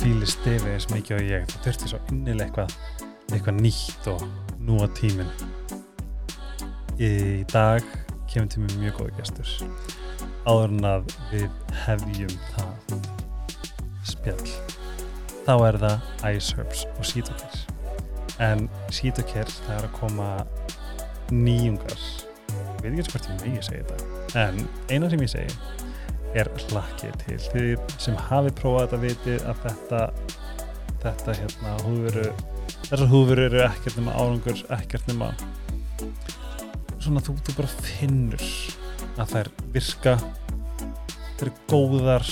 fíli stefi eins mikið og ég. Það þurfti svo innilega eitthvað, eitthvað nýtt og nú að tíminn. Í dag kemur til mig mjög góða gestur. Áður en að við hefjum það spjall. Þá er það Ice Herbs og Sítokers. En Sítokers, það er að koma nýjungar. Ég veit ekki hvort ég megi segja þetta. En eina sem ég segi er hlakkið til. Þið sem hafi prófað þetta vitið að þetta þetta hérna húfuru þessar húfuru eru ekkert nema árangur ekkert nema svona þú, þú bara finnur að þær virka þær eru góðar.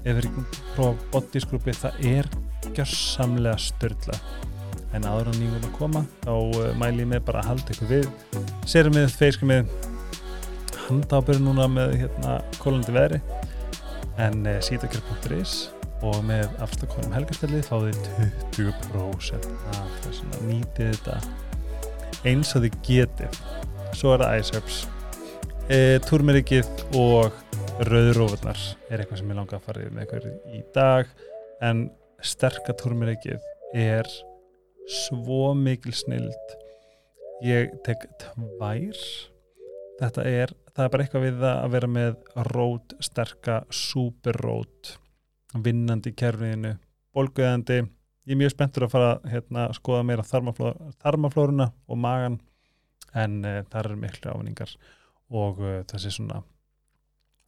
Ef þið eru prófað bodysgrúpi það er gjörsamlega störla en áður á nýjum að koma þá uh, mæl ég með bara að halda ykkur við. Sérum við, feiskum við handábyrju núna með hérna kólandi veðri. En eh, sítakjör.is og með afstakkonum helgarspillið fáið 20% af þessum að nýtið þetta eins og þið getið. Svo er það iSerbs e, Turmerikið og Rauðrófurnar er eitthvað sem ég langa að fara með ykkur í dag. En sterka Turmerikið er svo mikil snild ég tek tvær þetta er það er bara eitthvað við það að vera með rót, sterka, superrót vinnandi í kerfinu bólguðandi ég er mjög spenntur að fara hérna, að skoða meira þarmafló, þarmaflóruna og magan en uh, það eru miklu ávinningar og uh, þessi svona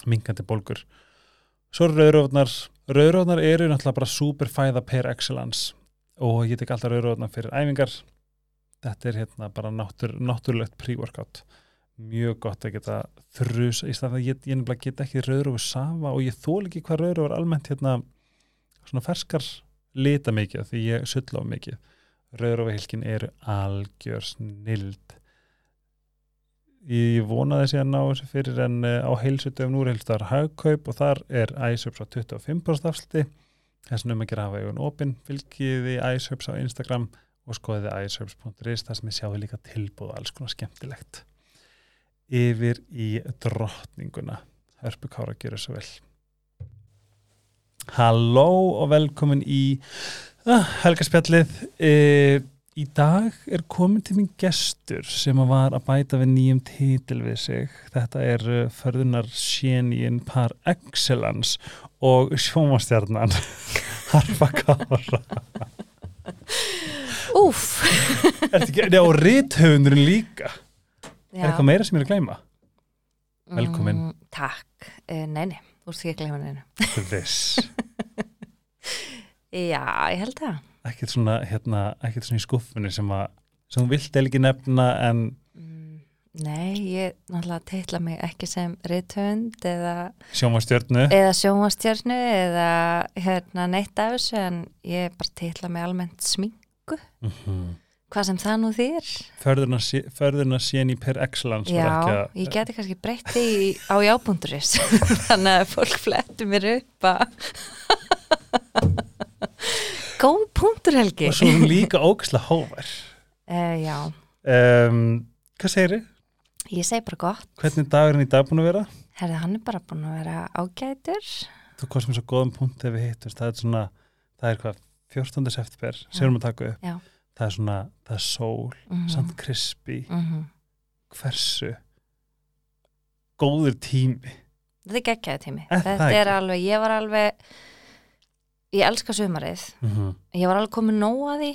mingandi bólgur. Svo eru rauðrófnar rauðrófnar eru náttúrulega bara superfæða per excellence og ég tek alltaf rauðrófnar fyrir æfingar. Þetta er hérna bara náttúr, náttúrulegt pre-workout mjög gott að geta þrjus í stað að ég, ég nefnilega get ekki rauður og safa og ég þól ekki hvað rauður er almennt hérna svona ferskar lita mikið því ég sulla á mikið. Rauður og hilkin eru algjör snild. Ég vonaði þessi að ná þessu fyrir en uh, á heilsutöfum nú er heilstar hagkaup og þar er iSerbs á 25% afsluti þess að um að gera hafa auðvun opinn fylgiði iSerbs á Instagram og skoðiði iSerbs.is þar sem ég sjáu líka tilbúð alls konar skemmtilegt yfir í drottninguna. Hörpu Kára gera svo vel. Halló og velkomin í uh, helgarspjallið uh, í dag er komin til minn gestur sem var að bæta við nýjum títil við sig. Þetta er uh, förðunar sénín par excellence og sjómastjarnan Harfa Kára. Úf og rithöfundurinn líka Já. Er eitthvað meira sem ég er að gleyma? Velkomin. Mm, takk, uh, nei, nei, þú ert ekki að gleyma neina Þess. Já, ég held það Ekkert svona, hérna, ekkert svona í skuffunni sem að, sem þú vilt eða ekki nefna en mm, Nei, ég náttúrulega teitla mig ekki sem rithönd eða, sjómastjörnu. eða sjónvastjörnu eða hérna neitt af þessu en ég bara teitla mig almennt sminku Mm -hmm. Hvað sem það nú þýr Förðurna séni per excellence Já, að, ég geti kannski breytt því á jábúnduris þannig að fólk flettu mér upp að Góð punktur Helgi og svo líka ógæslega hóvar. uh, Já, Um, hvað segir þið? ég segi bara gott Hvernig er dagurinn í dag búin að vera? Herði, hann er bara búin að vera ágætur Þú komst með svo góðum punkt þegar við hittumst. Það er svona, það er hvað, 14. september, sem við að taka upp. Já. Það er svona, það er sól, mm samt krispi, -hmm. hversu góður tími. Þetta er geggjaði tími. Það Þetta er ekki? alveg, ég var alveg Ég elska sumarið. Mm -hmm. Ég var alveg komið nóg að því.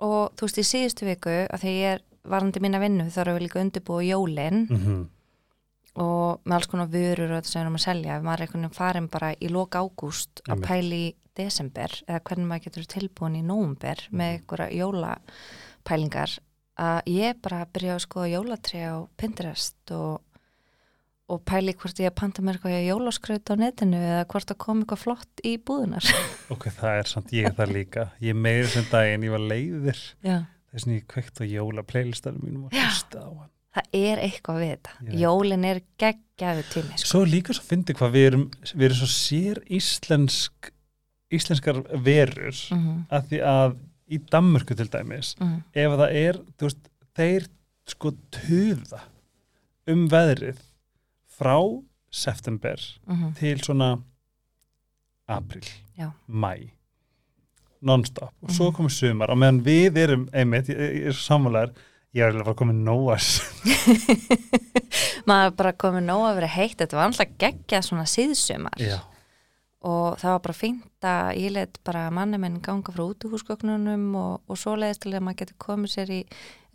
Og þú veist í síðustu viku að því ég er varandi mín að vinnu þá erum við líka undirbúið jólin. Mm og með alls konar vörur og þetta sem við erum að selja. Maður er einhvern veginn farin bara í loka ágúst að pæli desember eða hvernig maður getur tilbúin í nóumber með einhverja jólapælingar að ég bara byrja að skoða jólatri á Pinterest og, og pæli hvort ég að panta mér eitthvað jólaskraut á netinu eða hvort að koma eitthvað flott í búðunar Ok, það er samt ég það líka. Ég meiri sem daginn, ég var leiðir. Já. Þess að ég kveikt á jóla playlistanum mínum og hlusta á hann. það er eitthvað við þetta veit. jólin er geggjaðu tími sko. Svo líka svo fyndi hvað við erum, við erum svo sér íslensk, íslenskar verur mm -hmm. að því að í Danmörku til dæmis, Mm ef að það er, þú veist, þeir sko tuða um veðrið frá september -hmm. til svona april, Já. mæ non-stop og svo Mhm. komið sumar og meðan við erum einmitt, ég, er sammálaður ég er alveg bara komið nóas maður bara komið nóg að vera heitt þetta var alltaf geggjað svona síðsumar já, og það var bara fínt að ég let bara manni minn ganga frá útihúsgögnunum og, og svo leiðist til að maður getur komið sér í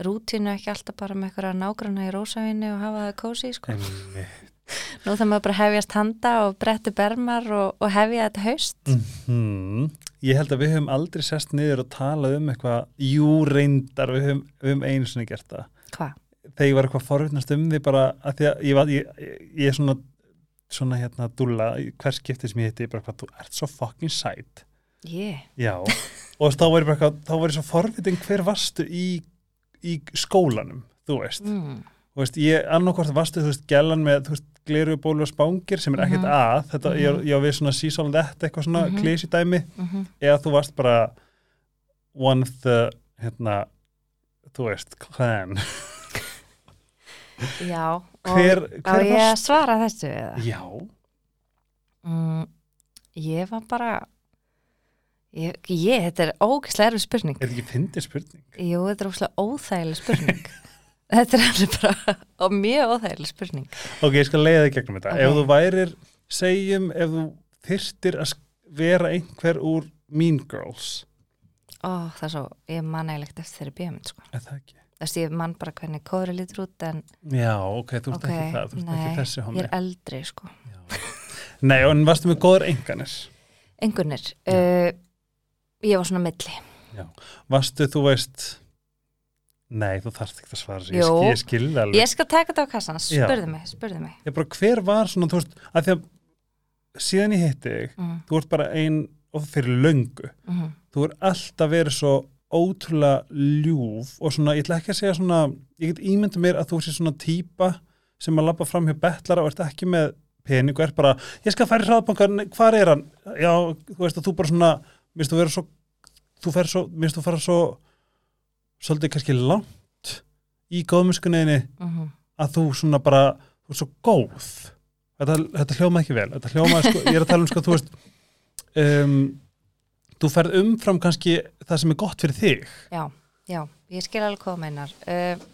rútínu ekki alltaf bara með eitthvað nágrana í rósavinni og hafa það kósi sko. nú það maður bara hefjast handa og bretti bermar og, og hefja þetta haust Mhm. Ég held að við höfum aldrei sest niður og talað um eitthvað, jú reyndar, við höfum, höfum einu sinni gert það. hvað? Þegar ég var eitthvað forvittnast um því bara að því að ég, ég, ég, ég er svona, svona hérna dúlla, í hvers skipti sem ég hitti, bara hvað, þú ert svo fucking sæt. Ég? Já, og þá var ég bara eitthvað, þá var ég svo forvittin hver varstu í, í skólanum, þú veist. Mm. Þú veist, ég annarkvort varstu, þú veist, gellan með, þú veist, gleru bólu og spángir sem er ekkert Mhm. að, þetta, ég, Mhm. ég við svona sísálendett eitthvað svona mm Mhm. klísi dæmi Mm eða þú varst bara one of the hérna, þú veist, clan Já, og hver, á hver ég að svara þessu eða? já, Mm, ég var bara ég, ég þetta er ógæslega erfið spurning er þetta ekki fyndið spurning Jú, þetta er ógæslega óþægileg spurning Þetta er alveg bara mjög óþægileg spurning ok, ég skal leiða þig gegnum þetta Ok. ef þú værir, segjum ef þú þyrtir að vera einhver úr Mean Girls Ó, það er svo, ég man eiginlegt eftir þeirri bíómynd sko. er það ekki? Þess að ég man bara hvernig kóri lítur út en já, ok, þú ert ok, ekki það, þú ert nei, ekki þessi ég homi er eldri sko. nei, en varstu með góður enganir Engunir, uh, ég var svona milli. Varstu, þú veist nei, þú þarft ekki að svara þessu. ég, ég skilði alveg. Ég skal taka þetta á kassan, Já. spurðu mig, spurðu mig. Ég bara, hver var svona, þú veist, að því að síðan ég hitti þig, mm, þú ert bara ein og fyrir löngu, mm, þú er alltaf verið svo ótrúlega ljúf og svona, ég ætla ekki að segja svona ég get ímyndið mér að þú sé svona típa sem að labba fram hjá betlara og ert ekki með pening og ert bara, ég skal færi hraðbankan, hvar er hann? Já, þú veist að þú bara svona minnst þú vera svo, þú fer svo minnst þú fara svo svolítið kannski langt í góðmuskunniðinni mm, að þú svona bara, þú er svo góð þetta, þetta hljóma ekki vel þetta hljóma, sko, ég er að tala um sko, þú veist um, þú ferð umfram kannski það sem er gott fyrir þig. Já, já, ég skil alveg hvað meinar. Uh,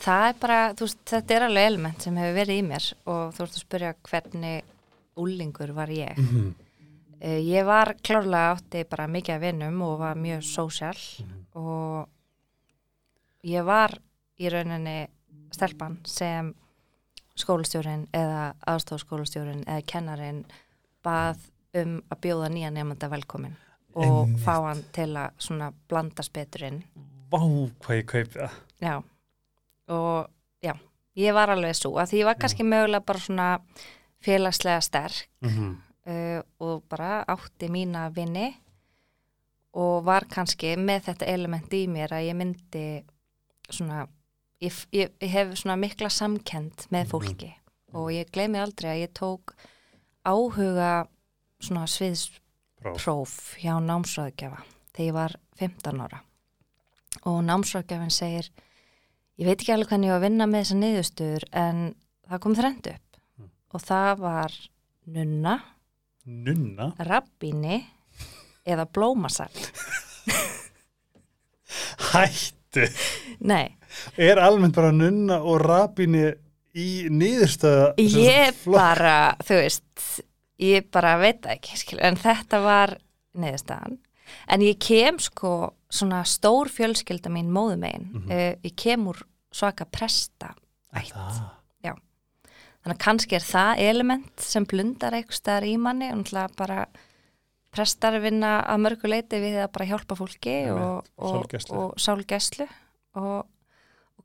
Það er bara, þú veist, þetta er alveg element sem hefur verið í mér og þú ert að spyrja hvernig úlingur var ég. Mm -hmm. uh, Ég var klárlega átti bara mikið að vinnum og var mjög sósjál og ég var í rauninni stelpan sem skólastjórin eða aðstofskólastjórin eða kennarin bað um að bjóða nýja nefnda velkomin og Einmitt. fá hann til að svona blandast betur inn Vá, hvað ég kaupi það já og já, ég var alveg svo að því ég var kannski mögulega bara svona félagslega sterk mm -hmm. uh, og bara átti mína vinni og var kannski með þetta element í mér að ég myndi svona ég, ég, ég hef svona mikla samkend með Mhm. fólki og ég gleymi aldrei að ég tók áhuga svona sviðspróf hjá námsráðgjafa þegar ég var 15 ára. Og námsráðgjafin segir ég veit ekki alveg hvernig ég var að vinna með þessa niðurstöður en það kom þrend upp. Mm. og það var nunna Nunna? rabbíni eða blómasal Hættu. Nei, Er almennt bara nunna og rabini í niðurstöða ég bara þú veist, ég bara veit ekki skil, en þetta var neðurstaðan en ég kem sko svona stór fjölskylda mín móðum einn Mhm. uh, ég kem úr svaka presta ætt. Það. þannig að kannski er það element sem blundar eitthvað staðar í manni náttúrulega bara prestar vinna að mörgu leiti við að bara hjálpa fólki og, og, og sálgæslu. Og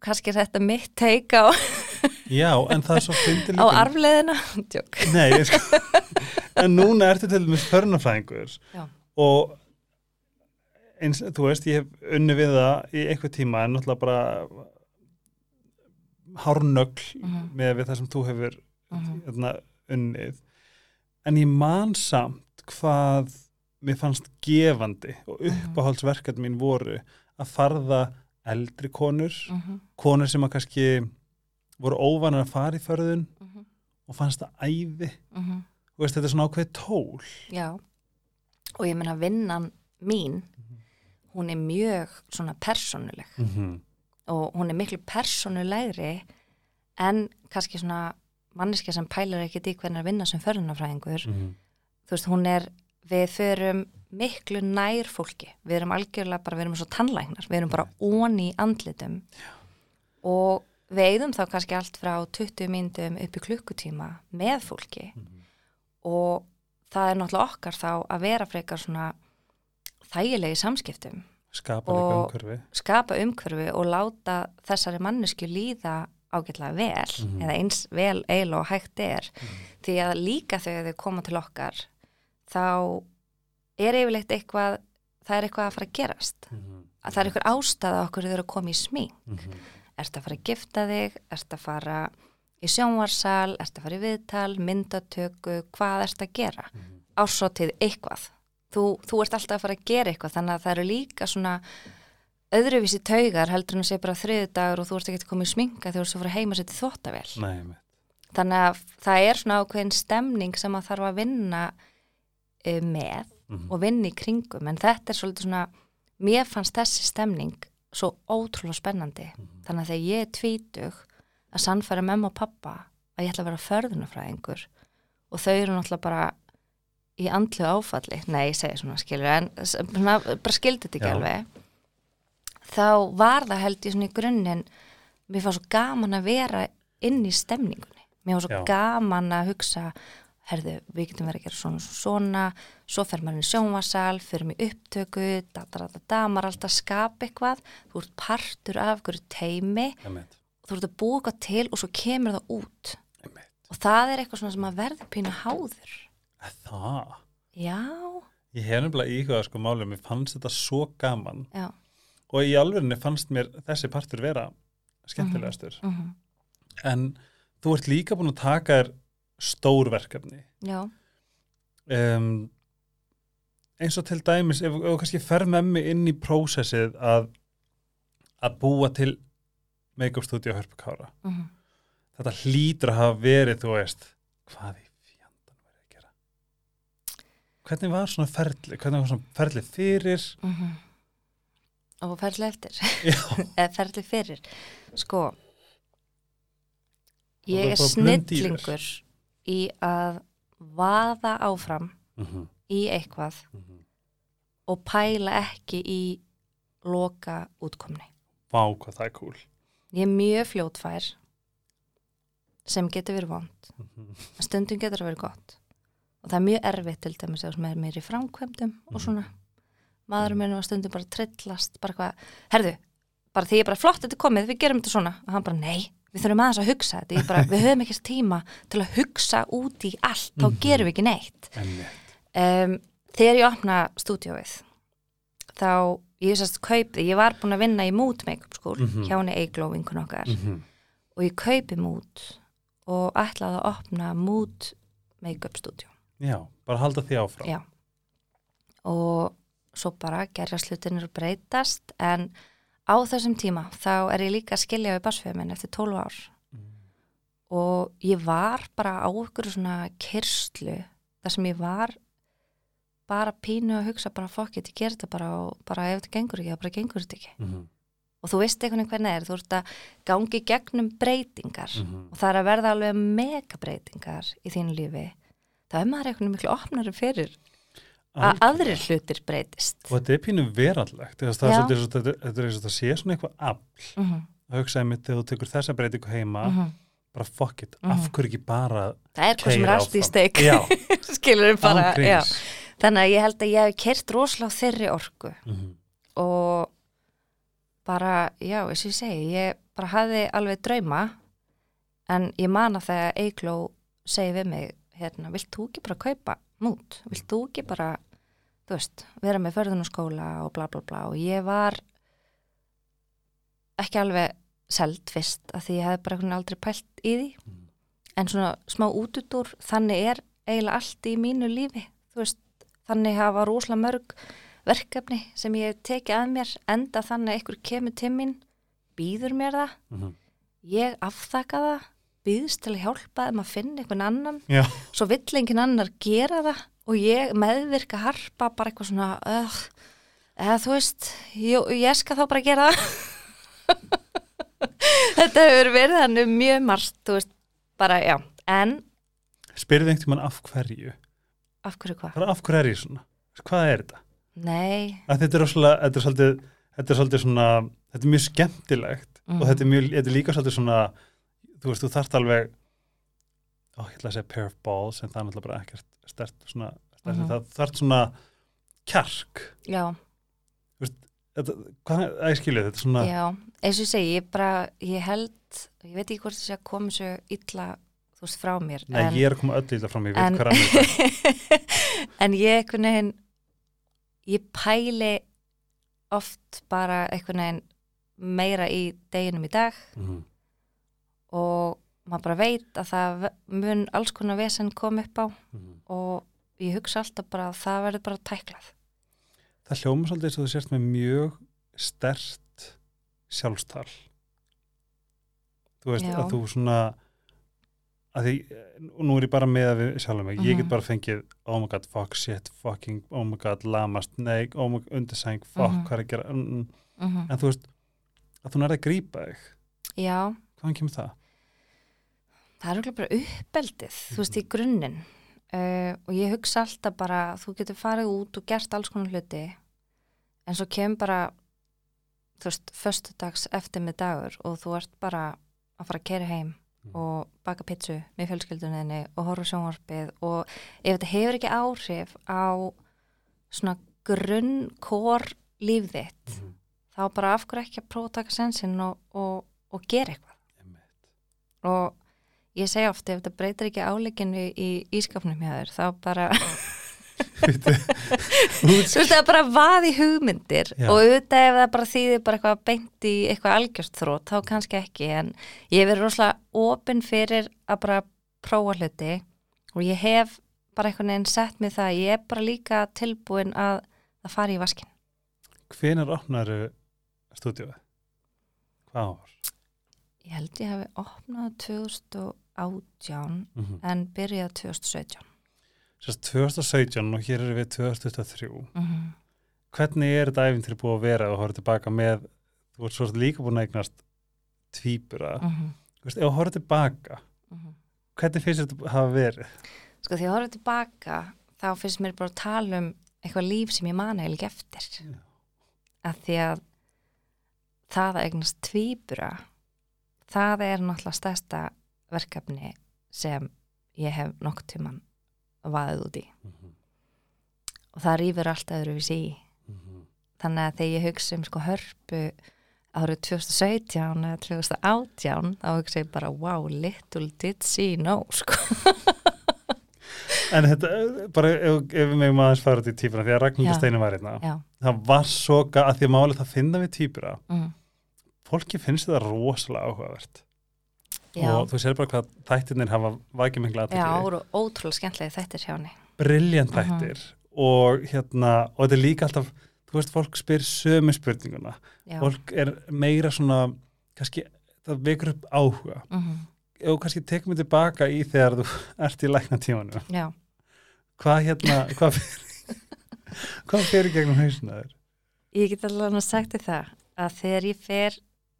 kannski er þetta mitt teika á, Já, en það er svo fyndið á arfleðina Djók. Nei, sko En núna ertu til dæmis förnafræðingur Já. og eins, þú veist, ég hef unni við það í einhver tíma en náttúrulega bara hárnögl Mhm. með við það sem þú hefur Mhm. hérna, unnið en ég man samt hvað mér fannst gefandi og Mhm. uppáhaldsverkefni mín voru að farða eldri konur Mhm, konur sem að kannski voru óvanar að fara í förðun mhm, og fannst það æði. Mhm, veist, þetta er svona ákveð tól. Já, og ég meina vinnan mín, hún er mjög svona persónuleg. -hmm. og hún er miklu persónulegri en kannski svona manneska sem pælar ekkert í hvernig að vinna sem förðunafræðingur. Þú veist, hún er, við förum miklu nær fólki. Við erum algjörlega bara, við erum svo tannlæknar, við erum bara onni í andlitum. Og við eigðum þá kannski allt frá 20 myndum upp í klukkutíma með fólki. Og það er náttúrulega okkar þá að vera frekar svona þægilegi samskiptum. Skapa umhverfi. skapa umhverfi og láta þessari mannesku líða ágætlega vel Mhm. eða eins vel eiginlega og hægt er. Því að líka þegar þau koma til okkar þá er yfirleitt eitthvað það er eitthvað að fara að gerast. Mhm. að það er eitthvað ástæða okkur þau eru að koma í smík Mhm. ertu að fara að gifta þig, ertu að fara í sjónvarsal, ertu að fara í viðtal? Myndatöku, hvað ertu að gera? Mhm. ásótið eitthvað. Þú, þú ert alltaf að fara að gera eitthvað þannig að það eru líka svona öðruvísi taugar heldur en að sé bara þriðu dagur og þú ert ekki að koma í sminka þegar þú ert að fara heima að setja þvóttavél Nei, þannig að það er svona ákveðin stemning sem að þarf að vinna uh, með Mhm. og vinna í kringum en þetta er svolítið svona mér fannst þessi stemning svo ótrúlega spennandi þannig að þegar ég er tvítug að sannfæra memma og pappa að ég ætla að vera förðunafræðingur og þau eru náttúrulega bara í andlu áfalli, nei ég segi svona skilur en svona, bara skildi þetta ekki Já. alveg þá var það held ég svona í grunninn mér fannst svo gaman að vera inn í stemningunni mér fannst Já. svo gaman að hugsa herðu, við getum verið að gera svona svona svo fer maður í sjónvarsal fyrir mig upptöku, datarata maður alltaf að skapa eitthvað. Þú ert partur af einhverju teimi Einmitt. þú ert að búa eitthvað til og svo kemur það út. Einmitt. og það er eitthvað svona sem að verður pínu háður. Það? Já, Ég hef nefnilega íhugað sko málið, mér fannst þetta svo gaman. Já. Og í alvörinu fannst mér þessi partur vera skemmtilegastur. mm En þú ert líka búin að taka þér stór verkefni. já, Um, eins og til dæmis, ef þú kannski fer með mig inn í prósessið að, að búa til make-up studio hörpukára. mm Þetta hlýtur að hafa verið, þú veist, hvað í fjandan verið að gera? Hvernig var svona ferli? Hvernig var svona ferli fyrir? og ferli eftir eða ferli fyrir sko ég er snillingur í að vaða áfram Mhm, í eitthvað mhm. og pæla ekki í loka útkomni. Vá, hvað það er cool. ég er mjög fljótfær sem getur verið vond. Mhm, en stundum getur það verið gott. Og það er mjög erfitt til dæmis ef sem er meir í framkvæmdum og svona. Maðurum minn var stundum bara trillast bara hvað, herðu, bara því ég bara flott þetta er komið, við gerum þetta svona. Og hann bara nei, við þurfum aðeins að hugsa þetta bara, við höfum ekki tíma til að hugsa út í allt, þá Mhm. gerum við ekki neitt um, þegar ég opna stúdíóið þá ég sérst kaupið, ég var búin að vinna í Mood Makeup skúl Mhm. hjá henni Eigló vinkun okkar Mhm, og ég kaupi Mood og ætlaði að opna Mood Makeup stúdíó Já, bara halda því áfram. Já. og svo bara gerja slutinir breytast en á þessum tíma þá er ég líka að skilja við basfjöðu minn eftir 12 ár. Og ég var bara á ykkur svona kyrslu þar sem ég var bara pínu að hugsa bara fokk ég ger þetta bara og bara ef þetta gengur ekki þá bara gengur þetta ekki. Mhm, og þú veist einhvern veginn hvernig það er, þú ert að gangi gegnum breytingar mhm. og það er að verða alveg mega breytingar í þínu lífi þá er maður einhvern veginn miklu opnari fyrir að aðrir hlutir breytist. Og þetta er pínu verallegt. Það er eins og þetta þetta er eins og það sé svona eitthvað afl. mm -hmm. að hugsa einmitt þegar þú tekur þessa breytingu heima Mhm. bara fuck it, Mhm. af hverju ekki bara það er hvað sem allt í steik. Skilur við bara þannig að ég held að ég hef kert rosalega orku. Mhm, og bara, já, eins og ég segi ég bara hafði alveg drauma en ég man að þegar Eigló segi við mig hérna, vilt þú ekki bara kaupa mút vilt þú ekki bara, þú veist vera með förðunarskóla og bla bla bla. Og ég var ekki alveg seld fyrst af því ég hefði bara einhvern aldrei pælt í því. Mhm. en svona smá útudur þannig er eiginlega allt í mínu lífi. Veist, þannig hafa rosalega mörg verkefni sem ég hef tekið að mér enda þannig að einhver kemur til mín býður mér það, mhm. ég afþakka það býðst til að hjálpa þeim að finna einhvern annan. Já, svo vill engin annar gera það og ég meðvirka harpa bara eitthvað svona uh, eða þú veist, jú, ég skal þá bara gera þetta hefur verið þannig mjög margt, þú veist, bara já. En spyrðu einhvern tímann af hverju? Af hverju hvað? bara af hverju er ég svona, hvað er þetta? Nei, að þetta er er svolítið þetta er svolítið svona, þetta er mjög skemmtilegt Mhm. og þetta er, mjög, þetta er líka svolítið svona þú veist, þú þarft alveg ó, ég ætla að segja pair of balls en það er náttúrulega bara ekkert stert svona, stert, Mhm. það þarft svona kjark já, þetta, hvað, að ég skilja þetta er svona já eins og ég segi, ég bara, ég held ég veit ekki hvort þess að koma svo illa þú veist, frá mér nei, en, ég er að koma öll þetta frá mig, ég veit hvað þetta en ég einhvern veginn ég pæli oft bara einhvern veginn meira í deginum í dag Mhm. og maður bara veit að það mun alls konar vesen kom upp á Mhm. og ég hugsa alltaf bara að það verður bara tæklað það hljóma svolítið eins og þú sérst með mjög stert sjálfstal þú veist Já. að þú svona að því, og nú er ég bara með að við sjálfum mig, ég get Mhm. bara fengið oh my god, fuck, shit, fucking, oh my god lamast, nei, oh my god, undirsæng fuck, Mhm. hvað er að gera mm, mm. mm -hmm. en þú veist, að þú nærði að grípa þig Já, hvaðan kemur það? Það er okkur bara uppeldið þú veist, í grunninn uh, og ég hugsa alltaf bara þú getur farið út og gert alls konar hluti en svo kemur bara þú veist, föstudags eftir með dagur og þú ert bara að fara að kera heim Mhm. og baka pizzu með fjölskyldunni og horfa sjónvarpið og ef þetta hefur ekki áhrif á svona grunn kór líf þitt Mhm. þá bara af hverju ekki að prófa að taka sensinn og, og, og gera eitthvað og ég segi oft ef þetta breytir ekki áleikinu í ískapnum hjá þér þá bara, þú veist það er bara vaði hugmyndir Já. og auðvitað ef það bara þýðir bara eitthvað beint í eitthvað algjörst þrótt þá kannski ekki en ég verið rosalega opinn fyrir að bara prófa hluti og ég hef bara einhvern veginn sett mig það ég er bara líka tilbúin að það fari í vaskin hvenær opnar stúdíóið? hvað ár? ég held ég hefði opnað 2018 Mm en byrjað 2017 Sérst 2017 og hér erum við 2023 mm -hmm. hvernig er þetta æfintri búið að vera og horfður tilbaka með, þú ert svo líka búin að eignast tvíbura, Mm -hmm. þú horfður tilbaka hvernig finnst þetta hafa verið? Sko því að horfa tilbaka þá finnst mér bara að tala um eitthvað líf sem ég man eiginlega eftir Já. að því að það að eignast tvíbura það er náttúrulega stærsta verkefni sem ég hef nokkuð tíman vaðið út í. Og það rýfur allt öðruvísi í. Þannig að þegar ég hugsa um sko hörpu árið 2017 eða 2018 þá hugsa ég bara wow, little did she know sko. En þetta, bara ef, við megum aðeins fara út í típuna, því að Ragnhildur. Steinu var hérna, Já, það var svo að því að málið það finna við típura, mm. fólki finnst þetta rosalega áhugavert já. og þú sér bara hvað þættirnir hafa vakið mikla Já, aðtekli, voru ótrúlega skemmtilega þættir hjá henni. briljant Mhm. þættir og hérna, og þetta er líka alltaf þú veist, fólk spyr sömu spurninguna Já, fólk er meira svona kannski, það vekur upp áhuga mm ef þú kannski tekum við tilbaka í þegar þú ert í lækna tímanu já. hvað hérna, hvað fyrir hvað fyrir gegnum hausina þér? Ég get alveg að sagt þér það að þegar ég fer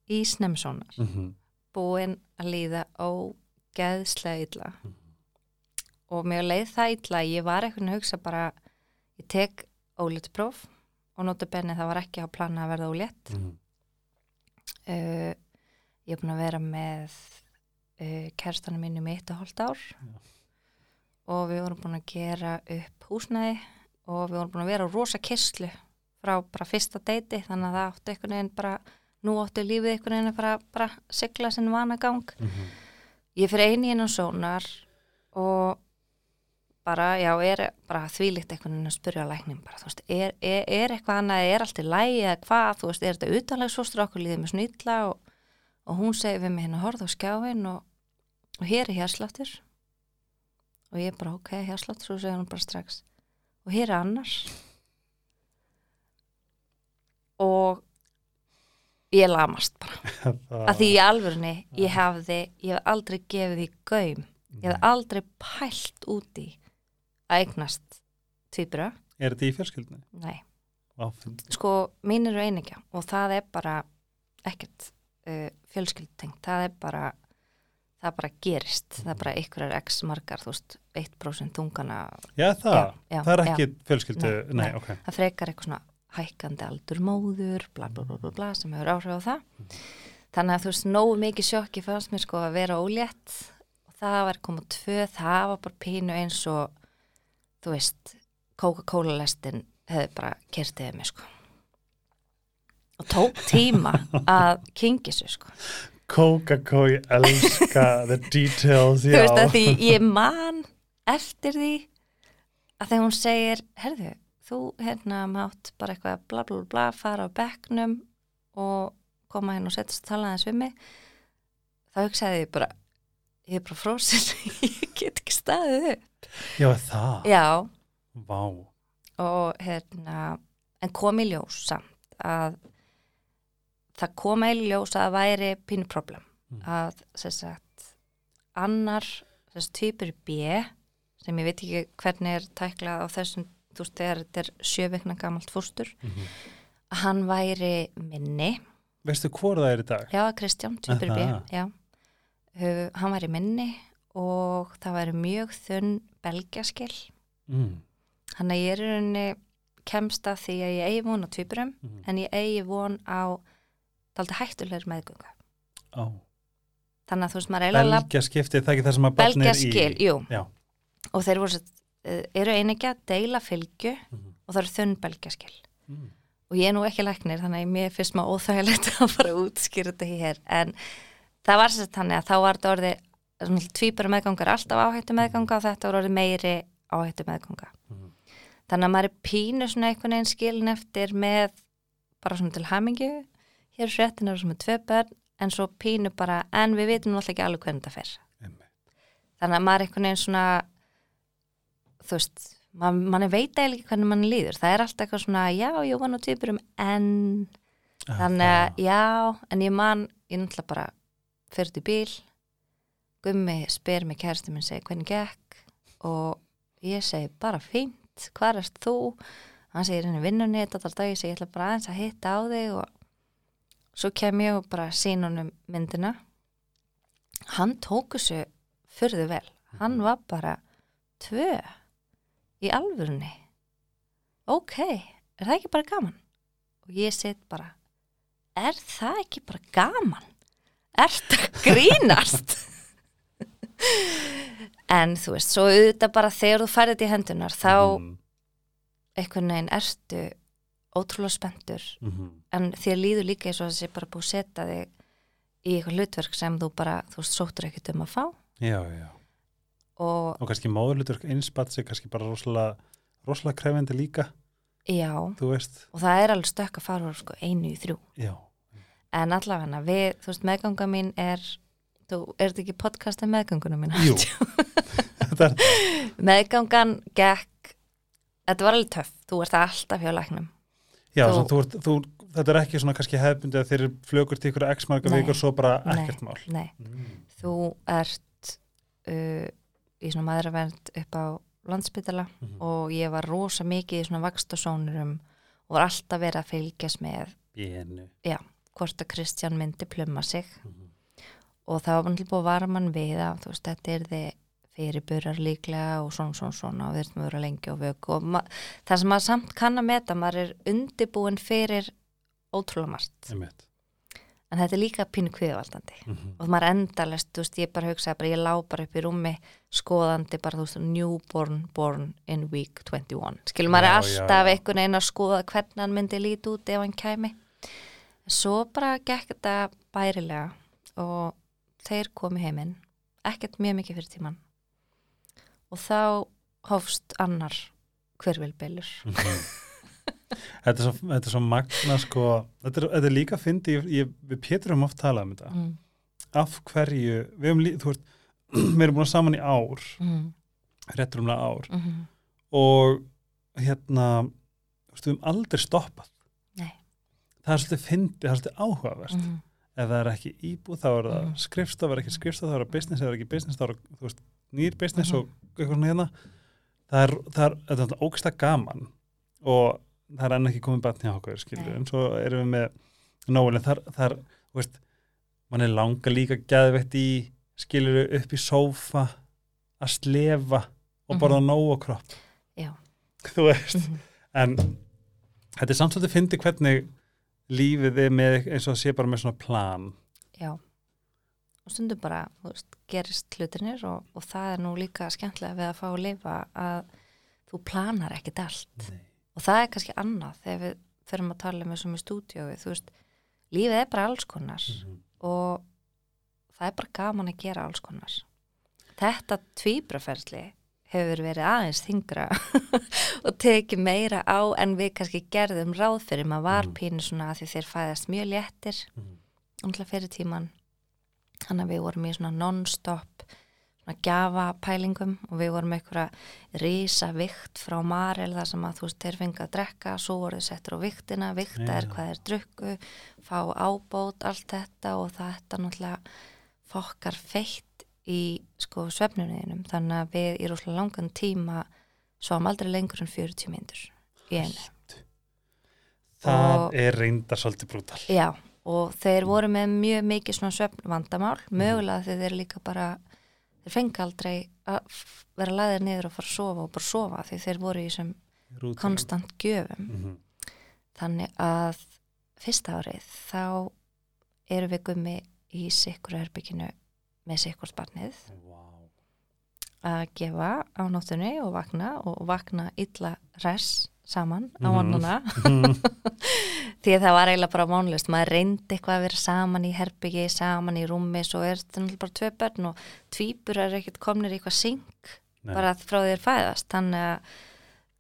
í snemsónar Mm -hmm. búin að líða ógeðslega illa Mhm. og mér leið það illa ég var eitthvað að hugsa bara ég tek óléttpróf og nota benni það var ekki á plana að verða ólétt Mhm. uh, ég er búin að vera með uh, kærastanum mínum í eitt og hálft ár og við vorum búin að gera upp húsnæði og við vorum búin að vera á rosa kistlu frá bara fyrsta deiti þannig að það átti einhvern veginn bara nú átti lífið einhvern veginn að fara bara sigla sinn vanagang Mhm. ég fyrir eini inn á sónar og bara, já, er bara þvílíkt einhvern veginn að spyrja læknin bara, þú veist, er, er, er eitthvað annað, er allt í lægi eða hvað, þú veist, er þetta utanlegsfóstur okkur líðið með snýtla og, og hún segi við mig hérna, horfðu á skjáin og, og hér er hérsláttur og ég bara, ok, hérsláttur og segir hún bara strax. Og hér er annars. Og ég lamast bara. Að því í alvörunni ég hefði, ég hef aldrei gefið því gaum. Ég hef aldrei pælt út í að eignast tvíbura, er þetta í fjölskyldinu? nei. Sko, mín eru einingja og það er bara ekkert uh, fjölskyldutengt, það er bara það bara gerist, það er bara ykkur er x margar, þú veist, 1% þungana, já það, Já, já, það er ekki fjölskyldu, Nei, nei, nei. ok. Það frekar eitthvað svona hækkandi aldur móður, bla bla bla bla, bla sem hefur áhrif á það. Þannig að þú veist, nógu mikið sjokki fannst mér sko að vera ólétt. Og það var komið tvö, það var bara pínu eins og þú veist, Coca-Cola lestin hefði bara kertiðið mig sko. Og tók tíma að kingi svo sko. Coca-Cola, ég elska the details, þú já. veist að því ég man eftir því að þegar hún segir herðu, þú hérna mátt bara eitthvað bla bla bla fara á bekknum og koma hérna og setjast og tala aðeins við mig. Þá hugsaði ég bara ég er bara frósin, ég get ekki staðið upp. Já, það, já, vá. Og hérna en kom í ljós samt að það kom í ljós að væri pínu problem. Mm. að sagt annar sem sagt týpur B sem ég veit ekki hvernig er tæklað á þessum þú veist þegar þetta er sjöveikna gamalt fóstur Mhm. að hann væri minni veistu hvort það er í dag? já Kristján, týpur B já. Uh, hann væri minni og það væri mjög þunn belgjaskil Mm. Þannig að ég er í rauninni kemst að því að ég eigi von á tvíburum Mhm. en ég eigi von á daldi hættulegur meðgöngu. Ó. Þannig að þú veist maður eiginlega Belgja skiptið, það er ekki það sem að barn belgja er í skil, jú. Já. Og þeir voru svo, eru einegi að deila fylgju Mhm. og það eru þunn belgja skil. Mm. Og ég er nú ekki læknir þannig að mér finnst maður óþægilegt að fara að útskýra þetta hér. En það var sér þannig að þá var þetta orðið tvíbara meðgangar alltaf áhættu meðganga og þetta var orðið meiri áhættu meðganga. Mhm. Þannig að maður er pínu svona einhvern veginn skilin eftir með bara svona til hamingju hér fréttin eru svona tvö börn en svo pínu bara, en við vitum náttúrulega ekki alveg hvernig þetta fer. Þannig að maður er einhvern veginn svona þú veist, maður, maður veit eiginlega ekki hvernig mann líður. Það er alltaf eitthvað svona, já, ég var nú týpurum en Ah, þannig að, já, en ég man ég náttúrulega bara fyrir til bíl Gummi spyr mig kærasti minn segi hvernig gekk? Og ég segi bara fínt, hvað erst þú? Hann segir henni vinnunni þetta alltaf ég segi ég ætla bara aðeins að hitta á þig. Og svo kem ég og bara sín honum myndina. Hann tók þessu fyrðu vel. Hann var bara tvö í alvörunni ok, er það ekki bara gaman og ég set bara er það ekki bara gaman er það grínast en þú veist svo auðvitað bara þegar þú færið þetta í hendunar þá Mhm. einhvern veginn ertu ótrúlega spenntur Mhm. en þér líður líka eins og þessi bara búið setja þig í eitthvað hlutverk sem þú bara, þú sóttur ekkert um að fá Já, já. Og Og kannski móðurlutur einspatt sig kannski bara rosalega, rosalega krefendi líka, já, og það er alveg stökk að fara sko einu í þrjú Já. en allavega við, þú veist, meðganga mín er þú, er þetta ekki podcastið meðganguna mín? Jú. Er, meðgangan gekk þetta var alveg töff, þú ert alltaf hjá læknum já, Þú- þú, ert- þú, þetta er ekki svona kannski hefbundi að þeir flögur til ykkur x marga Nei. vikur svo bara Nei. ekkert mál. nei, Mm. þú ert uh, í svona maðuravernd upp á landsbytala Mhm. og ég var rosa mikið í svona vakstasónurum og var alltaf verið að fylgjast með Bénu. hvort að Kristján myndi plumma sig Mhm. og það var náttúrulega búið að vara mann við að veist, þetta er þið fyrirburar líklega og svona svona svona og við erum að vera lengi á vöku og það sem maður samt kann að meta, maður er undibúin fyrir ótrúlega margt Einmitt. En þetta er líka pínu kviðvaldandi. Mhm. og maður endalest, þú veist, ég bara hugsaði bara, ég lá bara upp í rúmi skoðandi bara, þú veist, newborn born in week 21, skilur maður Já, alltaf einhvern veginn að skoða hvernig hann myndi líti út ef hann kæmi. Svo bara gekk þetta bærilega og þeir komi heiminn ekkert mjög mikið fyrir tíman og þá hófst annar hverfilbylur Mhm. Þetta, er svo, þetta er svo magna sko, þetta er, þetta er líka fyndi, ég, ég, við Pétur höfum oft talað um þetta, mm. af hverju við erum, lí- þú veist, við erum búin saman í ár, mm. réttur umlega ár mm. og hérna þú veist, við höfum aldrei stoppað Nei. það er svolítið fyndið, það er svolítið áhugavert Mhm. ef það er ekki íbúð þá er það Mhm. skrifstof, er ekki skrifstof, þá er það business það er ekki business, þá er það þú veist, nýr business Mhm. og eitthvað svona hérna það er, það er, þetta er ógsta gaman og það er enn ekki komið batn hjá okkur en svo erum við með nóguleg, er, þú veist mann er langa líka gæðvett í skilur upp í sófa að slefa og Mhm. borða nógokropp Já. þú veist Mhm. en þetta er samt svolítið fyndi hvernig lífið er með eins og sé bara með svona plan Já. Og stundum bara, veist, gerist hlutinir og, og það er nú líka skemmtilega við að fá að lifa að þú planar ekkit allt. Nei. Og það er kannski annað þegar við förum að tala með sem í stúdíói, þú veist, lífið er bara alls konar Mhm. og það er bara gaman að gera alls konar. Þetta tvíbraferðli hefur verið aðeins þingra og tekið meira á en við kannski gerðum ráð fyrir maður var Mhm. pínu svona að því þeir fæðast mjög léttir umhverfað fyrir tíman þannig að við vorum í svona non-stop svona gjafapælingum og við vorum einhverja risa vikt frá Marel þar sem að þú veist þeir fengi að drekka svo voru þið settur á viktina, vikta er Já. hvað er drukku, fá ábót allt þetta og þetta náttúrulega fokkar feitt í sko svefnunniðinum þannig að við í rúslega langan tíma sváum aldrei lengur en 40 myndur í einu. Það Og- er reyndar svolítið brútal. Já, og þeir voru með mjög mikið svona svefnvandamál, mögulega þeir þeir líka bara, þeir fengi aldrei að vera laðir niður og fara að sofa og bara sofa því þeir voru í sem Rútínu. konstant gjöfum. Mhm. Þannig að fyrsta árið þá erum við gummi í sikkur herbygginu með sikkurt barnið Vá. að gefa á nóttunni og vakna og vakna illa res saman á Mhm. annuna Mhm. því að það var eiginlega bara vonlust maður reyndi eitthvað að vera saman í herbyggi saman í rúmi, svo er þetta náttúrulega bara tvö börn og tvíbur er ekkert komnir í eitthvað syng, Nei. bara frá þér fæðast. Þannig að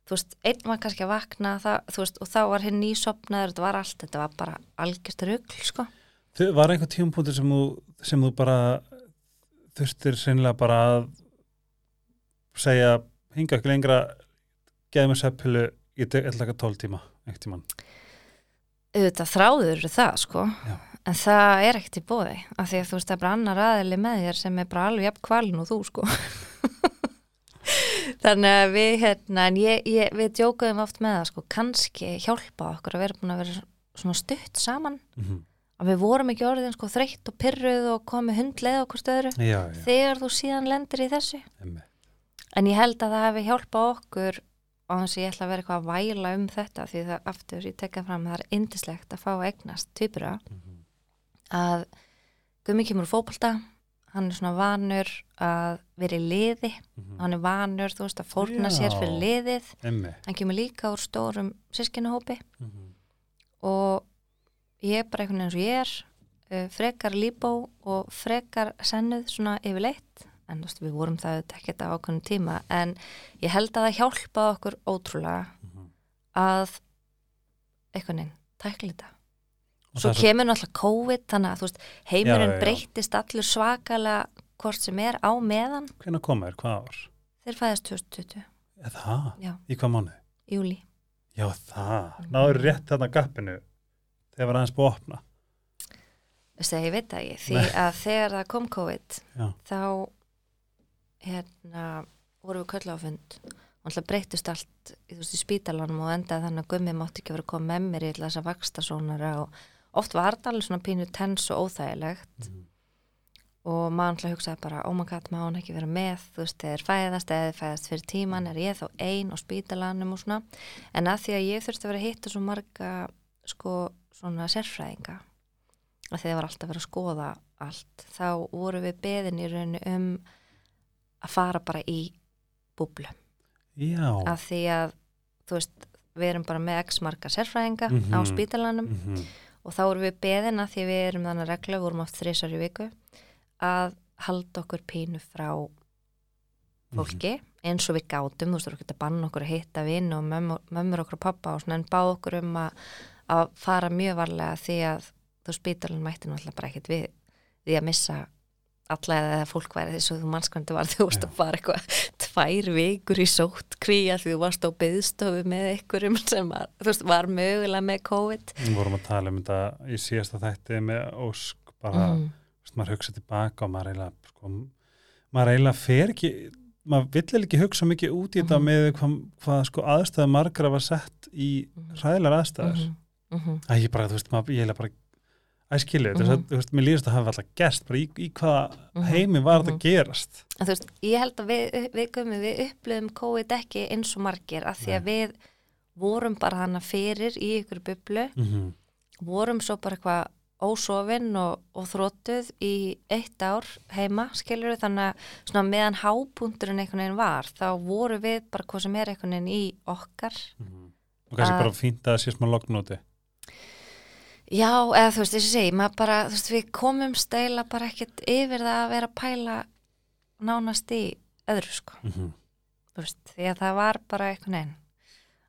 þú veist, einn var kannski að vakna það, veist, og þá var hinn nýsopnaður, þetta var allt, þetta var bara algjörst rugl, sko. Var einhver tímapunktur sem sem þú bara þurftir sennilega bara að segja hinga ekki lengra geða mér seppilu ég tek eitthvað 12 tíma einhvern tíman auðvitað þráður það, sko. Já. en það er ekkert í bóði af því að þú veist, það er bara annar aðili með þér sem er bara alveg jafn kvalin og þú, sko. Þannig að við hérna, en ég, ég, við djókuðum oft með það, sko, kannski hjálpa okkur að vera búin að vera svona stutt saman. Mm -hmm. að við vorum ekki orðin sko þreytt og pyrruð og komið hundleið okkur stöðru Já, já, þegar þú síðan lendir í þessu. Emmi en ég held að það hefði hjálpað okkur og þannig að ég ætla að vera eitthvað að væla um þetta því það aftur, ég tekka fram það er indislegt að fá að eignast týpura Mhm. að Gumi kemur úr fótbolta hann er svona vanur að vera í liði Mhm. hann er vanur, þú veist, að fórna Já. sér fyrir liðið Emmi hann kemur líka úr stórum sískinahópi Mhm. og ég er bara einhvern veginn eins og ég er uh, frekar líbó og frekar sennuð svona yfirleitt en þú veist, við vorum það ekkert á ákveðnum tíma en ég held að það hjálpa okkur ótrúlega Mhm. að einhvern veginn tækla þetta Og svo kemur náttúrulega COVID þannig að þú veist, heimurinn Já, já, já. breyttist allur svakalega hvort sem er á meðan Hvenær koma þér? Hvað ár? þeir fæðast 2020, Er það? já, Í hvað mánuð? júli Já, það. Náður rétt þarna gappinu þegar var aðeins búið að opna. Veistu, ég veit það ekki, því Nei. að þegar það kom COVID Já. þá hérna vorum við kölla á fund. Og alltaf breytist allt í, þú veist, í spítalanum og endaði þannig að gummi mátti ekki vera að koma með mér í þess að vaksta svonara og oft var þetta alveg svona pínu tens og óþægilegt. Mhm. og maður alltaf hugsaði bara, oh my god, maður hann ekki vera með? Þú veist, þegar fæðast eða þeir fæðast fyrir tíman er ég þá ein á spítalanum og svona. En að því að ég þurfti að vera hitta svo marga sko svona sérfræðinga að það var alltaf að vera að skoða allt, þá voru við beðin í rauninu um að fara bara í búblu Já. að því að, þú veist, við erum bara með x marga sérfræðinga á Mhm. spítalanum Mhm. og þá vorum við beðin að því að við erum þannig regla, við vorum oft þrísar í viku að halda okkur pínu frá fólki eins og við gátum, þú veist, þú erum ekki að banna okkur að hitta vinn og mömmur, mömmur okkur og pappa og svona en bá okkur um að, að fara mjög varlega því að þú spítalinn mætti náttúrulega bara ekkert við því að missa alla eða fólk væri þess að þú mannskvæmdi var þú Já. að fara eitthvað tvær vikur í sóttkví að því þú varst á byðstofu með einhverjum sem var, veist, var mögulega með COVID Við vorum að tala um þetta í síðasta þætti með ósk bara, mm. veist, maður hugsa tilbaka og maður eiginlega sko, maður eiginlega fer ekki maður vill ekki hugsa mikið út í þetta Mhm. með hvað, hvað sko aðstæða margra var sett í Mhm. hræðilegar aðstæður Mhm. Mhm. Æ, ég bara, þú veist, maður, eiginlega bara æskilu, mm Mhm. -hmm. þú veist, mér líðast að hafa alltaf gerst, bara í, í hvaða Mhm. heimi var þetta Mhm. að gerast En þú veist, ég held að við, við, gummi, við upplöfum COVID ekki eins og margir af því að við vorum bara hana fyrir í ykkur bublu, mm -hmm. vorum svo bara eitthvað ósofin og, og þróttuð í eitt ár heima, skilur við, þannig að meðan hápunturinn einhvern veginn var, þá voru við bara hvað sem er einhvern veginn í okkar. og kannski Að- bara fínt að það sé smá lognóti Já, eða þú veist, að segja, maður bara, þú veist, við komum stæla bara ekkert yfir það að vera að pæla nánast í öðru, sko. mm -hmm. þú veist, því að það var bara eitthvað neinn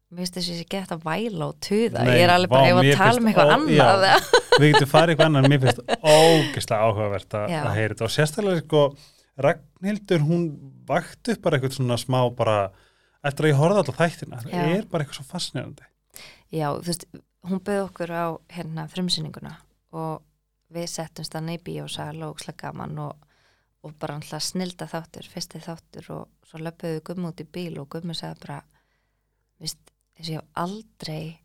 mér finnst þess að ég gett að væla og tuða, Nei, ég er alveg bara ef mér að tala um eitthvað annað já. við getum farið eitthvað annar mér finnst ógeðslega áhugavert að, heyra þetta og sérstaklega sko Ragnhildur hún vakti upp bara eitthvað svona smá bara eftir að ég horfði alltaf þættina það er bara eitthvað svo fascinerandi já, þú veist, hún bauð okkur á hérna frumsýninguna og við settumst neybi og sæl og ókslega gaman og, og bara alltaf snilda þáttur, fyrsti þáttur og svo löpuðu við gummi út í bíl og gummi sagði bara veist, þess að ég hef aldrei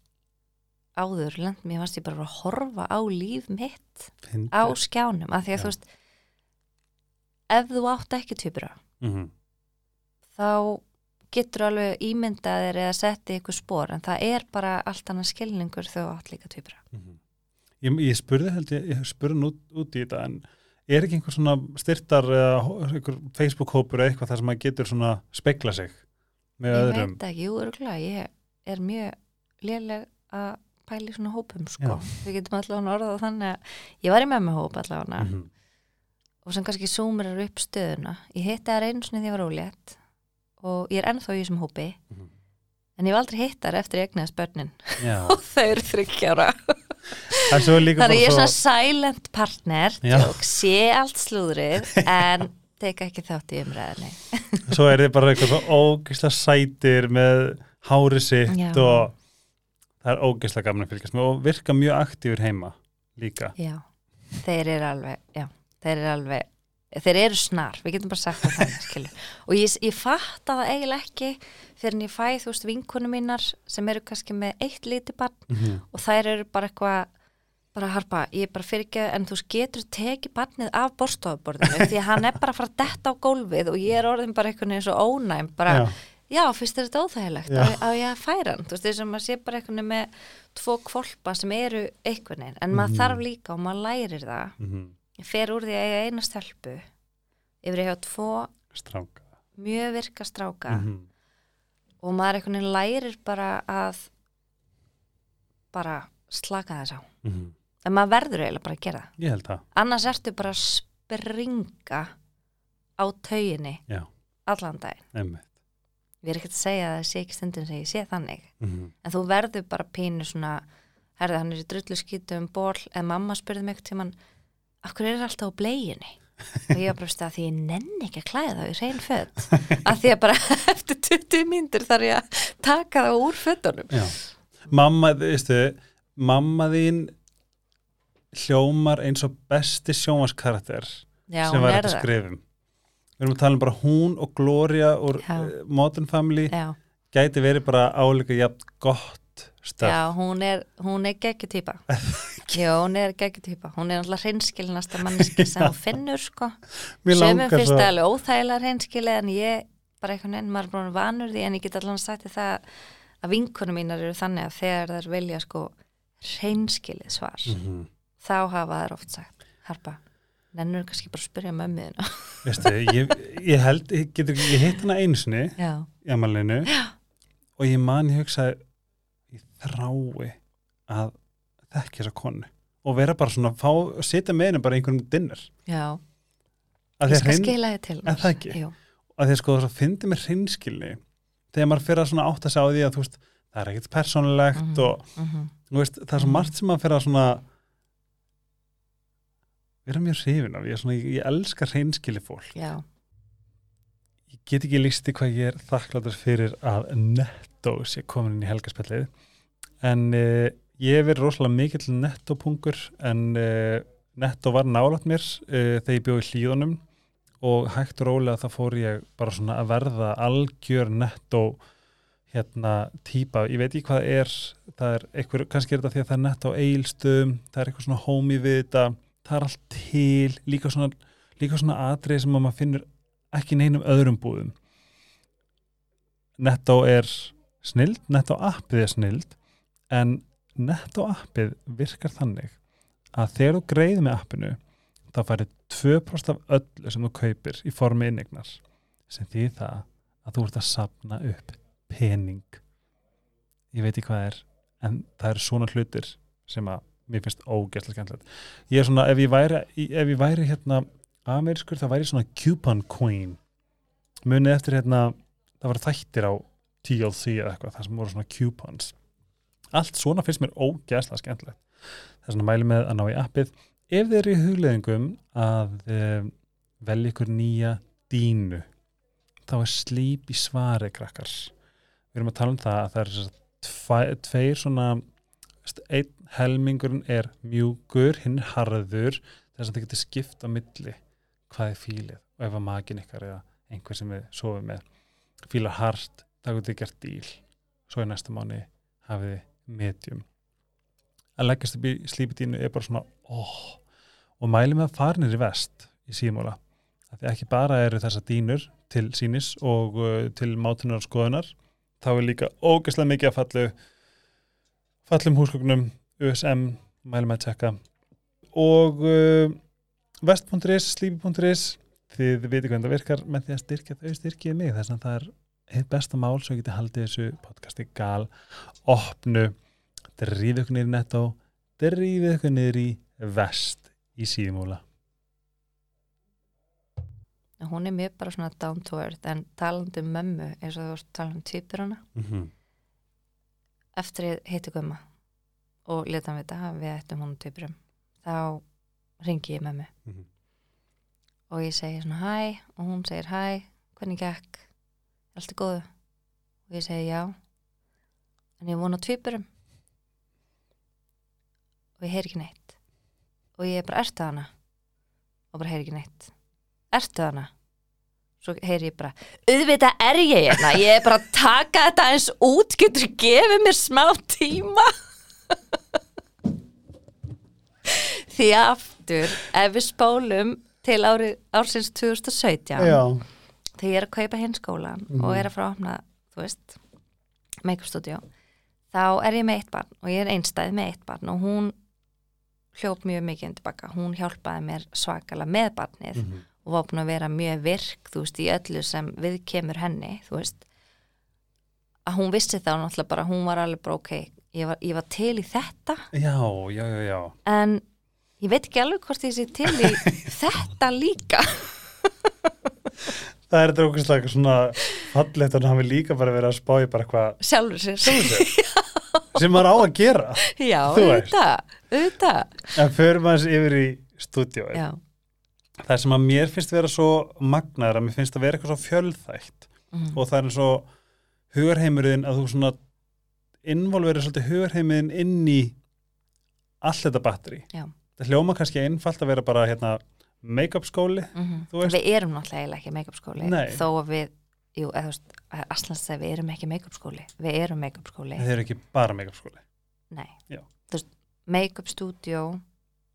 áður lend mér fannst ég bara að horfa á líf mitt Fyndið. á skjánum, af því að Já. þú veist ef þú átt ekki týpura Mhm. þá getur alveg ímyndaðir eða setti ykkur spór en það er bara allt annað skilningur þú átt líka týpura Mhm. ég, ég spurði held ég, ég spurði hann út, út í þetta en er ekki einhver svona styrtar einhver Facebook-hópur eða eitthvað þar sem maður getur svona spekla sig með ég öðrum veit ekki, jú, örgulega ég er mjög léleg að pæla í svona hópum sko, Já. við getum allavega orðað þannig að ég var í með með hóp allavega Mhm. og sem kannski súmur upp stöðuna ég hitti það einu sinni því ég var ólétt og ég er ennþá í þessum hópi. Mhm. en ég var aldrei hittar eftir ég egnaðast börnin. Og þau eru þryggjára svo Þannig ég er svona silent partner sé allt slúðrið en teka ekki þátt í umræðinni svo er þið bara eitthvað svo ógeðslega sætir með hári sitt Já. og það er ógeðslega gaman að fylgjast með og virka mjög aktífur heima líka. Já, þeir eru alveg já, þeir eru alveg þeir eru snar, við getum bara sagt það þannig og ég, ég fatta það eiginlega ekki en ég fæ þú veist vinkunum mínar sem eru kannski með eitt lítið barn mm -hmm. og þær eru bara eitthvað bara harpa, ég er bara fyrir ekki en þú veist, getur tekið barnið af borstofaborðinu því að hann er bara að fara að detta á gólfið og ég er orðin bara einhvern veginn svo ónæm bara, Já. já, fyrst er þetta óþægilegt Já. á ég að færa hann, þú veist, þess að maður sé bara veginn með tvo kvolpa sem eru einhvern veginn, en maður Mhm. þarf líka og maður lærir það, Mm ég fer úr því að eiga eina stelpu yfir hafa tvo stráka. mjög virka stráka. Mm og maður einhvern veginn lærir bara að bara slaka þess á. -hmm. en maður verður eiginlega bara að gera það. Ég held það. Annars ertu bara að springa á tauginni allan daginn. Einmitt. Ég er ekkert að segja að það sé ekki stundin sem ég sé þannig. Mm en þú verður bara pínu svona herði hann er í drullu skýtu um ból en mamma spurði mig tíman af hverju er alltaf á bleiginni og ég var bara að því ég nenni ekki að klæða það í hrein fött að því að bara eftir 20 mínútur þarf ég að taka það úr föttunum Já. mamma, veistu mamma þín hljómar eins og besti sjónvarskarakter já, sem var það. skrifum. Við erum að tala um bara hún og Gloria úr Já. uh, Modern Family. Já, gæti verið bara áleika jafn gott stöf já, hún er, er geggjutýpa já, hún er geggjutýpa hún er alltaf hreinskilinasta manneski sem hún finnur sko. Finnst svo- það alveg óþægilega reynskili en ég bara einhvern veginn, maður er bara vanur því en ég get allan sagt því það að vinkunum mínar eru þannig að þegar þær vilja sko reynskilið svar Mhm. þá hafa þær oft sagt Harpa, nennur kannski bara að spyrja mömmuðina Veistu, ég, ég held ég, getur, ég hitt hana Já, í amalinu og ég man ég hugsaði ég þrái að þekki þessa konu og vera bara svona fá, sitja með henni bara í einhverjum dinner. Já, að ég að skal hrein- skila þið til Er það ekki? Að því að sko það fyndi mér hreinskilni þegar maður fyrir að svona átta sig á því að veist, það er ekkert persónulegt Mhm, og mhm. þú veist, það er svo Mhm. margt sem maður fyrir að svona vera mjög hrifin af. Ég, svona, ég, ég elska hreinskili fólk. Já, ég get ekki listi hvað ég er þakkláttur fyrir að Netto sé komin inn í helgarspillið en uh, ég hef verið rosalega mikill Netto-pungur en uh, Netto var nálat mér uh, þegar ég bjóð í hlýðunum og hægt og rólega það fór ég bara svona að verða algjör Netto hérna típa, ég veit ekki hvað er það er eitthvað, kannski er þetta því að það er Netto eilstum, það er eitthvað svona homey við þetta, það er allt til líka svona, svona atrið sem maður finnur ekki neinum öðrum búðum. Netto er snild, Netto appið er snild en Netto appið virkar þannig að þegar þú greiði með appinu þá færið 2% af öllu sem þú kaupir í formi innegnar sem því það að þú ert að sapna upp pening. Ég veit ekki hvað er en það eru svona hlutir sem að mér finnst ógæslega skemmtilegt. Ég er svona, ef ég væri, ef ég væri hérna amerískur, það væri svona coupon queen. Munið eftir hérna það var þættir á TLC eða eitthvað, það sem voru svona coupons allt svona finnst mér ógæslega skemmtilegt. Er svona mæli með að ná í appið. Ef þeir eru í hugleðingum að um, velja ykkur nýja dínu þá er slíp í svari krakkar. Við erum að tala um það að það er tve, tveir svona einn helmingurinn er mjúkur hinn er harður þess að það getur skipt á milli hvað er fílið og ef að makin ykkar eða einhver sem við sofum með fílar hart, það getur gert díl svo í næsta mánu hafið þið medium. Að leggjast upp í slípitínu er bara svona oh, og mæli með farnir í vest í símóla. Það er ekki bara eru þessa dínur til sínis og uh, til mátunar og skoðunar þá er líka ógeðslega mikið að fallu fallum húsgögnum USM, mælum að tjekka og uh, vest.is, slípi.is þið veitir hvernig það virkar með því að styrkja þau styrkið mig þess að það er eitt besta mál svo getið haldið þessu podcasti gal opnu, drýfið ykkur niður í netto drýfið ykkur niður í vest í síðmúla hún er mjög bara svona down to earth en talandi um mömmu eins og þú veist talandi um týpur hana mm -hmm. eftir ég hitti gumma og leta hann vita að við ættum hún týpurum þá ringi ég mömmu Mm -hmm. og ég segi svona hæ og hún segir hæ, hvernig gekk allt er góðu. Og ég segi já. En ég vona týpurum og ég heyr ekki neitt. Og ég er bara ertu hana og bara heyr ekki neitt. Ertu hana svo heyr ég bara auðvitað er ég hérna, ég er bara að taka þetta eins út, getur gefið mér smá tíma? Því aftur ef við spólum til ári, ársins 2017 Já, þegar ég er að kaupa hinn skólan Mhm. og er að fara að opna, þú veist make-up studio þá er ég með eitt barn og ég er einstæð með eitt barn og hún hljóp mjög mikið inn tilbaka, hún hjálpaði mér svakalega með barnið mm -hmm. og var búin að vera mjög virk, þú veist, í öllu sem við kemur henni, þú veist. Að hún vissi þá náttúrulega bara, hún var alveg bara ok, ég var, ég var til í þetta. Já, já, já, já. En ég veit ekki alveg hvort ég sé til í þetta líka Það er þetta okkur svona fallegt en hann vil líka bara vera að spá í bara hvað sjálfur sér. sem maður á að gera já, auðvitað, auðvitað. En förum aðeins yfir í stúdíóið. Já, það sem að mér finnst vera svo magnaður að mér finnst að vera eitthvað svo fjölþægt mm. og það er eins og hugarheimurinn að þú svona involverið svolítið hugarheimurinn inn í allt þetta batteri það hljóma kannski einfalt að vera bara hérna make-up skóli mm veist- við erum náttúrulega ekki make-up skóli Nei. þó að við, jú, eða þú veist Aslands að við erum ekki make-up skóli við erum make-up skóli. Þeir eru ekki bara make-up skóli. Nei, Já. þú veist, make-up stúdjó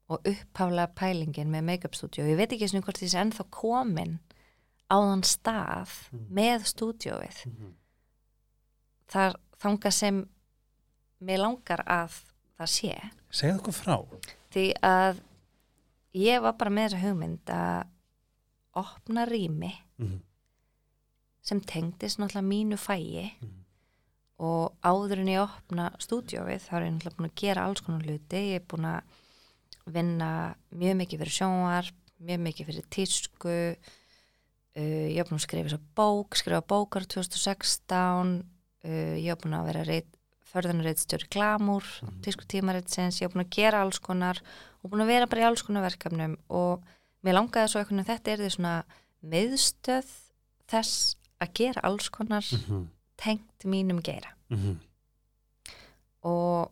og upphaflega pælingin með make-up stúdjó, ég veit ekki svona hvort því sé ennþá komin á þann stað Mhm. með stúdjóið þar þanga sem mér langar að það sé. Segðu okkur frá. Því að ég var bara með þessa hugmynd að opna rými Mhm. sem tengdist náttúrulega mínu fæi Mhm. og áður en ég opna stúdjóið þá er ég náttúrulega búin að gera alls konar hluti ég er búin að vinna mjög mikið fyrir sjónvar mjög mikið fyrir tísku uh, ég er búin að skrifa bók skrifa bókar 2016 uh, ég er búin að vera reit, förðanreitstjóri glamúr Mhm. tísku tímaritsins, ég er búin að gera alls konar og búin að vera bara í alls konar verkefnum og mér langaði svo eitthvað þetta er því svona miðstöð þess að gera alls konar Mhm. tengt mínum geira Mhm. og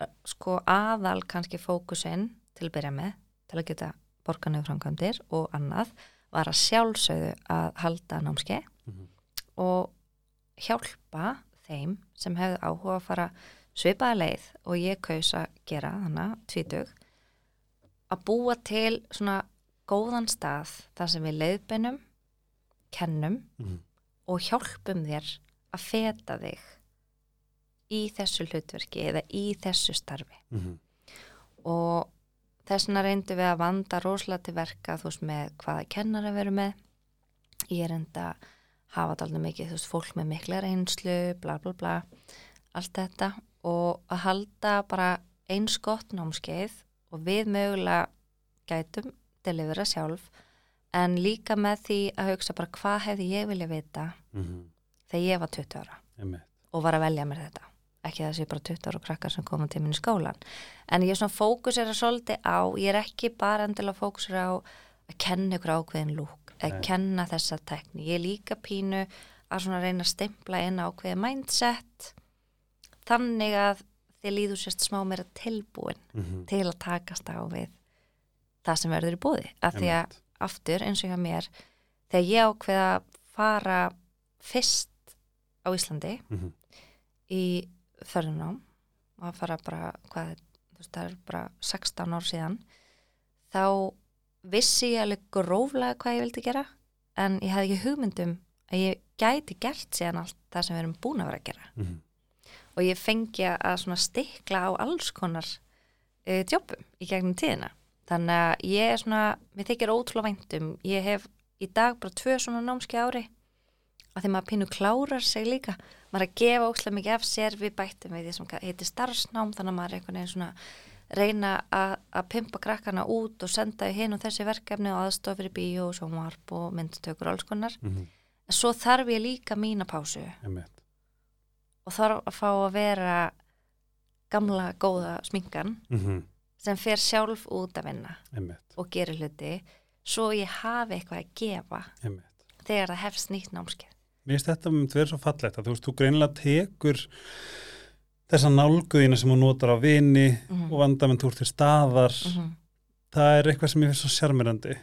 uh, sko aðal kannski fókusinn til að byrja með til að geta borgarnegu framkvæmdir og annað var að sjálfsögðu að halda námskeið Mhm. og hjálpa þeim sem hefðu áhuga að fara svipaða leið og ég kaus að gera þannig tvítug að búa til svona góðan stað þar sem við leiðbeinum kennum Mhm. og hjálpum þér að feta þig í þessu hlutverki eða í þessu starfi Mhm. og þessna reyndum við að vanda rosalega til verka þú veist með hvaða kennara við erum með ég er enda að hafa þetta mikið þú veist fólk með mikla reynslu bla bla bla allt þetta og að halda bara eins gott námskeið og við mögulega gætum delivera sjálf en líka með því að hugsa bara hvað hefði ég vilja vita Mhm. þegar ég var 20 ára Einmitt. og var að velja mér þetta ekki það sé bara 20 ára krakkar sem koma til minn í skólan en ég er svona fókusera svolítið á, ég er ekki bara endilega fókusera á að kenna ykkur ákveðin lúk að Nei. kenna þessa tekni, ég er líka pínu að svona reyna að stempla inn ákveðin mindset þannig að þið líður sérst smá meira tilbúin Mhm. til að takast á við það sem verður í búði af því að aftur eins og hjá mér þegar ég ákveða að fara fyrst á Íslandi Mhm. í förðunám og að fara bara hvað, þú veist, það er bara 16 ár síðan þá vissi ég alveg gróflega hvað ég vildi gera en ég hefði ekki hugmyndum að ég gæti gert síðan allt það sem við erum búin að vera að gera. Mhm. og ég fengi að stikla á alls konar uh, jobbum í gegnum tíðina. Þannig að ég er svona, mér þykir ótrúlega væntum ég hef í dag bara tvö svona námski ári að því maður pínu klárar sig líka. Maður að gefa óslega mikið af sér við bættum við því sem heitir starfsnám þannig að maður er einhvern veginn svona reyna að, að pimpa krakkana út og senda hinn og þessi verkefni og aðstof fyrir bíó og sjónvarp og myndtökur og alls konar Mhm. en svo þarf ég líka mína pásu og þarf að fá að vera gamla góða sminkan Mhm. sem fer sjálf út að vinna Einmitt. og gerir hluti svo ég hafi eitthvað að gefa Einmitt. þegar það hefst nýtt námskeið Mér finnst þetta um vera svo fallegt að þú veist, þú greinilega tekur þessa nálguðina sem hún notar á vini Mhm. og vandamenn þú ert til staðar mm -hmm. það er eitthvað sem ég finnst svo sjarmirandi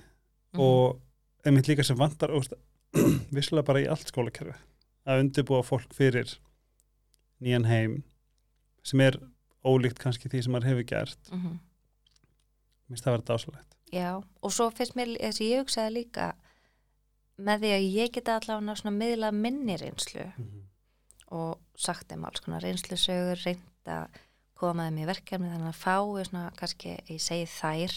og einmitt líka sem vantar og, veist, vissulega bara í allt skólakerfi að undirbúa fólk fyrir nýjan heim sem er ólíkt kannski því sem maður hefur gert mm -hmm. mér finnst það að vera dásalegt Já, og svo finnst mér, þess að ég hugsaði líka með því að ég geta allavega svona miðla minni reynslu mm -hmm. Og sagt þeim alls konar reynslusögur, reynd að koma þeim í verkefni þannig að fái svona kannski, ég segi þær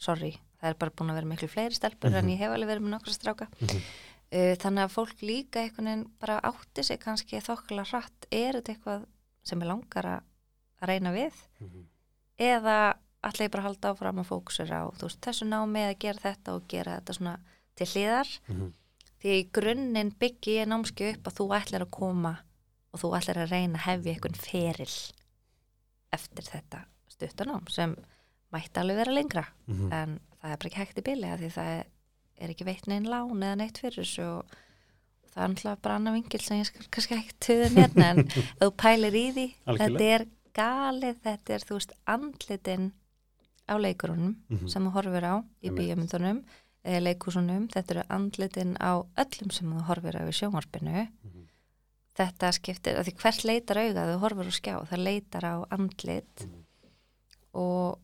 sorry, það er bara búin að vera miklu fleiri stelpur en Mhm. ég hef alveg verið með nokkra stráka. Mm -hmm. Uh, þannig að fólk líka einhvern veginn bara átti sig kannski þokkala hratt er þetta eitthvað sem er langar að reyna við? Eða ætla ég bara að halda áfram að fókusur á veist, þessu námi að gera þetta og gera þetta svona til hliðar? Því í grunninn byggi ég námski upp að þú ætlar að koma og þú ætlar að reyna að hefja einhvern feril eftir þetta stuttanám sem mætti alveg vera lengra Mhm. en það er bara ekki hægt í bili því það er, ekki veitt neinn lán eða neitt fyrir þessu og það er náttúrulega bara annað vingil sem ég skal kannski ekki töða hérna en ef þú pælir í því Algjörlega. þetta er galið, þetta er þú veist andlitin á leikurunum Mhm. sem þú horfir á í Einmitt. bíómyndunum eða leikúsunum, þetta eru andlitin á öllum sem þú horfir á í sjónvarpinu Mhm. Þetta skiptir, af því hvert leitar auga þú horfir á skjá, það leitar á andlit Mhm. og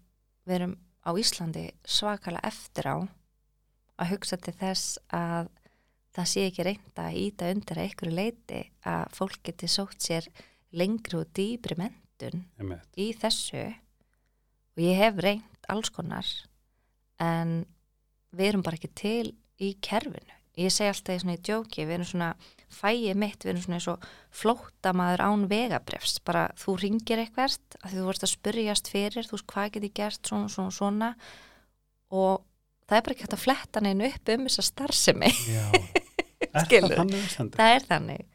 við erum á Íslandi svakalega eftir á að hugsa til þess að það sé ekki reynda að íta undir að ykkur leiti að fólk geti sótt sér lengri og dýbri mentun Einmitt. í þessu og ég hef reynd alls konar en við erum bara ekki til í kerfinu ég segi alltaf í svona í djóki við erum svona fæið mitt, við erum svona eins og flóttamaður án vegabrefs bara þú ringir eitthvert að þú vorst að spyrjast fyrir, þú veist hvað get ég gert svona, svona, svona. Og það er bara ekki hægt að fletta neinu upp um þessa starfsemi, Já, er það á það er þannig.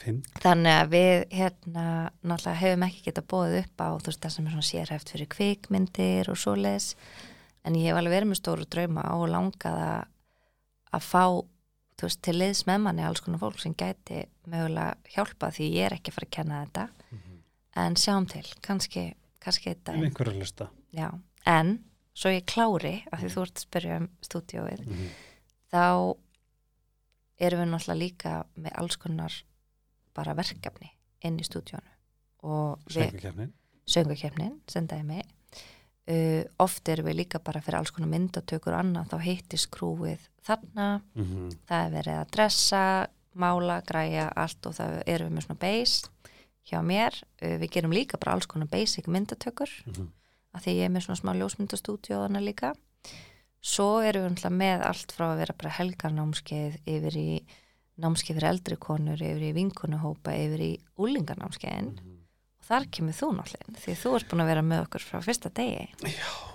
Finn, Þannig að við hérna náttúrulega hefum ekki getað bóðið upp á þú veist það sem er svona sérhæft fyrir kvikmyndir og svoleiðis. En ég hef alveg verið með stóru drauma og langaða að fá veist, til liðs með manni alls konar fólk sem gæti mögulega hjálpa því ég er ekki að fara að kenna þetta. En sjáum til, kannski kannski þetta, en einhverju að hlusta. Já en, svo ég klári, af því þú ert að spyrja um stúdíóið, þá erum við náttúrulega líka með alls konar bara verkefni inn í stúdíónu og við, söngakefnin, sem dæmi uh, oft erum við líka bara fyrir alls konar myndatökur og annað, þá hittist krúið þarna, Mhm. það er verið að dressa mála, græja, allt og það erum við með svona base hjá mér, uh, við gerum líka bara alls konar basic myndatökur Mhm. að því ég er með svona smá ljósmyndastúdíóðana líka. Svo erum við náttúrulega með allt frá að vera bara helgarnámskeið yfir í námskeið fyrir eldri konur yfir í vinkunuhópa, yfir í úlingarnámskeiðin og þar kemur þú náttúrulega inn, því þú ert búin að vera með okkur frá fyrsta degi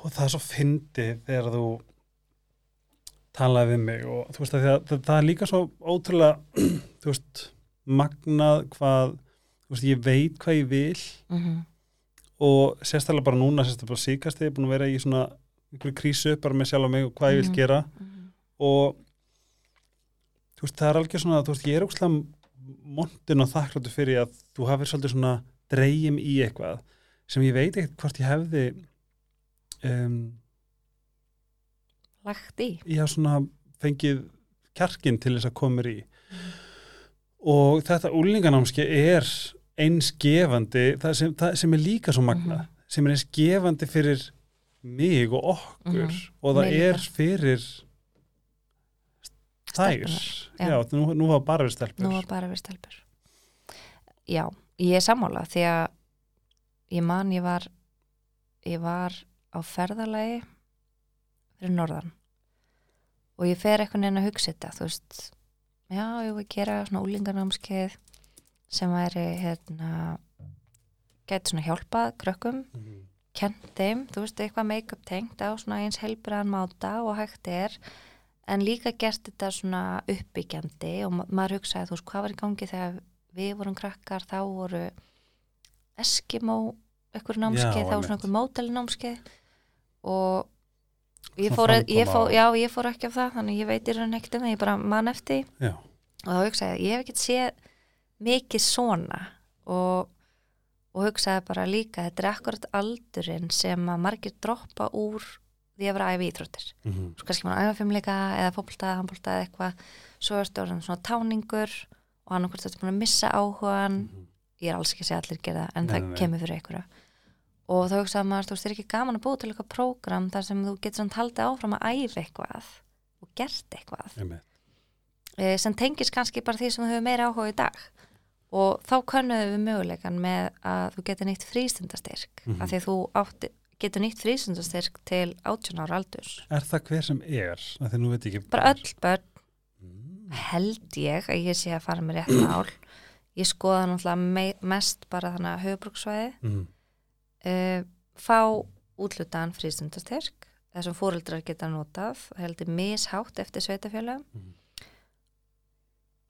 og það er svo fyndið þegar þú talaði við mig og þú veist að það, það, það er líka svo ótrúlega þú veist, magnað hvað þú veist, ég veit hvað ég vil mm -hmm. og sérstaklega bara núna sérstaklega bara síkast ég er búin að vera í svona einhverju krísu bara með sjálf og mig og hvað ég vil Mhm. gera og þú veist, það er algjör svona þú veist, ég er ókslega montin og þakkláttu fyrir að þú hafið svolítið svona dreygim í eitthvað sem ég veit ekkert hvort ég hefði um, lagt í ég haf svona fengið kjarkin til þess að koma mér í og þetta úlinganámski er eins gefandi það sem, það sem er líka svo magna Mhm. sem er eins gefandi fyrir mig og okkur Mhm. og það líka. er fyrir þær já. nú, nú var bara við stelpur nú var bara við stelpur já, ég er sammála því að ég man ég var ég var á ferðalagi fyrir norðan og ég fer eitthvað neina að hugsa þetta þú veist, já, ég vil gera svona úlingarnámskeið sem væri hérna gæti svona hjálpað krökkum Mhm. kent þeim, þú veist, eitthvað make-up tengt á svona eins heilbriðan máta og hægt er, en líka gert þetta svona uppbyggjandi og ma maður hugsaði, þú veist, hvað var í gangi þegar við vorum krakkar, þá voru Eskimo eitthvað námskeið, þá var svona eitthvað mótali og ég fór, ég fór, já, ég fór ekki af það, þannig ég veit í raun ekkert um það, ég bara man eftir. Já, og þá hugsaði ég, ég hef ekkert séð mikið svona. Og, og hugsaði bara líka þetta er akkurat aldurinn sem að margir droppa úr því að vera að æfa íþróttir Mhm. svo kannski maður æfa fimmleika eða fótbolta, handbolta eða eitthvað. Svo ertu orðin svona táningur og annarkvort ertu búin að missa áhugan Mhm. ég er alls ekki að segja allir gera en Nei, það nei, kemur fyrir einhverja og þá hugsaði maður, þú veist, það er ekki gaman að búa til eitthvað prógram þar sem þú getur samt haldið áfram að æfa eitthvað og gert eitthvað. Eh, sem tengis kannski bara því sem þú hefur meira áhuga í dag. Og þá könnuðum við möguleikan með að þú getur nýtt frístundastyrk Mhm. af því að þú átti, getur nýtt frístundastyrk til 18 ára aldurs. Er það hver sem er? Bara öll börn. Mm. Held ég að ég sé að fara með rétt mál ég skoða náttúrulega me mest bara þannig að höfubruksvæði Mhm. uh, fá útlutan frístundastyrk þessum fóreldrar geta notað heldur mishátt eftir sveitafjölum Mhm.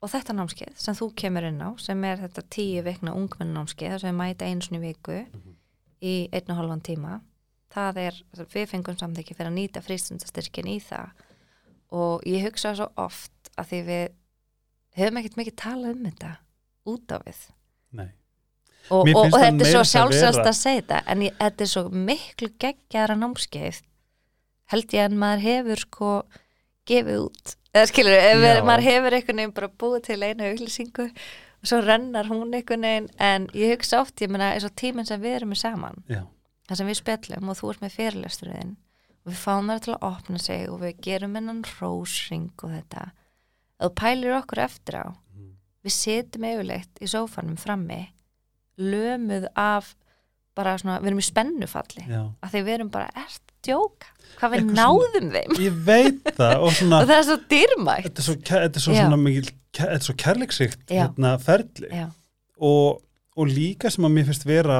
og þetta námskeið sem þú kemur inn á sem er þetta tíu vikna ungmennámskeið þar sem við mæta einu svona í viku Mhm. í einn og halvan tíma það er, við fengum samþykki fyrir að nýta frístundastyrkin í það og ég hugsa svo oft að því við höfum ekkert mikið talað um þetta út á við. Nei. og, og, og þetta er svo sjálfsagt að segja þetta en ég, þetta er svo miklu geggjara námskeið held ég en maður hefur sko gefið út. Eða skilur, við, maður hefur einhvern veginn bara búið til einu auglýsingu og svo rennar hún einhvern veginn en ég hugsa oft, ég meina, eins og tíminn sem við erum með saman, það sem við spjallum og þú ert með fyrirlesturinn og við fáum það til að opna sig og við gerum innan rósring og þetta ef þú pælir okkur eftir á. Mhm. við situm yfirleitt í sófanum frammi lömuð af bara svona, við erum í spennufalli já. af því við erum bara, ert djóka? Hvað við Eitthvað náðum þeim? Ég veit það og svona og það er svo dýrmætt. Þetta er svo, þetta er svo, svona mikil, þetta er svo kærleiksrikt Já. hérna, ferli. Og, og líka sem að mér finnst vera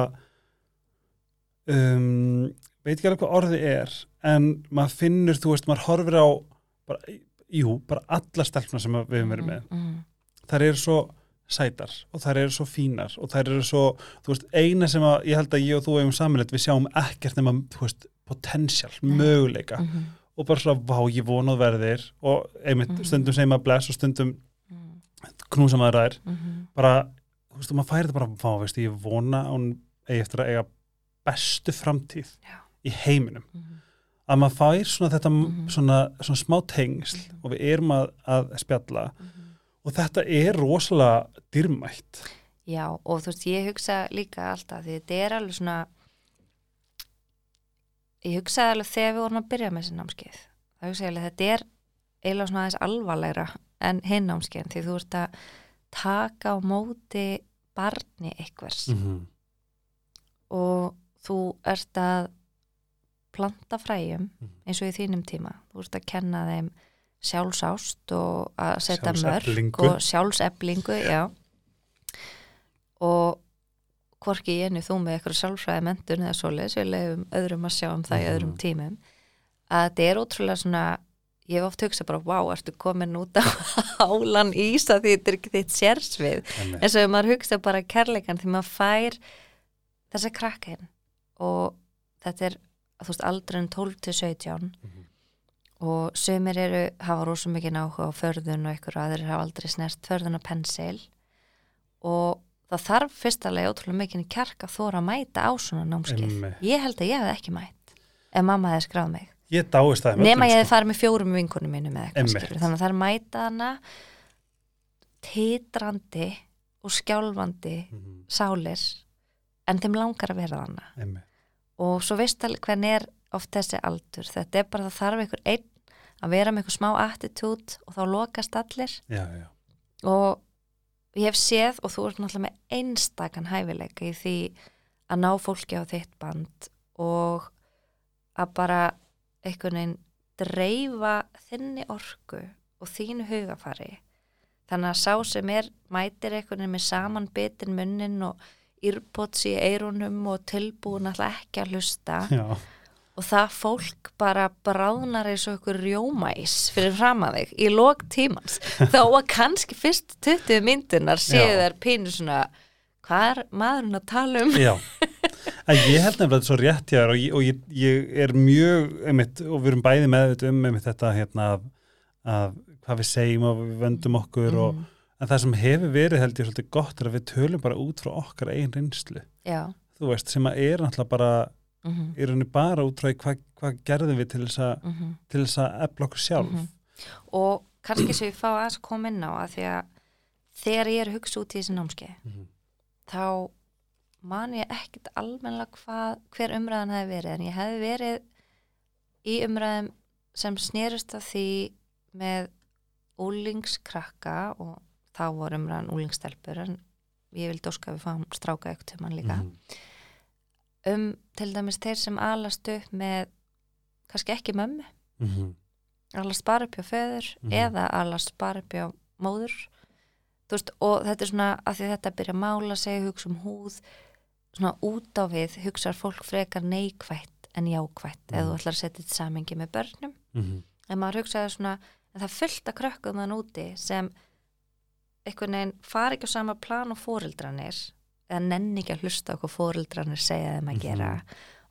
um, veit ekki alveg hvað orðið er en maður finnur, þú veist, maður horfir á bara, jú, bara alla stelpna sem við höfum verið með. mm, þær eru svo sætar og þær eru svo fínar og þær eru svo, þú veist, eina sem að ég held að ég og þú hefum samanleitt, við sjáum ekkert nema, þú veist, potential, Nei. möguleika. Mm, og bara svona, vá, ég vonað verðir og einmitt Mhm. stundum segir maður bless og stundum mm, knúsa maður þær. Mhm, bara, þú veist, og maður færi þetta bara vá, veist, ég vona að hún eigi eftir að eiga bestu framtíð Já. í heiminum. Mhm, að maður fær svona þetta Mhm. svona, svona smá tengsl Mhm. og við erum að, að spjalla mhm. og þetta er rosalega dýrmætt Já, og þú veist, ég hugsa líka alltaf því þetta er alveg svona ég hugsaði alveg þegar við vorum að byrja með þessi námskeið það hugsaði alveg þetta er eiginlega svona aðeins alvarlegra en hinn námskeiðin því þú ert að taka á móti barni einhvers mm -hmm. og þú ert að planta fræjum Mhm. eins og í þínum tíma. Þú ert að kenna þeim sjálfsást og að setja mörg og sjálfseflingu já. og hvorki ég enni þú með eitthvað sjálfsfræði mentun eða svoleiðis, við leiðum öðrum að sjá um það í öðrum Mhm. tímum. Að þetta er ótrúlega svona ég hef oft hugsað bara, wow, ertu komin út á hálan ísa því þetta er ekki þitt sérsvið. En svo ef maður hugsa bara kærleikan því maður fær þessa krakkin og þetta er þú veist aldrun 12 til 17 Mhm. og sömur eru hafa rosa mikið áhuga á förðun og og aðrir hafa aldrei snert förðun og pensil. Og það þarf fyrstalega ótrúlega mikið kjark að þóra að mæta á svona Einmitt. ég held að ég hefði ekki mætt ef mamma hefði skráð mig. Ég dáist það nema ég hefði farið með fjórum vinkunum mínum eða eitthvað skilur þannig að það er mæta hana titrandi og skjálfandi mm sálir en þeim langar að vera -hmm. Og svo veist alveg hvernig er oft þessi aldur, þetta er bara það þarf einhver einn að vera með eitthvað smá attitút og þá lokast allir. Já, já, og ég hef séð og þú ert náttúrulega með einstakann hæfileika í því að ná fólki á þitt band og að bara einhvern veginn dreifa þinni orku og þínu hugafari þannig að sá sem er mætir einhvern veginn með saman bitin munnin og írpots í eirunum og tilbúin alltaf ekki að hlusta. Já. og það fólk bara bráðnar eins og ykkur rjómæs fyrir fram að þig í lók tímans. Þá að kannski fyrst 20 myndunar séu þær pínu svona hvað er maðurinn að tala um? Já, en ég held nefnilega þetta svo rétt hjá þér og, ég, og ég, ég er mjög einmitt, og við erum bæði með um einmitt, þetta hérna að, að hvað við segjum og við vendum okkur og, Mhm. En það sem hefur verið held ég svolítið gott er að við tölum bara út frá okkar einn reynslu, já, þú veist, sem að er náttúrulega bara, mhm, er henni bara út frá hvað hva gerðum við til þess að mhm, til þess að efla okkur sjálf. Mhm. og kannski sem ég fá að koma inn á að því að þegar ég er að hugsa út í þessi námskeið Mhm. þá man ég ekkit hvað, hver umræðan hefði verið en ég hefði verið í umræðum sem snerist af því með úlingskrakka og þá voru umræðan úlingstelpur en ég vildi óska að við fáum stráka ekkert til mann líka Mhm. um til dæmis þeir sem alast upp með kannski ekki mömmu Mhm. alast bara upp hjá föður Mhm. eða alast bara upp hjá móður veist, og þetta er svona að því þetta byrja að mála sig, hugsa um húð svona út á við hugsar fólk frekar neikvætt en jákvætt eða Mhm. þú ætlar að setja þetta samingi með börnum Mhm. en maður hugsaði svona en það að krökkum þann úti sem einhvern veginn fari ekki á sama plan og fóreldranir eða nenni ekki að hlusta á hvað fóreldranir segja þeim að Mhm. gera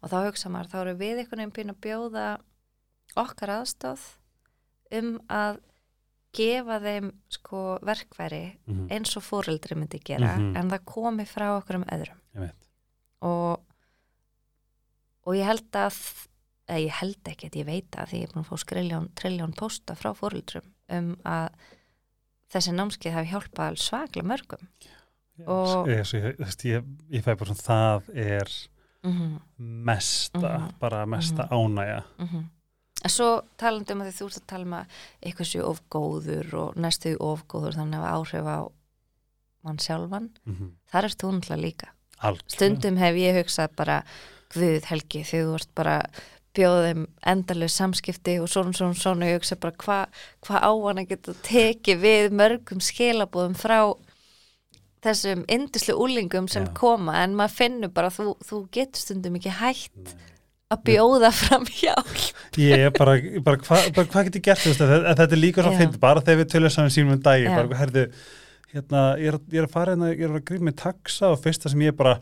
og þá hugsa maður, þá eru við einhvern veginn byrjun að bjóða okkar aðstóð um að gefa þeim sko verkværi Mhm. eins og fóreldri myndi gera Mhm. en það komi frá okkur um öðrum og og ég held að eða ég held ekki að ég veit að því ég er búin að fá skriljón, triljón posta frá fóreldrum um að þessi námskeið hafi hjálpað svaklega mörgum. Og- ég, ég, ég, ég, ég fæ bara svona það er mm mesta, Mhm. bara mesta Mhm. ánægja. En svo talandi um að því þú ert að tala um að eitthvað séu ofgóður og næstu ofgóður þannig að áhrif á mann sjálfan. Mm þar ert þú náttúrulega líka. Algjörlega. stundum hef ég hugsað bara Guð Helgi þegar þú ert bara bjóðum endalega samskipti og svona svona svona og ég hugsa bara hvað hva á hann að geta tekið við mörgum skilabúðum frá þessum indislu úlingum sem Já. koma? En maður finnur bara þú, þú getur stundum ekki hægt að bjóða fram hjálp. Ég er bara, bara hvað hva, hva get ég gert að þetta er líka svo fyndi, bara þegar við tölum saman sínum um dagi, bara herðu hérna, ég er, ég er að fara hérna, ég er að grífa með taxa og fyrsta sem ég er bara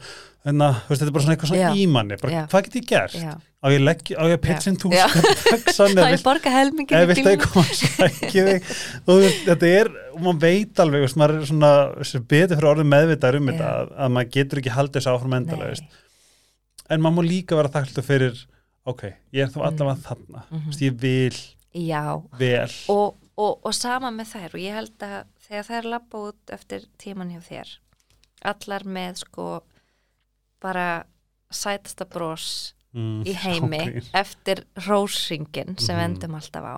hérna, veist, þetta er bara svona eitthvað svona ímanni bara, Já. hvað get ég gert? já, Á ég, legg, á ég að pitchin þú Já. taxan eða vilt að ég koma að sækja þig? Og veist, þetta er, og maður veit alveg veist, maður er svona, sem betur fyrir orðið meðvitaður um þetta, að, að maður getur ekki haldið þessu áfram endalega, en maður má líka vera þakkláttur fyrir, ok, ég er þá allavega þarna, Mhm. þú veist, ég vil já, vel, og, og, og sama með þær og ég held að þegar þær lappa út eftir tíman hjá þér allar með sko bara sætasta bros mm, í heimi ágrín. eftir rósringin sem við endum alltaf á.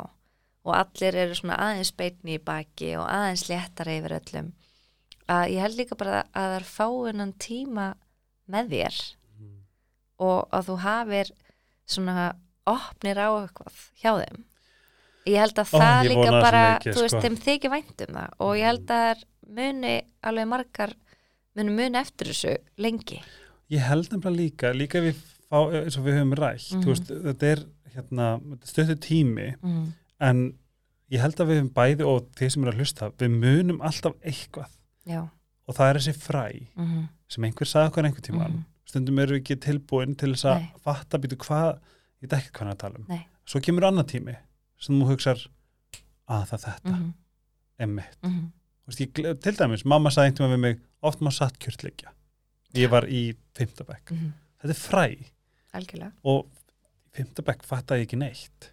Og allir eru svona aðeins beitni í baki og aðeins léttar yfir öllum. Að ég held líka bara að það er fáinan tíma með þér. Mhm. og að þú hafir svona opnir á eitthvað hjá þeim ég held að Ó, það líka bara mikið, þú veist, sko. þeim þykir vænt um það og ég held að muni alveg margar muni muni eftir þessu lengi Ég held nefnilega líka, líka við fá, eins og við höfum rætt, Mhm. þú veist, þetta er hérna, stöttu tími mm. en ég held að við höfum bæði og þeir sem eru að hlusta, við munum alltaf eitthvað já og það er þessi fræ mm sem einhver sagði okkur einhver tíma Mhm. stundum eru við ekki tilbúin til þess að fatta býtu hvað, ég veit ekki hvað hann að tala um Nei. svo kemur annar tími sem þú hugsar að það er þetta. Mm er mitt, -hmm. Þú veist, ég, til dæmis mamma sagði einhvern veginn við mig, oft maður satt kjörtleikja ég var í fimmtabæk Mm þetta er fræ. Algjörlega. Og í fimmtabæk fattaði ég ekki neitt.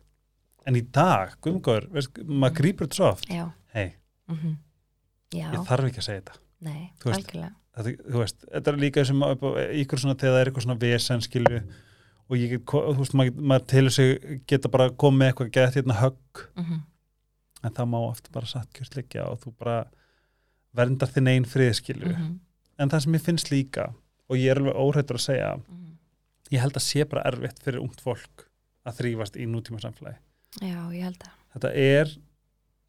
En í dag, guðmgóður maður grýpur þetta svo oft. Hei, mm já, ég þarf ekki að segja þetta. Nei, veist, algjörlega. þetta, þú veist, þetta er líka sem ykkur svona þegar það er eitthvað svona vesen skilju og ég get, þú veist, maður, maður til sig geta bara komið eitthvað gett hérna högg, mm en það má oft bara satt kjörtleikja og þú bara verndar þinn einn frið skilju -hmm. en það sem ég finnst líka og ég er alveg óhættur að segja Mhm. ég held að sé bara erfitt fyrir ungt fólk að þrýfast í nútíma samfélagi já, ég held að þetta er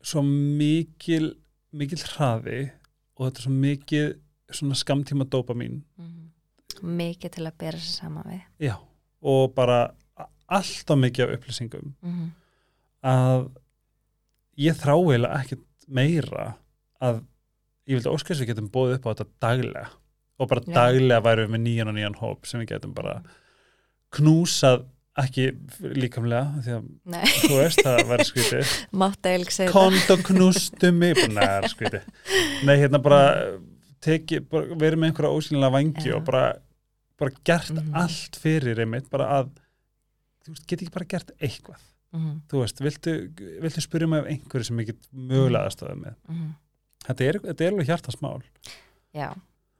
svo mikil mikil hraði og þetta er svo mikil svona skamtíma dópamin mm mikið til að bera sér saman við. Já, og bara alltaf mikið af upplýsingum mm að ég þrá eiginlega ekkert meira að ég vildi óskast við getum bóðið upp á þetta daglega og bara Já. daglega værum við með nýjan og nýjan hóp sem við getum bara knúsað ekki líkamlega því að nei, þú veist það væri og knustu mig neðar skrítið. Nei hérna bara teki, bara verið með einhverja ósynlega vangi Já. og bara, bara gert Mhm. allt fyrir einmitt bara að þú veist, geti ekki bara gert eitthvað. Mm þú veist, viltu, viltu spyrja mig af einhverju sem ég get mögulega aðstöða með? -hmm. þetta er, þetta er alveg hjartasmál. Já,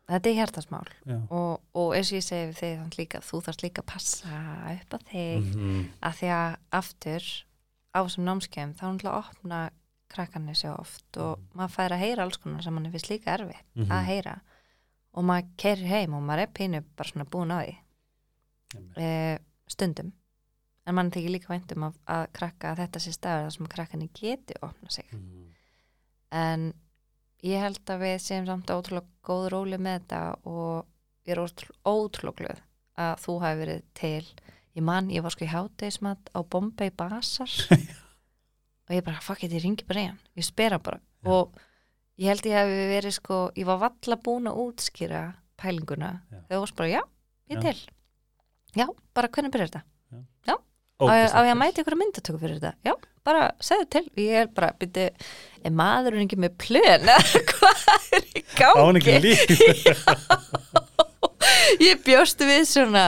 þetta er hjartasmál. Og, og eins og ég segi við þig þannig líka, þú þarfst líka að passa upp á þig Mm -hmm. að því að aftur á þessum námskeiðum þá er náttúrulega að opna krakkarnir sér oft og maður fær að heyra alls konar sem mann finnst líka erfitt Mhm. að heyra og maður keirir heim og maður er pínu bara svona búin á því. E, stundum. En mann þykir líka væntum að, að krakka að þetta sé staður þar sem krakkarnir geti opna sig. En ég held að við séum samt ótrúlega góð róli með þetta og ég er ótrú- ótrúlega glöð að þú hafi verið til. Ég man, ég var sko í hátegismat á Bombay Bazaar og ég bara, fuck it, ég ringi bara í hann. Ég spyr hann bara. Já. og ég held ég hefði verið sko ég var valla búin að útskýra pælinguna. Já. þegar þú varst bara, já, ég Já. til. Já, bara hvernig byrjar þetta? Á, Ógeðslega á ég að mæta ykkur myndatöku fyrir þetta? Já, bara segðu til. Ég er bara, byrju, er maðurinn ekki með plön? Eða hvað er í á hann ekki gangi líf ég bjóstu við svona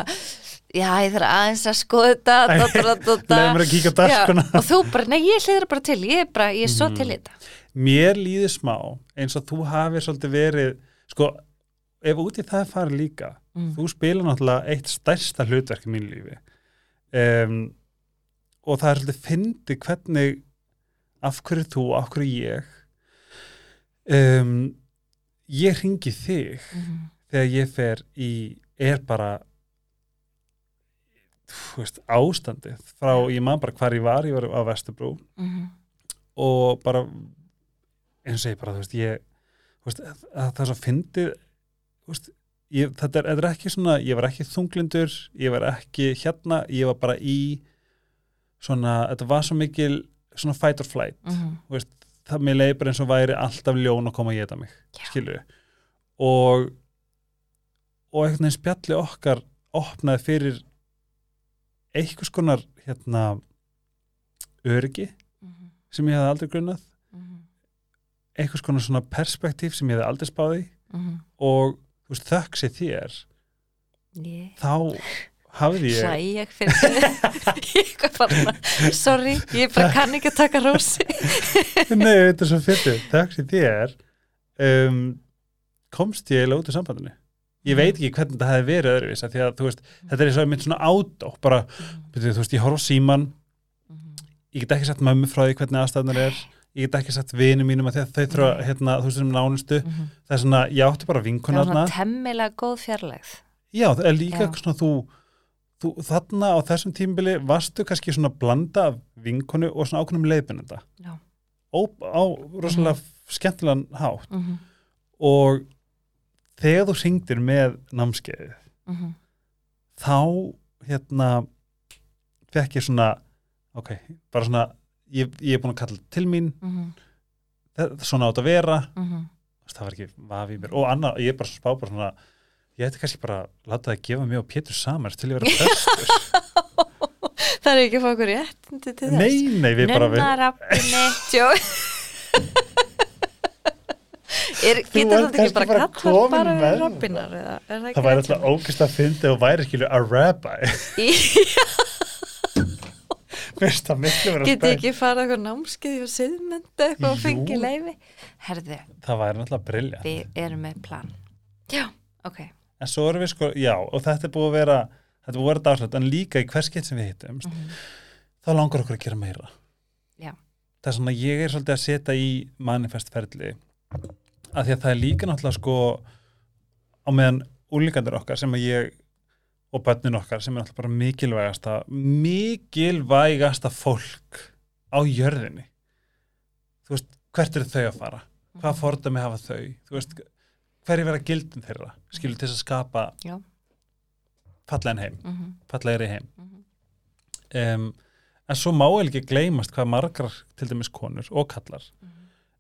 já, ég þarf aðeins að skoða þetta leiðum mér að kíka á Já, dagskona og þú bara, nei, ég hlýður bara til ég er bara, ég er svo Mhm. til þetta mér líður smá eins og þú hafið svolítið verið sko, ef út í það farið líka mm. þú spila náttúrulega eitt stærsta hlutverk í mínu lífi um, og það er svolítið fyndi hvernig af hverju þú, af hverju ég um, ég ringi þig Mm. þegar ég fer í er bara veist, ástandið frá, ég man bara hvar ég var, ég var á Vesturbrú Mm. og bara eins og ég bara, þú veist, ég þú veist, að, að það er svo fyndið þú veist, ég, þetta er, er ekki svona ég var ekki þunglindur, ég var ekki hérna, ég var bara í svona, þetta var svo mikil svona fight or flight Mm. þú veist, það mér leið bara eins og væri alltaf ljón að koma að geta mig Já. skilur og og einhvern veginn spjalli okkar opnaði fyrir einhvers konar hérna öryggi Mhm, sem ég hefði aldrei grunnað mhm, einhvers konar svona perspektíf sem ég hefði aldrei spáði mhm. og þú veist, þökk sér þér Ég þá hafði ég hlæ ég fyrir ég er bara, sorry, ég bara kann ekki að taka rósi. Nei, þetta er svo fyrir þökk sér þér. Um, komst ég eiginlega út úr sambandinu? Ég veit ekki hvernig þetta hefði verið öðruvís af því að þú veist, þetta er eins og mynd svona átó bara, byrju, þú veist, ég horf á síman Mhm, ég get ekki sagt mömmu frá því hvernig aðstæðnar er ég get ekki sagt vinum mínum að þau þurfa Nei. hérna, þú veist, um nánustu mhm. það er svona, ég átti bara það var vinkunarna svona temmilega góð fjarlægð. Já, það er líka eitthvað svona þú, þú þarna á þessum tímbili varstu kannski svona blanda af vinkonu og svona ákveðnum leiðbynenda Já. Ó, á rosalega skemmtilegan hátt. Mhm, og þegar þú syngdir með námskeiði mhm, þá hérna fekk ég svona ok, bara svona ég, ég er búin að kalla til mín. Mhm, það, svona átt að vera. Mhm. það var ekki vafi í mér. Og annað, ég er bara spá bara svona ég ætti kannski bara að láta það gefa mig og Pétur samar til ég vera prestur. Það er ekki að fá okkur réttindi til þess. Nei, nei, við bara er, Getur þetta ekki bara kallar bara við rabbinar eða, það, væri alltaf ógist að fyndi og væri skilju a rabbi veist það miklu vera Getið ekki fara eitthvað námskeið og siðmynda eitthvað og fengi leifi Herðu, það væri náttúrulega brilja við erum með plan. Já, ok. En svo erum við sko, já, og þetta er búið að vera þetta er búið að vera dagslætt, en líka í hvers gett sem við hittum Mhm. þá langar okkur að gera meira. Já. það er svona, ég er svolítið að setja í manifestferðli að því að það er líka náttúrulega sko á meðan úlíkandir okkar sem að ég og börnin okkar sem er náttúrulega bara mikilvægasta mikilvægasta fólk á jörðinni. Þú veist, hvert eru þau að fara? Hvað fordæmi hafa þau? Þú veist, hverju vera gildin þeirra skilur til að skapa Já. fallegin heim, Mhm, fallegri heim. Mhm. um, en svo má ekki gleymast hvað margar til dæmis konur og kallar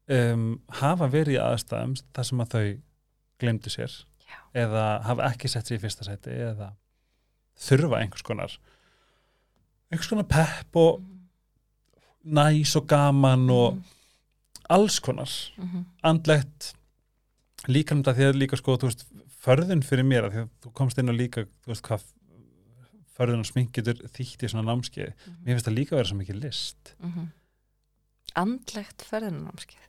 um, hafa verið aðstæðum þar sem að þau glemdu sér Já. eða hafa ekki sett sér í fyrsta seti eða þurfa einhvers konar einhvers konar pepp og næs og gaman og alls konar. Mhm, andlegt líka um þetta því að líka sko þú veist, förðun fyrir mér að því að þú komst inn og líka þú veist hvað förðun og smink getur þýtt í svona námskeið. Mhm, mér finnst það líka að vera svo mikið list. Mhm. Andlegt ferðinanámskeið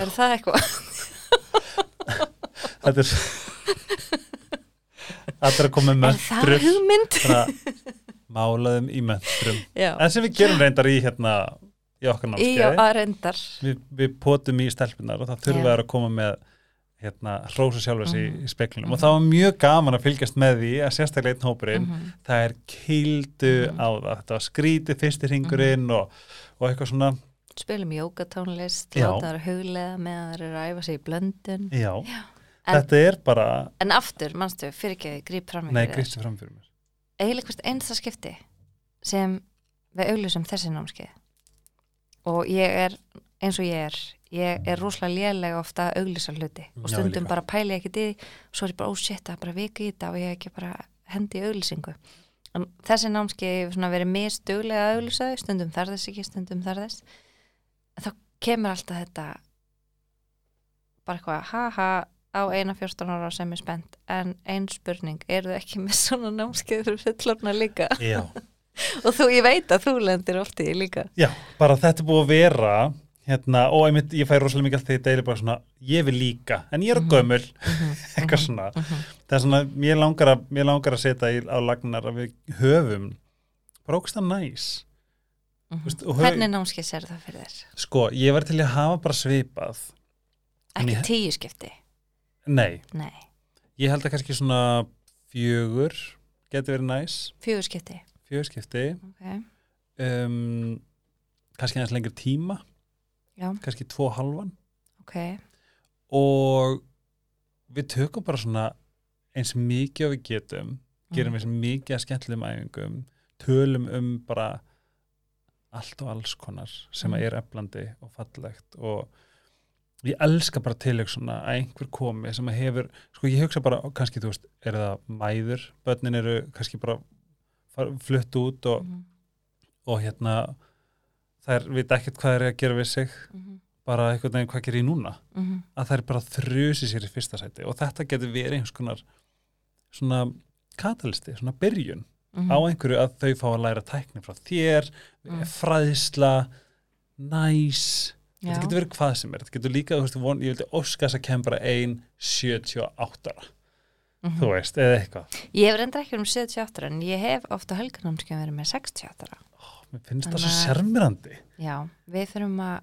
Er það eitthvað? þetta er er að koma með Er það möntrum hugmynd? málaðum í möntrum. Já, en sem við gerum reyndar í hérna í okkar námskeið að við, við potum í stelpunar og það þurfa Já. þær að koma með hérna hrósa sjálfur sig Mhm. í speklinum Mhm. og það var mjög gaman að fylgjast með því að sérstaklega einn hópurinn Mhm, það er kildu Mhm. á það. Þetta var skrítið fyrsti ringurinn og, og eitthvað svona. Spilum jókatónlist, Já. láta þær að huglega þær eru að æfa sig í blöndun. Já, En- þetta er bara En aftur, manstu, fyrir ekki gríp fram í nei, gristi fram fyrir mér. Eiginlega hvert einsta skipti sem við auglýsum þessi námskeið. Og ég er eins og ég er. Ég er rosalega lélega ofta að auglýsa hluti. Og Já, stundum líka. bara pæli ekki því. Og svo er ég bara, ó shit, það er bara vika í þetta og ég hef ekki bara hendi í auglýsingu. En þessi námskeið verið mistuglega að auglýsa þau, stundum þar þess ekki, stundum þar þess. Þá kemur alltaf þetta bara eitthvað, haha á eina 14 ára sem er spennt en ein spurning, eru þau ekki með svona námskeið fyrir fullorna líka já. og þú, ég veit að þú lendir oft í líka já, bara þetta er búið að vera hérna, og einmitt, ég fæ rosalega mikið alltaf því deili bara svona, ég vil líka en ég er Mhm. gömul, Mhm, eitthvað mhm, svona mhm. það er svona, mér langar að, mér langar að setja í, á lagnar að við höfum bara ógst að næs. Veist, og höf- Hvernig námskeið sér það fyrir þér? sko, ég var til að hafa bara svipað Ekki tíu skipti? Nei, Nei, ég held að kannski svona fjögur geti verið næs, fjögur skipti. Fjögur skipti. Okay. um, kannski aðeins lengri tíma. Já, kannski tvo halvan ok. Og við tökum bara svona eins mikið og við getum. Gerum Mhm. eins mikið að skemmtilegum æfingum. Tölum um bara allt og alls konar sem Mhm. er eflandi og fallegt og ég elska bara tilöksuna að einhver komi sem að hefur, sko ég hugsa bara kannski þú veist, er það mæður börnin eru kannski bara flutt út og, Mhm. og hérna þær vita ekkert hvað er að gera við sig Mhm. bara einhvern veginn hvað gerir ég núna Mhm. að þær bara þrjusi sér í fyrsta sæti og þetta getur verið einhvers konar svona katalisti, svona byrjun Mhm. á einhverju að þau fá að læra tækni frá þér, Mm. fræðsla næs Já. Þetta getur verið hvað sem er, þetta getur líka veist, von, ég vildi óskast að kem bara 1,78 ára, Mhm. þú veist, eða eitthvað. Ég hef reynda ekki um 78 en ég hef ofta helgarnámskjöfum verið með 68 mér finnst það svo sérmirandi Já, við þurfum að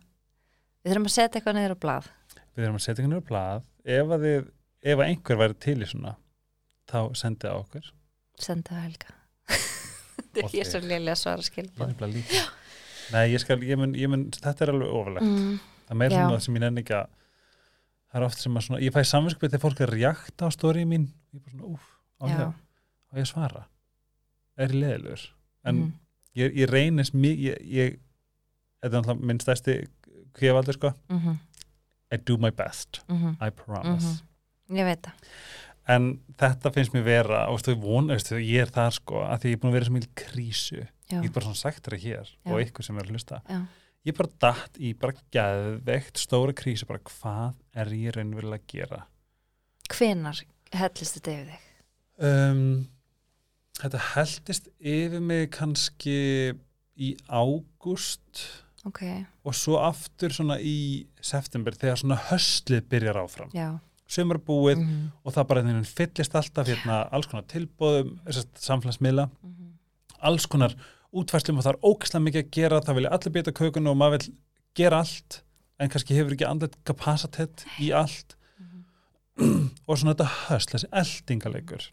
við þurfum að setja eitthvað niður á blað. Við erum að setja einhvern veginn á blað. Ef að, þið, ef að einhver væri til í svona þá sendið á okkur. Senda það helga. Ég er svo að svara ég nei, ég skal, ég mun, ég mun, þetta er alveg ofalegt mm, það er meira svona það sem ég nenni ekki að það er oft sem að svona, ég fæ samvinskupið þegar fólk er reakt á stóri mín. Ég er bara svona, úf, á ég, Já, á ég að svara? Er ég leðilegur en Mhm. ég, ég reynist mjög ég, ég, þetta er náttúrulega minn stærsti kvevaldur sko, mhm, I do my best. Mhm, I promise. Ég veit það en þetta finnst mér vera og stu, von, veistu, ég er það sko að því ég er búin að vera sem mjög krísu. Já, ég er bara svona sagt þér hér Já. og ykkur sem er að hlusta. Já, ég er bara datt í bara geðveikt stóra krísu bara hvað er ég raunverulega að gera? Hvenar hellist þetta yfir þig? um, þetta heldist yfir mig kannski í ágúst Ok, og svo aftur svona í september þegar svona höstlið byrjar áfram. Já sem er búið mhm, og það bara einhvern veginn fyllist alltaf hérna alls konar tilbóðum samfélagsmiðla, mhm, alls konar útfærslum og það er ógæslega mikið að gera það vilja allir bita kökunu og maður vil gera allt en kannski hefur ekki andlet kapacitet í allt. Mhm. og svona þetta höst, þessi eldingaleikur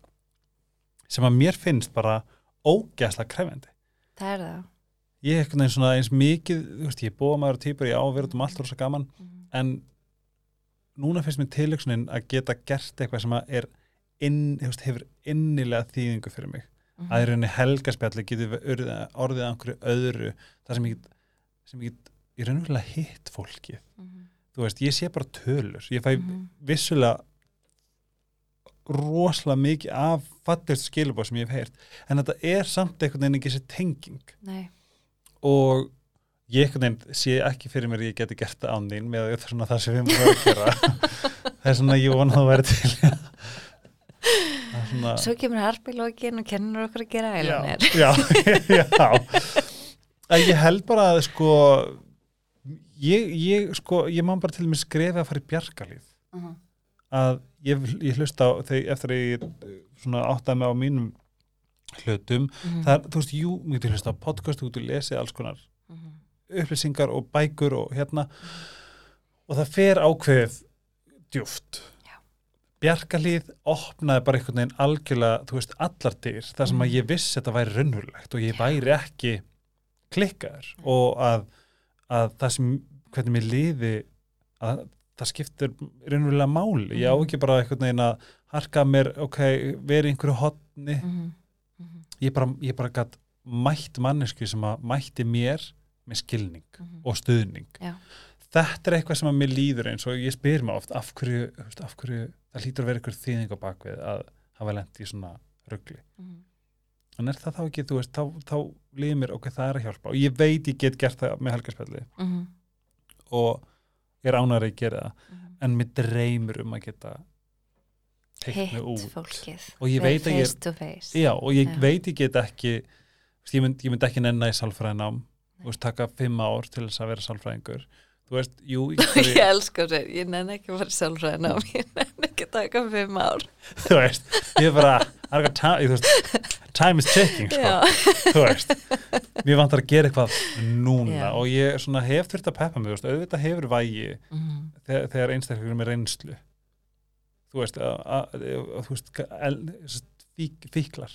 sem að mér finnst bara ógæslega krefendi Það er það. Ég er einhvern veginn svona eins mikið þú veist, ég er búa maður og týpur, ég á að vera út um allt rosa gaman, Mhm, en núna finnst mér tilöksunin að geta gert eitthvað sem er inn, veist, hefur innilega þýðingu fyrir mig. Mhm. að í rauninni helgaspjalli getur orðið, að einhverju öðru það sem ég get, sem ég get í rauninni hitt fólkið. Mhm, þú veist, ég sé bara tölur. Ég fæ mhm, vissulega rosalega mikið af fallist skilubóð sem ég hef heyrt. En þetta er samt einhvern veginn ekki þessi tenging. Nei, og ég sé ekki fyrir mér að ég geti gert það án þín með það svona það sem við múum að gera. Það er svona ég vona að það væri til. Það er svona svo kemur harpilókin og kennur okkur að gera ælanir já, já, já. Að ég held bara að sko ég, ég sko ég má bara til mig skrefi að fara í bjargalíð Mhm, að ég, ég hlusta á þegar eftir að ég svona áttaði mig á mínum hlutum. Mhm, það er, þú veist, jú, mér getur hlusta á podcast þú getur lesið alls konar upplýsingar og bækur og hérna. Og það fer ákveðið djúft. Bjarkalíð opnaði bara einhvern veginn algjörlega, þú veist, allar dyr þar sem Mhm. að ég vissi þetta væri raunverulegt og ég væri ekki klikkaður. Og að, að það sem, hvernig mér liði að það skiptir raunverulega máli, ég á Mhm. ekki bara einhvern veginn að harka mér, ok, verið einhverju hotni, mhm, mhm, ég bara, ég bara gætt mætt mannesku sem að mætti mér með skilning mhm. og stuðning. Já. þetta er eitthvað sem að mér líður eins og ég spyr mig oft af hverju, af hverju það hlýtur að vera eitthvað þýðing á bakvið að hafa lent í svona ruggli Mhm, en er það þá ekki, þú veist, þá, þá líður mér ok, það er að hjálpa og ég veit ég get gert það með helgarspjalli mhm, og ég er ánæður að gera það mhm. en mér dreymir um að geta hitt fólkið. Og ég Ve- veit að ég já, og ég veit ég get ekki ég mynd, ég mynd ekki nenna í sálfræðinám þú veist, taka fimm ár til þess að vera sálfræðingur. Þú veist, jú, ég, ég elska þetta, ég nenni ekki að fara sjálfræðina og ég nenni ekki að taka fimm ár. Þú veist, ég er bara time, þú veist, time is ticking sko, þú veist mér vantar að gera eitthvað núna Já. og ég svona hef þurft að peppa mig veist, auðvitað hefur vægi Mhm, þegar, þegar einstaklega með reynslu. Þú veist, að, að, að, þú veist fík, fíklar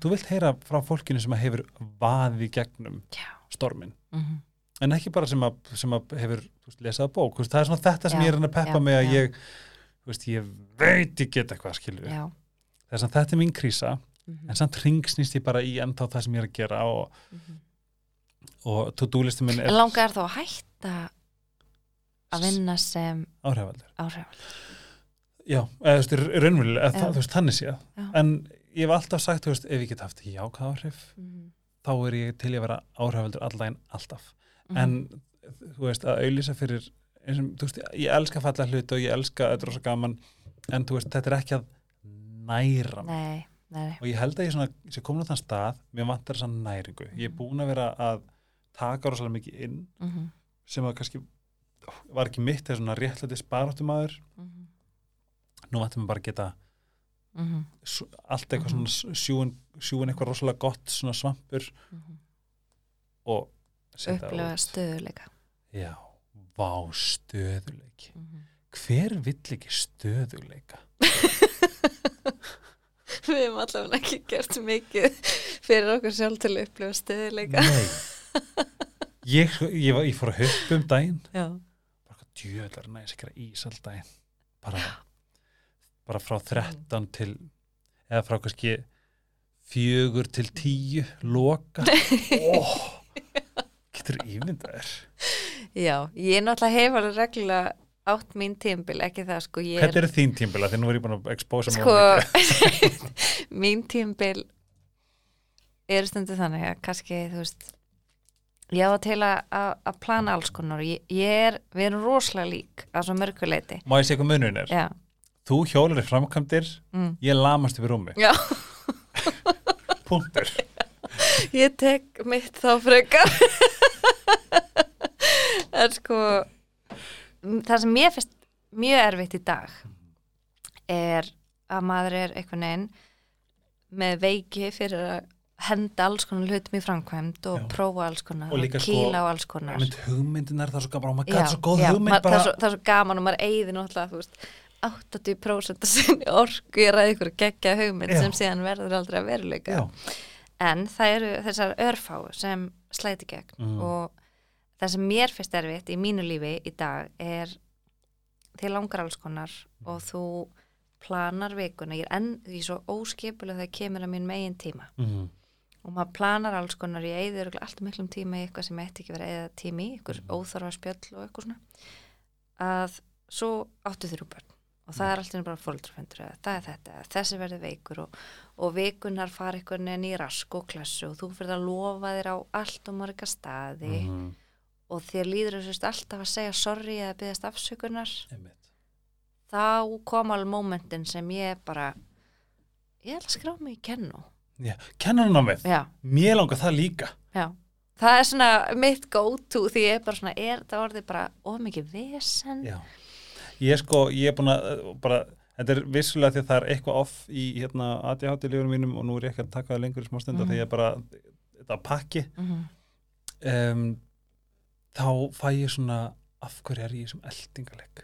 þú vilt heyra frá fólkinu sem hefur vaði gegnum já, stormin mhm, en ekki bara sem að, sem að hefur þú veist, lesað bók, þú veist, það er svona þetta sem Já, ég er að peppa mig að ég þú veist, ég veit ég get eitthvað skilur já. Þess að þetta er mín krísa mhm, en samt ringsnýst ég bara í ennþá það sem ég er að gera og, mhm, og to-do listi minn En er langar þá að hætta að vinna sem áhrifaldur áhrifald já, eða þú veist, það- þú veist, þannig séð. En ég hef alltaf sagt, þú veist, ef ég get haft jákvæð áhrif, Mhm. þá er ég til að vera áhrifaldur allan alltaf. Mhm. en þú veist, að auðlýsa fyrir eins og, þú veist, ég elska falla hluti og ég elska, þetta er rosa gaman en þú veist, þetta er ekki að næra Nei, nei, og ég held að ég svona, sé komin á þann stað mér vantar þessa næringu, ég er búin að vera að taka rosalega mikið inn Mhm, sem að kannski var ekki mitt þegar svona réttlæti sparáttumæður mhm, nú vantum við bara að geta mhm, s- allt eitthvað svona sjúin, sjúin eitthvað rosalega gott svona svampur. Mhm. og setja Upplifa út. stöðuleika já, vá stöðuleiki Mhm. hver vill ekki stöðuleika Við hefum allavega ekki gert mikið fyrir okkur sjálf til að upplifa stöðuleika nei. Ég, ég, var- ég fór að huppa um daginn. Já, djöðlar næs ekki að ís all daginn bara, bara frá 13 til eða frá kannski fjögur til tíu loka. Oh, getur ímyndað þér? Já ég náttúrulega hef alveg reglulega átt mín tímbil, ekki það sko ég hvernig er þín tímbila því nú er ég búin að expósa sko mín tímbil er stundu þannig að kannski þú veist ég á að, að, að plana alls konar ég, ég er, við erum rosalega lík að svo mörguleiti má ég segja hvað munun er? Já, þú hjólar í framkvæmdir mm. ég lamast yfir rúmi. Punktur. Ég tek mitt þá frekar. En sko það sem mér finnst mjög erfitt í dag er að maður er einhvern veginn með veiki fyrir að henda alls konar hlutum í framkvæmd og Já. prófa alls konar Og líka sko- kýla á alls konar. mynd hugmyndinar það er svo gaman, oh my Já, god, svo góð já, hugmynd ma- það, bara. er svo, það er svo gaman og maður eigði náttúrulega þú veist 80% af sinni orku ég ræði ykkur geggja hugmynd sem síðan verður aldrei að veruleika. Já, en það eru þessar örfáu sem slæti gegn. Mm. og það sem mér finnst erfitt í mínu lífi í dag er þið langar alls konar og þú planar vikuna, ég er enn því svo óskipulega þegar kemur að mín megin tíma. Mm. og maður planar alls konar ég örugglega alltaf miklum tíma í eitthvað sem ætti ekki verið eða tími, ykkur Mm. óþarfa spjöll og eitthvað svona. Að svo áttu þrjú börn og það er alltaf bara fólkdrafendur það er þetta, þessi verður veikur og, og vikunar fara einhvern veginn í rask og klassu og þú fyrir að lofa þér á allt og marga staði. Mm. og þér líður þess alltaf að segja sorry eða byggðast afsökunar. Einmitt. þá kom alveg momentin sem ég bara ég ætla að skrá mig í kennu. Já, kennarnámið, já, mér langar það líka. Já. Það er svona mitt go to því ég er bara svona, er það orðið bara of mikið vesen? Já, ég sko, ég er búin að uh, bara, þetta er vissulega því að það er eitthvað off í hérna ADHD-lífunum mínum og nú er ég ekki að taka það lengur í smá stund mm Mhm. því ég er bara, þetta pakki Mhm. um, þá fæ ég svona af hverju er ég þessum eldingaleg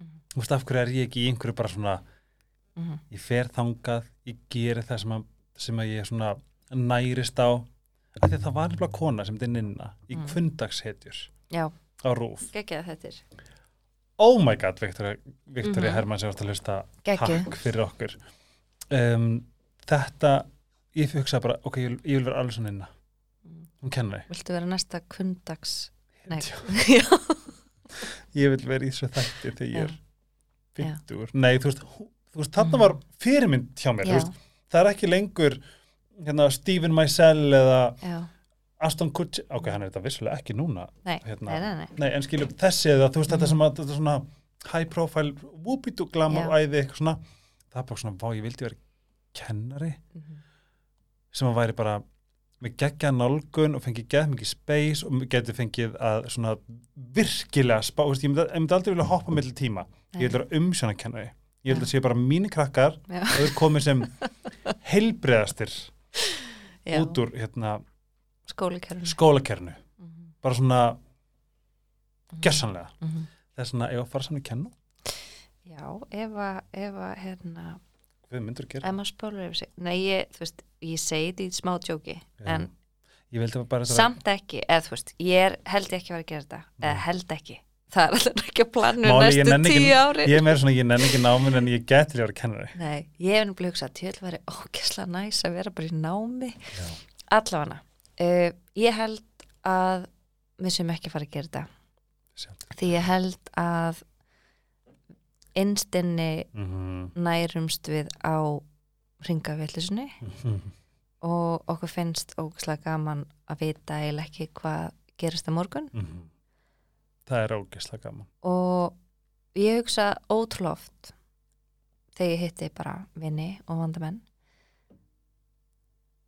Mhm. þú veist af hverju er ég ekki í einhverju bara svona Mhm. ég fer þangað, ég geri það sem að, sem að ég svona nærist á af því að það var nefnilega kona sem þetta er nynna í Mm. mm. kvöndagshetjur já, á rúf geggja þetta er oh my god, Viktoria, Viktoria Mhm. Hermann sem varst að hlusta takk fyrir okkur um, þetta ég hugsa bara, ok, ég ég vil vera alveg svona inna Mm. hún kennari viltu vera næsta kundags Nei. Ég vil vera í þessu þætti þegar ég er Já. 50 nei, þú veist, veist þarna Mhm. var fyrirmynd hjá mér, veist, það er ekki lengur hérna, Stephen Meisel eða já Aston Kutcher, ok, hann er þetta vissulega ekki núna nei, Hérna. nei, nei, nei. nei, en skilur þessi eða þú veist, þetta Mhm. sem að þetta er svona high profile, whoopidoo glamour æði, eitthvað svona, það er bara svona, vá, ég vildi vera kennari Mhm. sem að væri bara með geggja nálgun og fengið geð mikið space og geti fengið að svona virkilega spá, veist, ég myndi, ég myndi aldrei vilja hoppa mellir tíma, ég vil vera umsjóna kennari ég vil að sé bara mínir krakkar og þau komið sem heilbreiðastir Já. út úr hérna, skólikerfinu skólakernu Mhm. bara svona Mhm. gersanlega Mhm. það er svona, ef að fara saman í kennu já, ef að, ef að hérna, ef maður spólur yfir sig. Nei, ég, veist, ég segi þetta í smá djóki Já. en ég samt ekki, eða þú veist ég er, held ekki að vera að gera þetta, eða held ekki. Það er alltaf ekki að planu Máli, ég næstu tíu ári ég er meira svona, ég nenni ekki náminn en ég geti til að vera kennari. Nei, ég hef nefnilega hugsað að tjóðlega veri ógesla næs að vera bara í námi. Allavega uh, ég held að við sem ekki fara að gera þetta Sjálf. því ég held að innstinni Mhm. nærumst við á ringavillisunni Mhm. og okkur finnst ógæslega gaman að vita eða ekki hvað gerist á morgun Mhm. Það er ógeðslega gaman og ég hugsa ótrúlega oft þegar ég hitti bara vini og vandamenn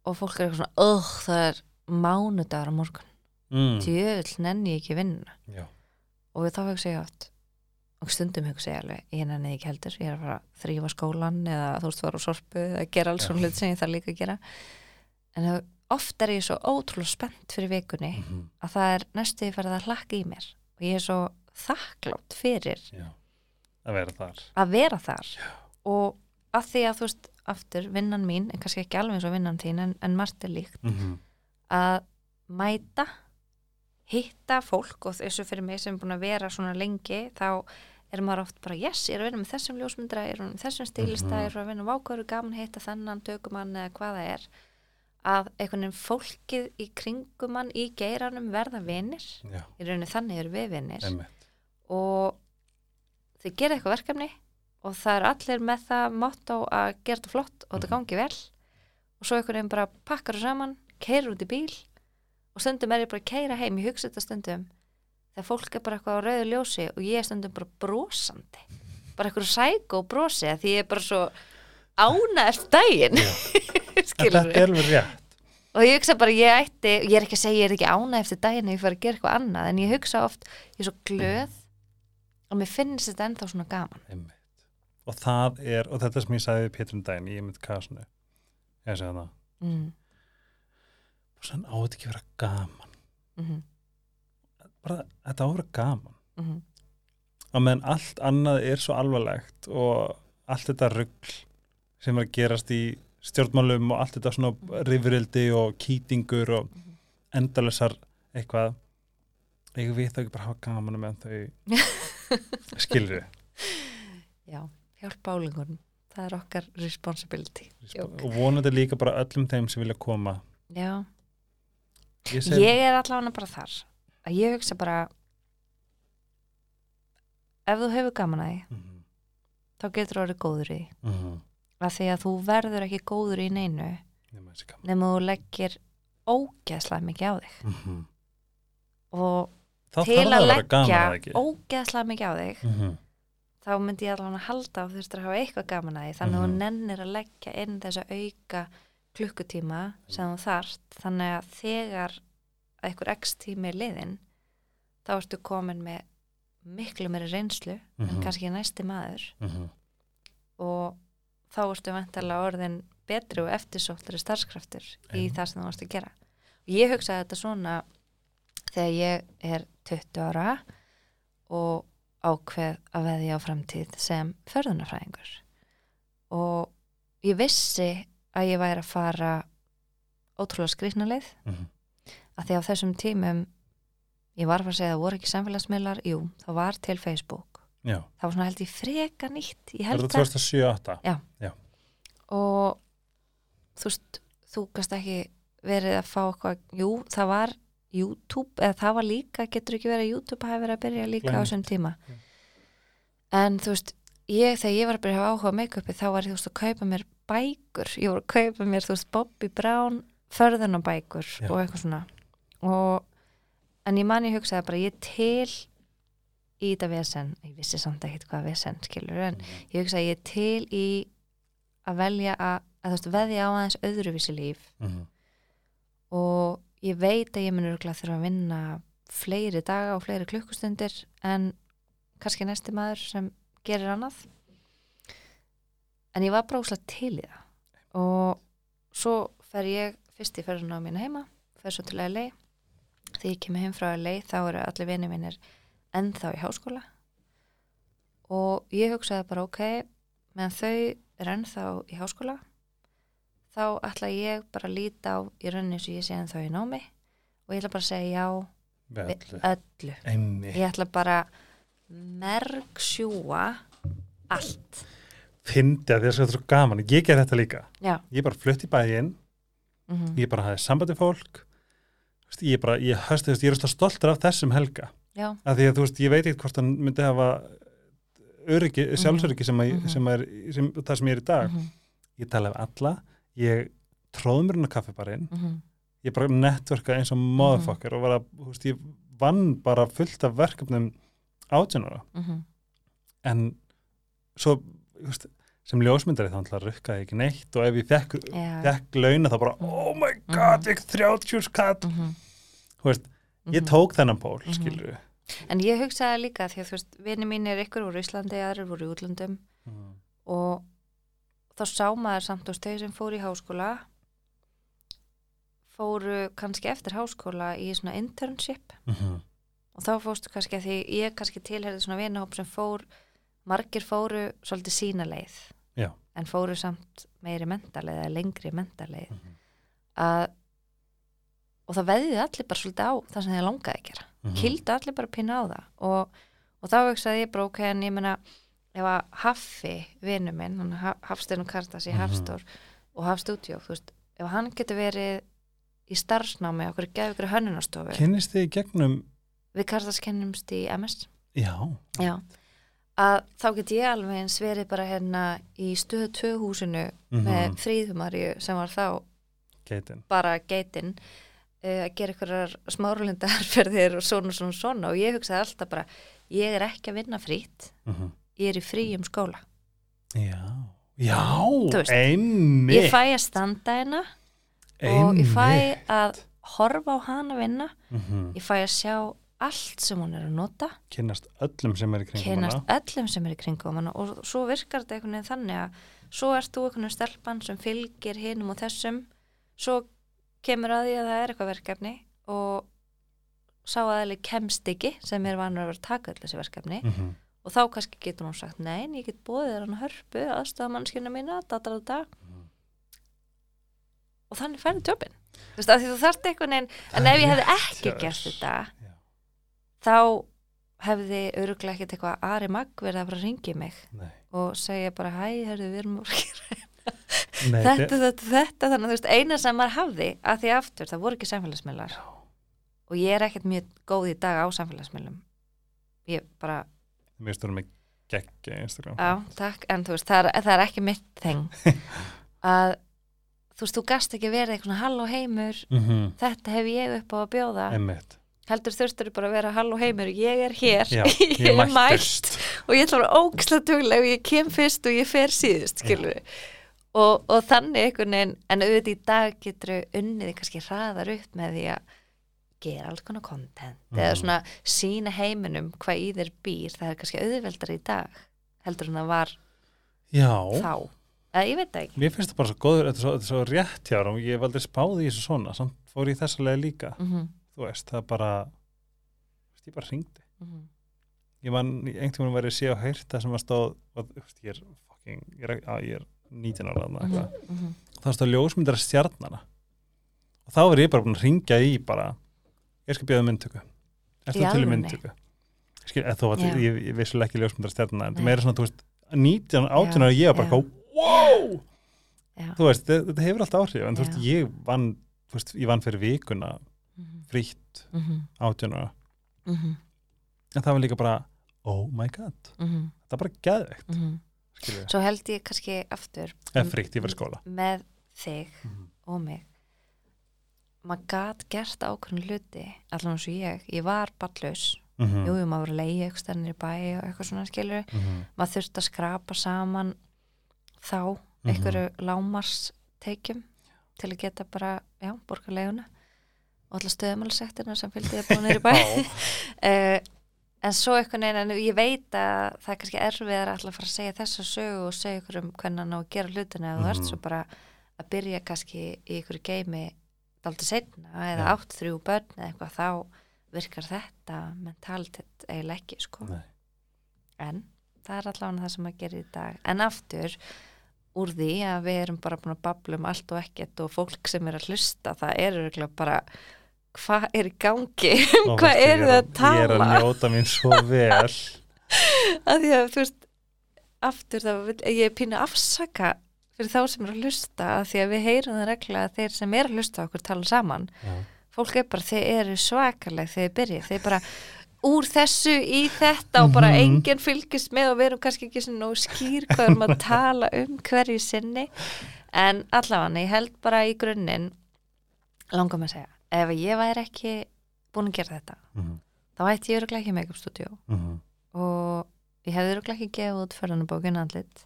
og fólk er eitthvað svona það er mánudagur á morgun. Mm. djöðl nenni ég ekki vinna Já, og þá hugsa ég oft og stundum hugsa ég alveg, ég nenni ekki heldur. Ég er að fara að þrýfa skólan eða þú veist fara á sorpu eða gera alls svona hlut sem ég þarf líka að gera. En það- oft er ég svo ótrúlega spennt fyrir vikunni Mhm. að það er næstu farið að hlakka í mér. Og ég er svo þakklátt fyrir Já. Að vera þar. að vera þar. Og að því að þú veist aftur, vinnan mín, en kannski ekki alveg eins og vinnan þín en, en margt er líkt. Mhm. Að mæta hitta fólk og þessu fyrir mig sem er búin að vera svona lengi þá er maður oft bara yes, ég er að vinna með þessum ljósmyndra ég er að vinna með þessum stílista, Mhm. ég er að vinna vákaður gaman að hitta þennan tökumann eða hvað það er. Að einhvern veginn fólkið í kringum mann í geiranum verða vinir. Já, í rauninni þannig eru við vinir. Emmitt og þau gera eitthvað verkefni og það er allir með það motto að gera þetta flott og þetta Mhm. gangi vel. Og svo einhvern veginn bara pakkar það saman keirur út í bíl og stundum er ég bara að keira heim, ég hugsa þetta stundum þegar fólk er bara eitthvað á rauðu ljósi og ég er stundum bara brosandi bara eitthvað sæk og brosi því ég er bara svo En skilur þetta er alveg rétt. Og ég hugsa bara ég ætti, ég er ekki að segja ég er ekki ána eftir daginn ef ég fara að gera eitthvað annað en ég hugsa oft, ég er svo glöð og mér finnst þetta ennþá svona gaman. Einmitt. Og það er, og þetta sem ég sagði Pétur um daginn, ég mynd kasinu ég segi það, mm. Sann á þetta ekki að vera gaman. Mm -hmm. bara, þetta á að vera gaman. Mm -hmm. og meðan allt annað er svo alvarlegt og allt þetta rugl sem er að gerast í stjórnmálum og allt þetta svona rifrildi og kýtingur og endalessar eitthvað við þá ekki bara að hafa gaman meðan þau skilur Já, hjálp bálingunum það er okkar responsibility. Jók. og vonandi líka bara öllum þeim sem vilja koma. Já, ég segi, ég er allavega bara þar að ég hugsa bara ef þú hefur gaman að því Mhm, þá getur þú orðið góður í því. Mhm. að því að þú verður ekki góður í neinu Nema þú leggir ógeðslega mikið á þig. Mhm. og þá til að að vera leggja að ógeðslega mikið á þig Mhm, þá myndi ég allavega að halda að þú þurftir að hafa eitthvað gaman að því þannig að Mhm. þú nennir að leggja inn þessa auka klukkutíma sem þú þarft. Þannig að þegar einhver x tími er liðin þá ertu komin með miklu meiri reynslu en Mhm. kannski næsti maður. Mhm. og þá ertu vantarlega orðin betri og eftirsóttari starfskraftur í það sem þú varst að gera. Og ég hugsaði þetta svona þegar ég er 20 ára og ákveð að veðja á framtíð sem förðunafræðingur og ég vissi að ég væri að fara ótrúlega skrifna leið. Mhm. að því á þessum tímum ég var að fara að segja að það voru ekki samfélagsmiðlar jú, það var til Facebook. Já, það var svona held ég freka nýtt ég held það það 2007-2008 og þú veist, þú gast ekki verið að fá eitthvað, jú, það var YouTube, eða það var líka getur ekki verið að YouTube hafi verið að byrja líka á Glænýtt. þessum tíma. Já. en þú veist, ég, þegar ég var að byrja að hafa áhuga á make-upi, þá var ég, þú veist, að kaupa mér bækur, ég var að kaupa mér, þú veist Bobby Brown, förðunabækur og eitthvað svona. Og, en ég man ég hugsaði bara, ég til í þetta vesen, ég vissi samt ekkert hvað vesen skilur, en Mhm. ég hugsa að ég til í að velja að, að þú veist, veðja á aðeins öðruvísi líf. Mhm. og ég veit að ég mun örgulega þurfa að vinna fleiri daga og fleiri klukkustundir en kannski næsti maður sem gerir annað en ég var bara úslega til í það. Og svo fer ég fyrst í ferðuna á mína heima fer svo til LA þegar ég kemur heim frá LA þá eru allir vinið mínir ennþá í háskóla. Og ég hugsaði bara ok meðan þau er ennþá í háskóla þá ætla ég bara að líta á í rauninni sem ég sé ennþá í námi. Og ég ætla bara að segja já við öllu. öllu. Ég ætla bara mergsjúa allt fyndi að það er svo gaman, ég ger þetta líka. Já, ég bara flutt í bæinn, mm ég bara hafði sambandi fólk. Ég bara, ég veist, ég er svo stoltur af þessum helga. Já, af því að þú veist, ég veit ekkert hvort hann myndi hafa öryggi, sjálfsöryggi sem, að, Mhm. sem er sem, það sem ég er í dag. Mhm, ég tala af alla, ég tróð mér inn á kaffibarinn, mhm, ég bara networka eins og motherfucker og var að, þú veist, ég vann bara fullt af verkefnum átjánara mhm, en svo, veist, sem ljósmyndari þá ætla að rukka ekki neitt og ef ég fekk, fekk launa þá bara, oh my god, ég 30 skatt, mhm, þú veist, ég mhm. tók þennan pól, Mhm. skilur við En ég hugsaði líka því að þú veist, vini mín er ykkur úr Íslandi, aðrir voru í útlöndum. Og þá sá maður samt og þeir sem fóru í háskóla fóru kannski eftir háskóla í svona internship. Mhm. og þá fórstu kannski að því ég kannski tilherði svona vinahóp sem fór margir fóru svolítið sína leið Já. en fóru samt meiri mentaleið eða lengri mentaleið Mhm. að og það veðiði allir bara svolítið á það sem þeir langaði að gera Mhm. kildu allir bara pínu á það og, og þá hugsaði ég bara ok en ég meina ef að Haffi, vinnu minn hann Ha- Hafsteinn og Kartas í Mhm. Hafstór og Hafstúdjó, þú veist ef hann getur verið í starfsnámi okkur gefið ykkur hönnunastofu kynnist þið gegnum við Kartas kennumst í MS já, Já. Að þá get ég alveg eins verið bara hérna í stöðu tvö húsinu með Mhm. fríðumarju sem var þá geitin. bara geitin uh, að gera ykkurar smáralundarferðir og svona svona svona. Og ég hugsaði alltaf bara ég er ekki að vinna frýtt Mhm. ég er í fríum skóla. Já, já, einmitt ég fæ að standa hérna og ég fæ að horfa á hana vinna. Mhm. ég fæ að sjá allt sem hún er að nota kynnast öllum sem er í kringum kynast hana öllum sem er í kringum hana og svo virkar þetta einhvern veginn þannig að svo ert þú einhvern veginn stelpan sem fylgir hinum og þessum svo kemur að því að það er eitthvað verkefni og sá aðeins kemst ekki sem er vanur að vera taka öll þessi verkefni Mhm. og þá kannski getur hún sagt nei, en ég get bóðið þér hann hörpu aðstofa mannskjörna mína, data, data Mhm. og þannig færði jobbin þú veist, að því þú þarft einhvern veginn en ef ég hefði ekki gert þetta. Þá hefði öruglega ekkert eitthvað Ari Magg verið að fara að ringi mig Nei. og segja bara hæ, hörðu, við erum Nei, þetta, þetta, þetta, þannig að þú veist, eina sem maður hafði að því aftur, það voru ekki samfélagsmiðlar. Já. og ég er ekkert mjög góð í dag á samfélagsmiðlum. Ég bara, mér stórum með geggja Instagram. Á, takk en þú veist, það er, það er ekki mitt þeng að þú veist, þú gast ekki verið eitthvað svona halló heimur. Mhm. þetta hef ég upp á að bjóða. Einmitt heldur þurftur bara að vera halló heimur. Ég er hér, Já, ég, ég er mætt og ég ætla að vera ógislega tuglega og ég kem fyrst og ég fer síðust og, og þannig einhvern veginn en auðvitað í dag getur unnið kannski hraðar upp með því að gera alls konar content eða Mhm. svona sína heiminum hvað í þér býr. Það er kannski auðveldar í dag heldur en það var Já, þá. Eða ég veit ekki. Mér finnst það bara svo góður þetta er svo, svo rétt hjá og ég aldrei spáði í þessu svona samt fór ég þessa leið líka. Mm -hmm. Þú veist, það bara veist, ég bara hringdi Mhm. ég man, einhvern veginn verið að sé á heyrt það sem var stóð, og, ég er fucking, ég er, á, ég er 19 ára eitthvað, Mhm. það stóð ljósmyndar stjarnana og þá var ég bara búin að ringja í bara, ég skal bjóða myndtöku er þú til myndtöku Skil, þó að Já. ég, ég vissulega ekki ljósmyndar stjarnana en það meira svona, þú veist 19, 18 Já, ára ég var bara, já. já. wow Já. þú veist, þetta, hefur alltaf áhrif en þú veist, ég vann þú veist, ég vann fyrir vikuna Mhm. frítt, Mhm. 18 ára Mhm. en það var líka bara, oh my god Mhm. það er bara geðveikt, Mhm. svo held ég kannski aftur eða var í skóla með þig Mhm. og mig maður gat gert ákveðin hluti allan eins og ég, ég var ballaus Mhm. jú, jú, maður var að leiði eitthvað stennir í bæ og eitthvað svona skilur, Mhm. maður þurfti að skrapa saman þá einhverju lámarsteikjum til að geta bara, já, borga leiguna og alltaf stöðumálsektina sem fylgdi ég búin í bæ uh, en svo einhvern veginn, en ég veit að það er kannski erfiðar að að fara að segja þessa sögu og segja ykkur um hvernig hann á að gera hlutina eða þú ert Mhm. svo bara að byrja kannski í ykkur geimi daldi setna eða Já. átt þrjú börn eða eitthvað þá virkar þetta mentalitet eiginlega ekki sko Nei. en það er allavega það sem að gera í dag en aftur úr því að við erum bara búin að babla um allt og ekkert og fólk sem er að hlusta það er bara hvað er í gangi? Ó, hvað veistu, eru ég þið að Ég er að tala? njóta mín svo vel. Að því að þú veist aftur vil ég er pínu að afsaka fyrir þá sem eru að hlusta að því að við heyrum það regla að þeir sem eru að hlusta á okkur tala saman. Já. fólk er bara, þeir eru svakaleg þegar þeir byrja, þeir bara úr þessu í þetta og bara Mhm. enginn fylgist með og við erum kannski ekki svona skýr hvað erum að tala um hverju sinni. En allavega, ég held bara í grunninn langar mig að segja, ef ég væri ekki búin að gera þetta, Mhm. þá ætti ég öruglega ekki make-up studio. Mhm. og ég hefði öruglega ekki gefið út förðanabókin andlit.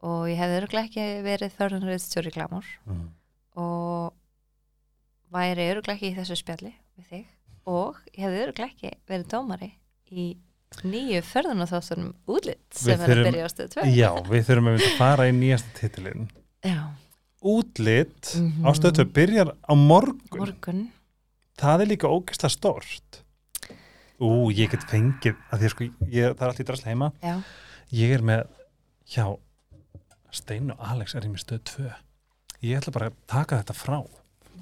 Og ég hefði öruglega ekki verið förðanriðstjóri glamur Mhm. og væri öruglega ekki í þessu spjalli við þig. Og ég hefði öruglega ekki verið dómari í nýju förðanaþáttunum útlitt sem Við er að byrja á stöðu 2 Já, við þurfum að fara í nýjasta titilin Já, Útlit Mhm. á stöðtöð byrjar á morgun. Morgun. Það er líka ógeðslega stórt. Ú, ég get fengið að því sko, ég, það er allt í drasla heima. Já, Ég er með hjá Stein og Alex er ég með stöð 2 Ég ætla bara að taka þetta frá.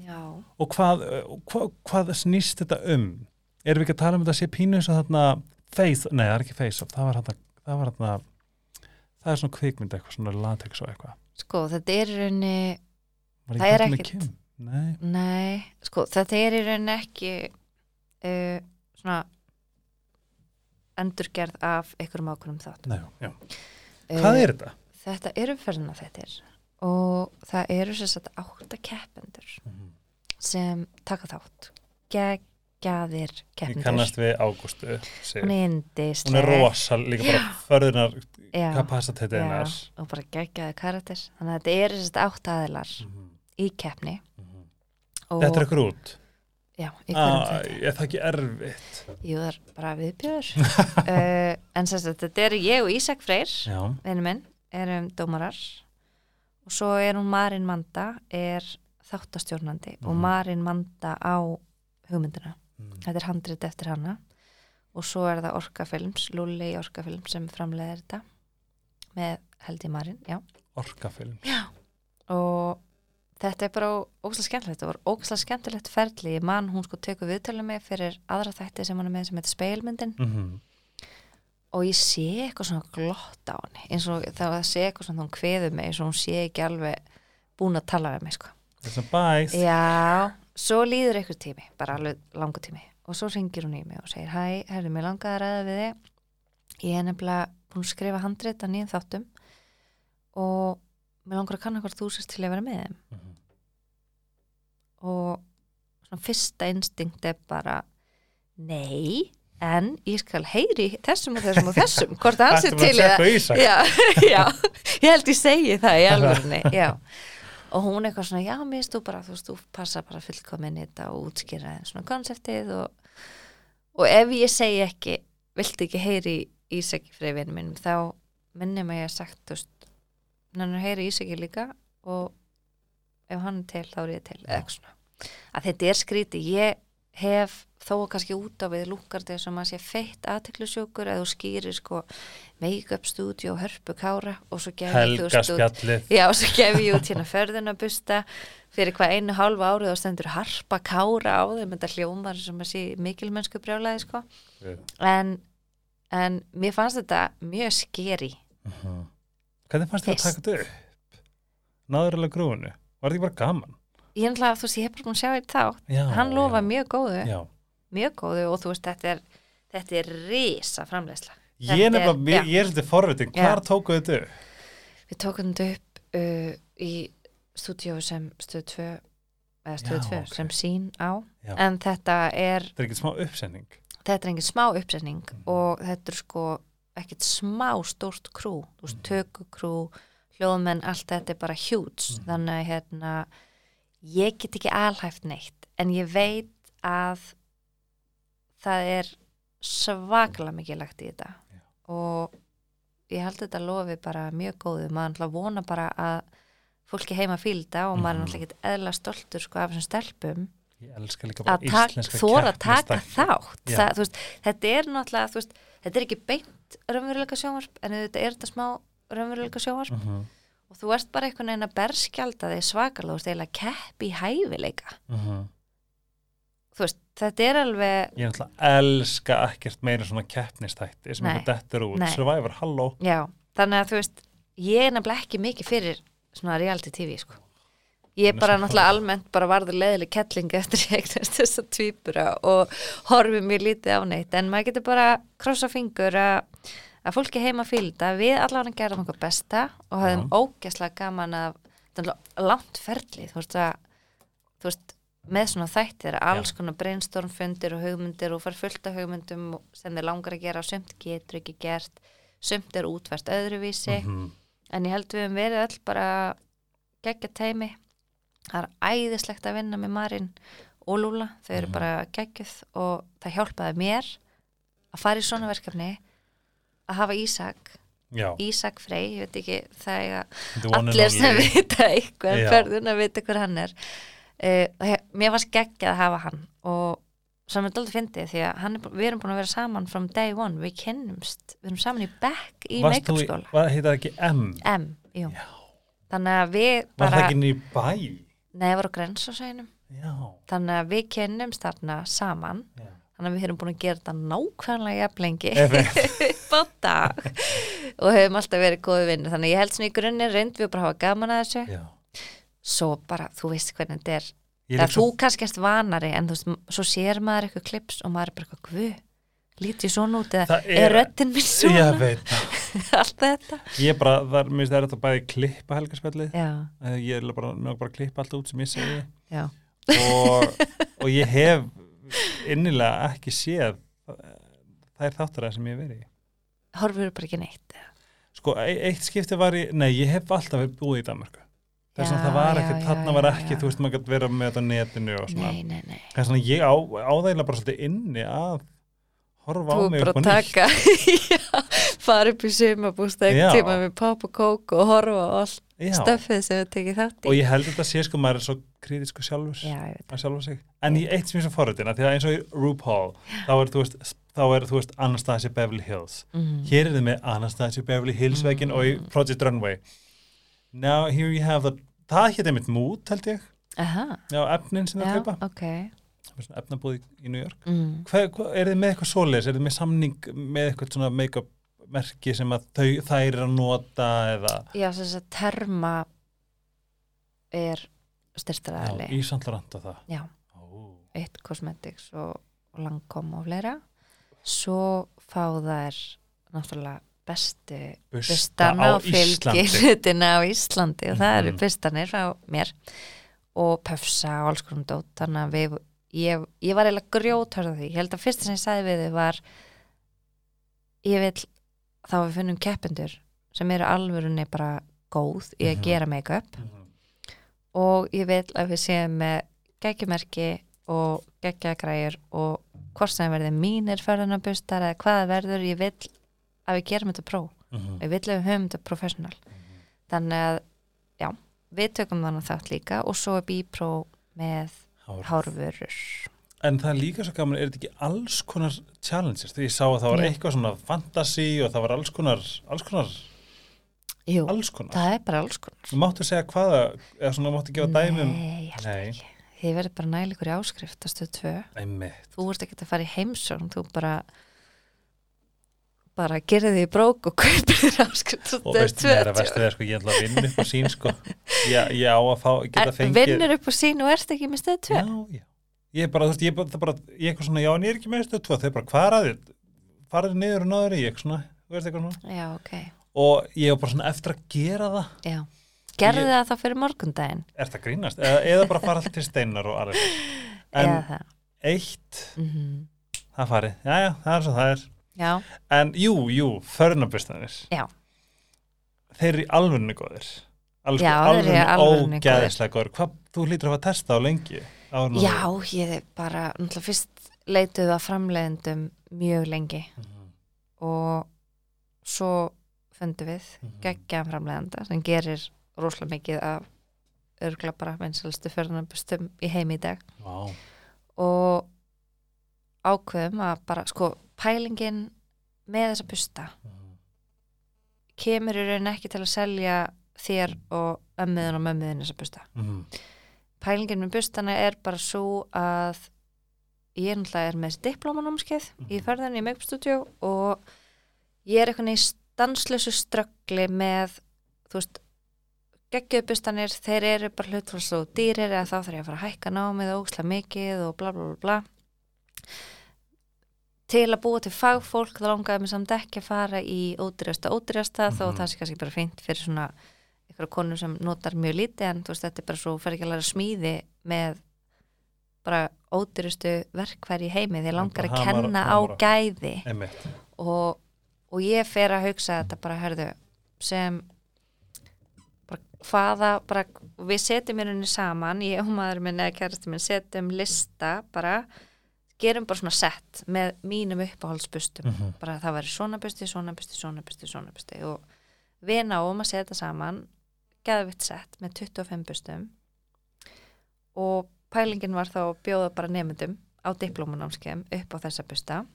Já, Og hvað, hvað, hvað snýst þetta um? Erum við ekki að tala um þetta að sé pínu eins og þarna face, nei það er ekki face það var þarna, það var þarna það er svona kvikmynd eitthvað, svona latex og eitthvað sko þetta er í rauninni Var Það er ekkert-? Nei, Nei, sko þetta er í rauninni ekki uh, svona endurgerð af einhverjum ákveðum þátt nei, já. Hvað er þetta? Þetta eru ferðina þettir og það eru sem sagt átta keppendur sem taka þátt geggjaðir Ég keppendur kannast við Ágústu hún er indisleg Hún er rosal, líka bara förðunar já, kapasiteti já, hennar. Og bara geggjaði karakter. Þannig að þetta eru sem sagt átta aðilar Mhm, í keppni. Mhm. og, Þetta er ykkur út? Já, í hverjum ah, Er það ekki erfitt? Jú, það er bara viðbjör uh, en sem sagt þetta eru ég og Ísak Freyr vinnu minn, erum dómarar. Og svo er hún Marin Manda er þáttastjórnandi og Mhm. Marin Manda á hugmyndina Mm. þetta er handrit eftir hana. Og svo er það Orkafilms, Lulli í Orkafilms sem framleiðir þetta með held í Marin, já. Orkafilm og þetta er bara ógæslega skemmtilegt. Það var ógæslega skemmtilegt ferli. Ég man hún sko tekur viðtölu mig fyrir aðra þætti sem hún er með sem heitir speilmyndin mm og ég sé eitthvað svona glott á henni eins og það sé eitthvað svona hún kveður mig eins og hún sé ekki alveg búin að tala við mig sko. Þess að bæs. Já, svo líður einhver tími, bara alveg langur tími og svo ringir hún í mig og segir Hæ, herri, mér langaði að ræða við þig Ég er nefnilega búin að skrifa handrit að nýjum þáttum og mér langar að kanna hvort þú sérst til að vera með þeim Mhm. og svona fyrsta instinkt er bara Nei, en ég skal heyri þessum og þessum og þessum hvort hann sé Ættum við til að það Ísak? já, já, ég held ég segi það í alvörunni, já og hún eitthvað svona, já, mér þú bara þú veist, þú passa bara fullkomin í þetta og útskýra svona konseptið og, og ef ég segi ekki viltu ekki heyri Ísaki freyfinu mínum, þá minnum að ég hef sagt, þú veist hann heyri Ísaki líka og ef hann er til, þá er ég til eða eitthvað svona, að þetta er skríti ég hef þó kannski út á við lúkardið sem að sé feitt aðteklusjókur eða þú skýrir sko make-up studio og hörpu kára og svo gef ég þú spjallið Já, og svo gef ég út hérna förðunabusta fyrir hvað einu hálfu árið og stendur harpa kára á þeim þetta hljómar sem að sé mikilmennsku brjálaði sko en, en mér fannst þetta mjög skeri Mhm. Hvernig fannst þið að taka þetta upp? Náður alveg grúinu? Var þetta ekki bara gaman? Ég hef bara búin að sjá eitt þá hann lofa mjög góðu, Já, mjög góðu og þú veist, þetta er þetta er risa framleiðsla Ég Þetta er nefnilega, ég, er svolítið forvitin, hvar tókuðu þetta upp? Við tókum þetta upp uh, í stúdíu sem stöð 2 eða stöð Já, 2 ok. sem sín á Já. en þetta er Þetta er ekki smá uppsending þetta er engin smá uppsetning Mhm. og þetta er sko ekkert smá stórt krú þú veist, Mhm. tökukrú, hljóðmenn allt þetta er bara huge Mhm. þannig að hérna ég get ekki alhæft neitt en ég veit að það er svaklega mikið lagt í þetta. Já. og ég held þetta lofi bara mjög góðu. Maður ætla að vona bara að fólki heima fílda og maður er Mhm. náttúrulega ekkert eðla stoltur sko af þessum stelpum. Að þóra að taka þátt. Þú veist, þetta er náttúrulega veist, þetta er ekki beint raunveruleika sjónvarp en þetta er þetta smá raunveruleika sjónvarp Mhm, og þú ert bara einhvern veginn að berskjalda þig svakalega, þú veist, eiginlega keppi í hæfileika. Mhm. þú veist, þetta er alveg Ég er náttúrulega elska ekkert meira svona keppnistætti sem eitthvað dettur út. Nei. Survivor, halló. Já, þannig að þú veist ég er nefnilega ekki mikið fyrir svona reality tv sko. Ég er bara náttúrulega almennt bara varður leðileg kettling eftir ég eignast þessa tvíbura og horfi mér lítið á neitt. En maður getur bara krossa fingur að að fólki heima fylgda við allavega gerðum okkur besta og höfum ógæslega gaman af langt ferli þú veist að þú veist, með svona þættir alls konar brainstormfundir og hugmyndir og far fullt af hugmyndum sem þeir langar að gera sumt getur ekki gert sumt er útvært öðruvísi. Mhm. en ég held við höfum verið öll bara geggja teimi það er æðislegt að vinna með Marín og Lúla, þau eru Mhm. bara geggjuð og það hjálpaði mér að fara í svona verkefni að hafa Ísak Já, Ísak Frey, ég veit ekki það er and allir sem vita eitthvað Já. ferðun að vita hver hann er uh, það, mér varst geggjað að hafa hann og sem er dálítið fyndið því að hann er, við erum búin að vera saman from day one, við kynnumst við erum saman í bekk í make-up skóla Var það ekki M? M, jú Já. þannig að við Var það bara ekki niður í bæ? nefur og grens á Já, þannig að við kynnumst þarna saman já. þannig að við erum búin að gera þetta nákvæmlega jafnlengi Einmitt. upp á dag og hefum alltaf verið góði vinni þannig að ég held svona í grunninn reynd við bara að hafa gaman að þessu já. svo bara, þú veist hvernig þetta er er þú svo, kannski erst vanari en þú veist, svo sér maður eitthvað klips og maður er bara eitthvað, guð, lítið svona út eða Það er, er- röddin minn svona ég veit það. allt þetta Ég er bara, það er, mér finnst það er þetta bæði klippa helgarspjallið. já, Eh, Ég er bara, mér bara að klippa allt út sem ég segi. já, og, og ég hef innilega ekki séð það er þáttur sem ég í. Horfur bara ekki neitt? Sko, e- eitt skipti var í, nei, ég hef alltaf búið í Danmarku. Þess að það var ekki, þarna var ekki, já. þú veist, maður gæti vera með þetta netinu og svona. nei, nei, nei Þess að ég á, áðægilega bara svolítið inni að horfa á mig er upp á að nýtt. taka já, fara upp í sumabústa ekki tíma með pop og kók og horfa á allt Já, stöffið sem við tekið þátt í. Og ég held þetta sé sko, maður er svo kritisku sjálfur. já, að en ég eitt sem ég er svo forritin að því að eins og í RuPaul þá er þú veist, er veist Anastasia Beverly Hills. Mm. hér er þið með Anastasia Beverly Hills veginn og í Project Runway. Now here you have the það hétt einmitt mút held ég. Aha, já, efnin sem það kaupa. ok efnabúð í, New York. Mm. Hva, hva, er þið með eitthvað svoleiðis, er þið með samning með eitthvað svona make-up merki sem að þau, þær er að nota eða? Já, þess að terma er já, styrtaræðli í Sandlaranda það. Já, Ó. eitt cosmetics og, og langkom og fleira. Svo fá þær náttúrulega bestu Busta bustana og hlutina á Íslandi og það eru Mhm. bustanir frá mér. Og pöfsa og alls konar dót. Þannig að við, ég, ég var eiginlega grjóthörð á því, ég held að fyrsta sem ég sagði við þau var ég vil þá við finnum keppendur sem eru alvörunni bara góð í að Mhm. gera make-up Mhm. og ég vil að við séum með geggjumerki og geggjagræjur og hvort sem verði mínir förðunabustar eða hvaða verður, ég vil að við gerum þetta pró, Mhm. ég vil að við höfum þetta professional þannig að, já, við tökum þannig þátt líka og svo er B-Pro með. Hárvörur En það er líka svo gaman, er þetta ekki alls konar challenges? Þegar ég sá að það var Já. eitthvað svona fantasy og það var alls konar, alls konar, Jú, alls konar. það er bara alls konar Þú máttu segja hvaða, eða svona máttu gefa dæmum. Nei, ég held ekki Þið verður bara nælikur í áskrift að 2 Einmitt. þú ert ekki að fara í heimsókn þú bara bara gerði því brók og kaupir þér áskrift Og veist, neðra vestu þegar sko, ég ætla að vinna upp á sín, sko. Ég, ég á að fá, geta fengið. vinnur upp á sín og ert ekki með stöð 2 Já, já. Ég er bara, þú veist, ég er bara, það er bara, ég er eitthvað svona, já, en ég er ekki með stöð 2, þau er bara, hvað er að þið? Farið niður og náður eitthvað svona, þú veist eitthvað svona. já, ok, Og ég er bara svona eftir að gera það. já gerði Ég- það þá fyrir morgundaginn Er það grínast? Eða, eða bara fara allt til steinar og aðeins. En það eitt, mm það farið, já, já, það er svo það er. Já, En jú, jú, förnabustanir Já. Þeir eru í alvörinu góðir. Alveg alvörinu ógæðislega góðir. Hvað, þú hlýtur að hafa testað á lengi? Já, ég bara náttúrulega fyrst leituðu að framleiðendum mjög lengi. Mhm, og svo fundum við mhm. geggjaðan framleiðanda sem gerir rosalega mikið af örgla bara vinsalstu förðanabustum í heimi í dag. Vá, og ákveðum að bara sko pælingin með þessa busta mhm, kemur í raun ekki til að selja þér og ömmuðin og mömmuðin þessa busta. mhm, Pælingin með bustana er bara svo að ég náttúrulega er með þessi diplómanámskeið í Mhm. ferðinni í make-up studio og ég er eitthvað í stanslösu ströggli með þú veist geggjöpustanir, þeir eru bara hlutfalls og dýrir eða þá þarf ég að fara að hækka námið og óksla mikið og bla bla bla bla til að búa til fagfólk þá langaði mér samt ekki að fara í ódýrasta ódýrasta þó Mhm. það sé kannski bara fint fyrir svona ykkur konur sem notar mjög lítið en þú veist þetta er bara svo fer ekki að læra smíði með bara ódýrustu verkfæri í heimi því langar að kenna á gæði og, og ég fer að hugsa þetta bara hörðu sem bara hvaða bara, við setjum rauninni saman ég og maður minn eða kærasti minn setjum lista bara gerum bara svona sett með mínum uppáhaldsbustum. Mhm. bara það væri svona busti, svona busti, svona busti, svona busti. Og við náum að setja saman geðvitt sett með 25 bustum. Og pælingin var þá að bjóða bara nefndum á diplómanámskeim upp á þessa busta.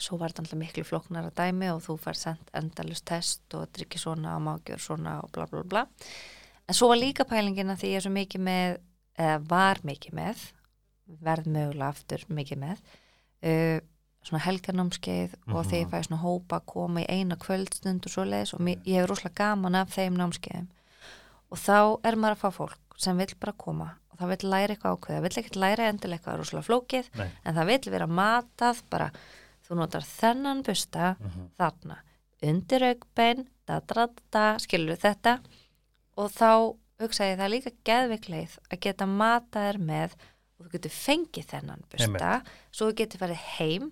Svo var þetta alltaf miklu flóknara dæmi og þú fær sendt endalust test og ekki svona og mágjör svona og bla bla bla. En svo var líka pælingin að því ég er svo mikið með eða var mikið með verð mögulega aftur mikið með uh, svona helgarnámskeið og Mhm. þegar ég fæ svona hópa að koma í eina kvöldstund og svo leiðis og ég hefur rosalega gaman af þeim námskeiðum og þá er maður að fá fólk sem vill bara koma og það vill læra eitthvað ákveða, vill ekkert læra endilega rosalega flókið Nei. en það vill vera matað bara, þú notar þennan busta Mhm. þarna, undir aukbein da, da, da, da, skilur þetta og þá hugsa ég það er líka geðvikleið að geta matað þér með og þú getur fengið þennan busta svo þú getur farið heim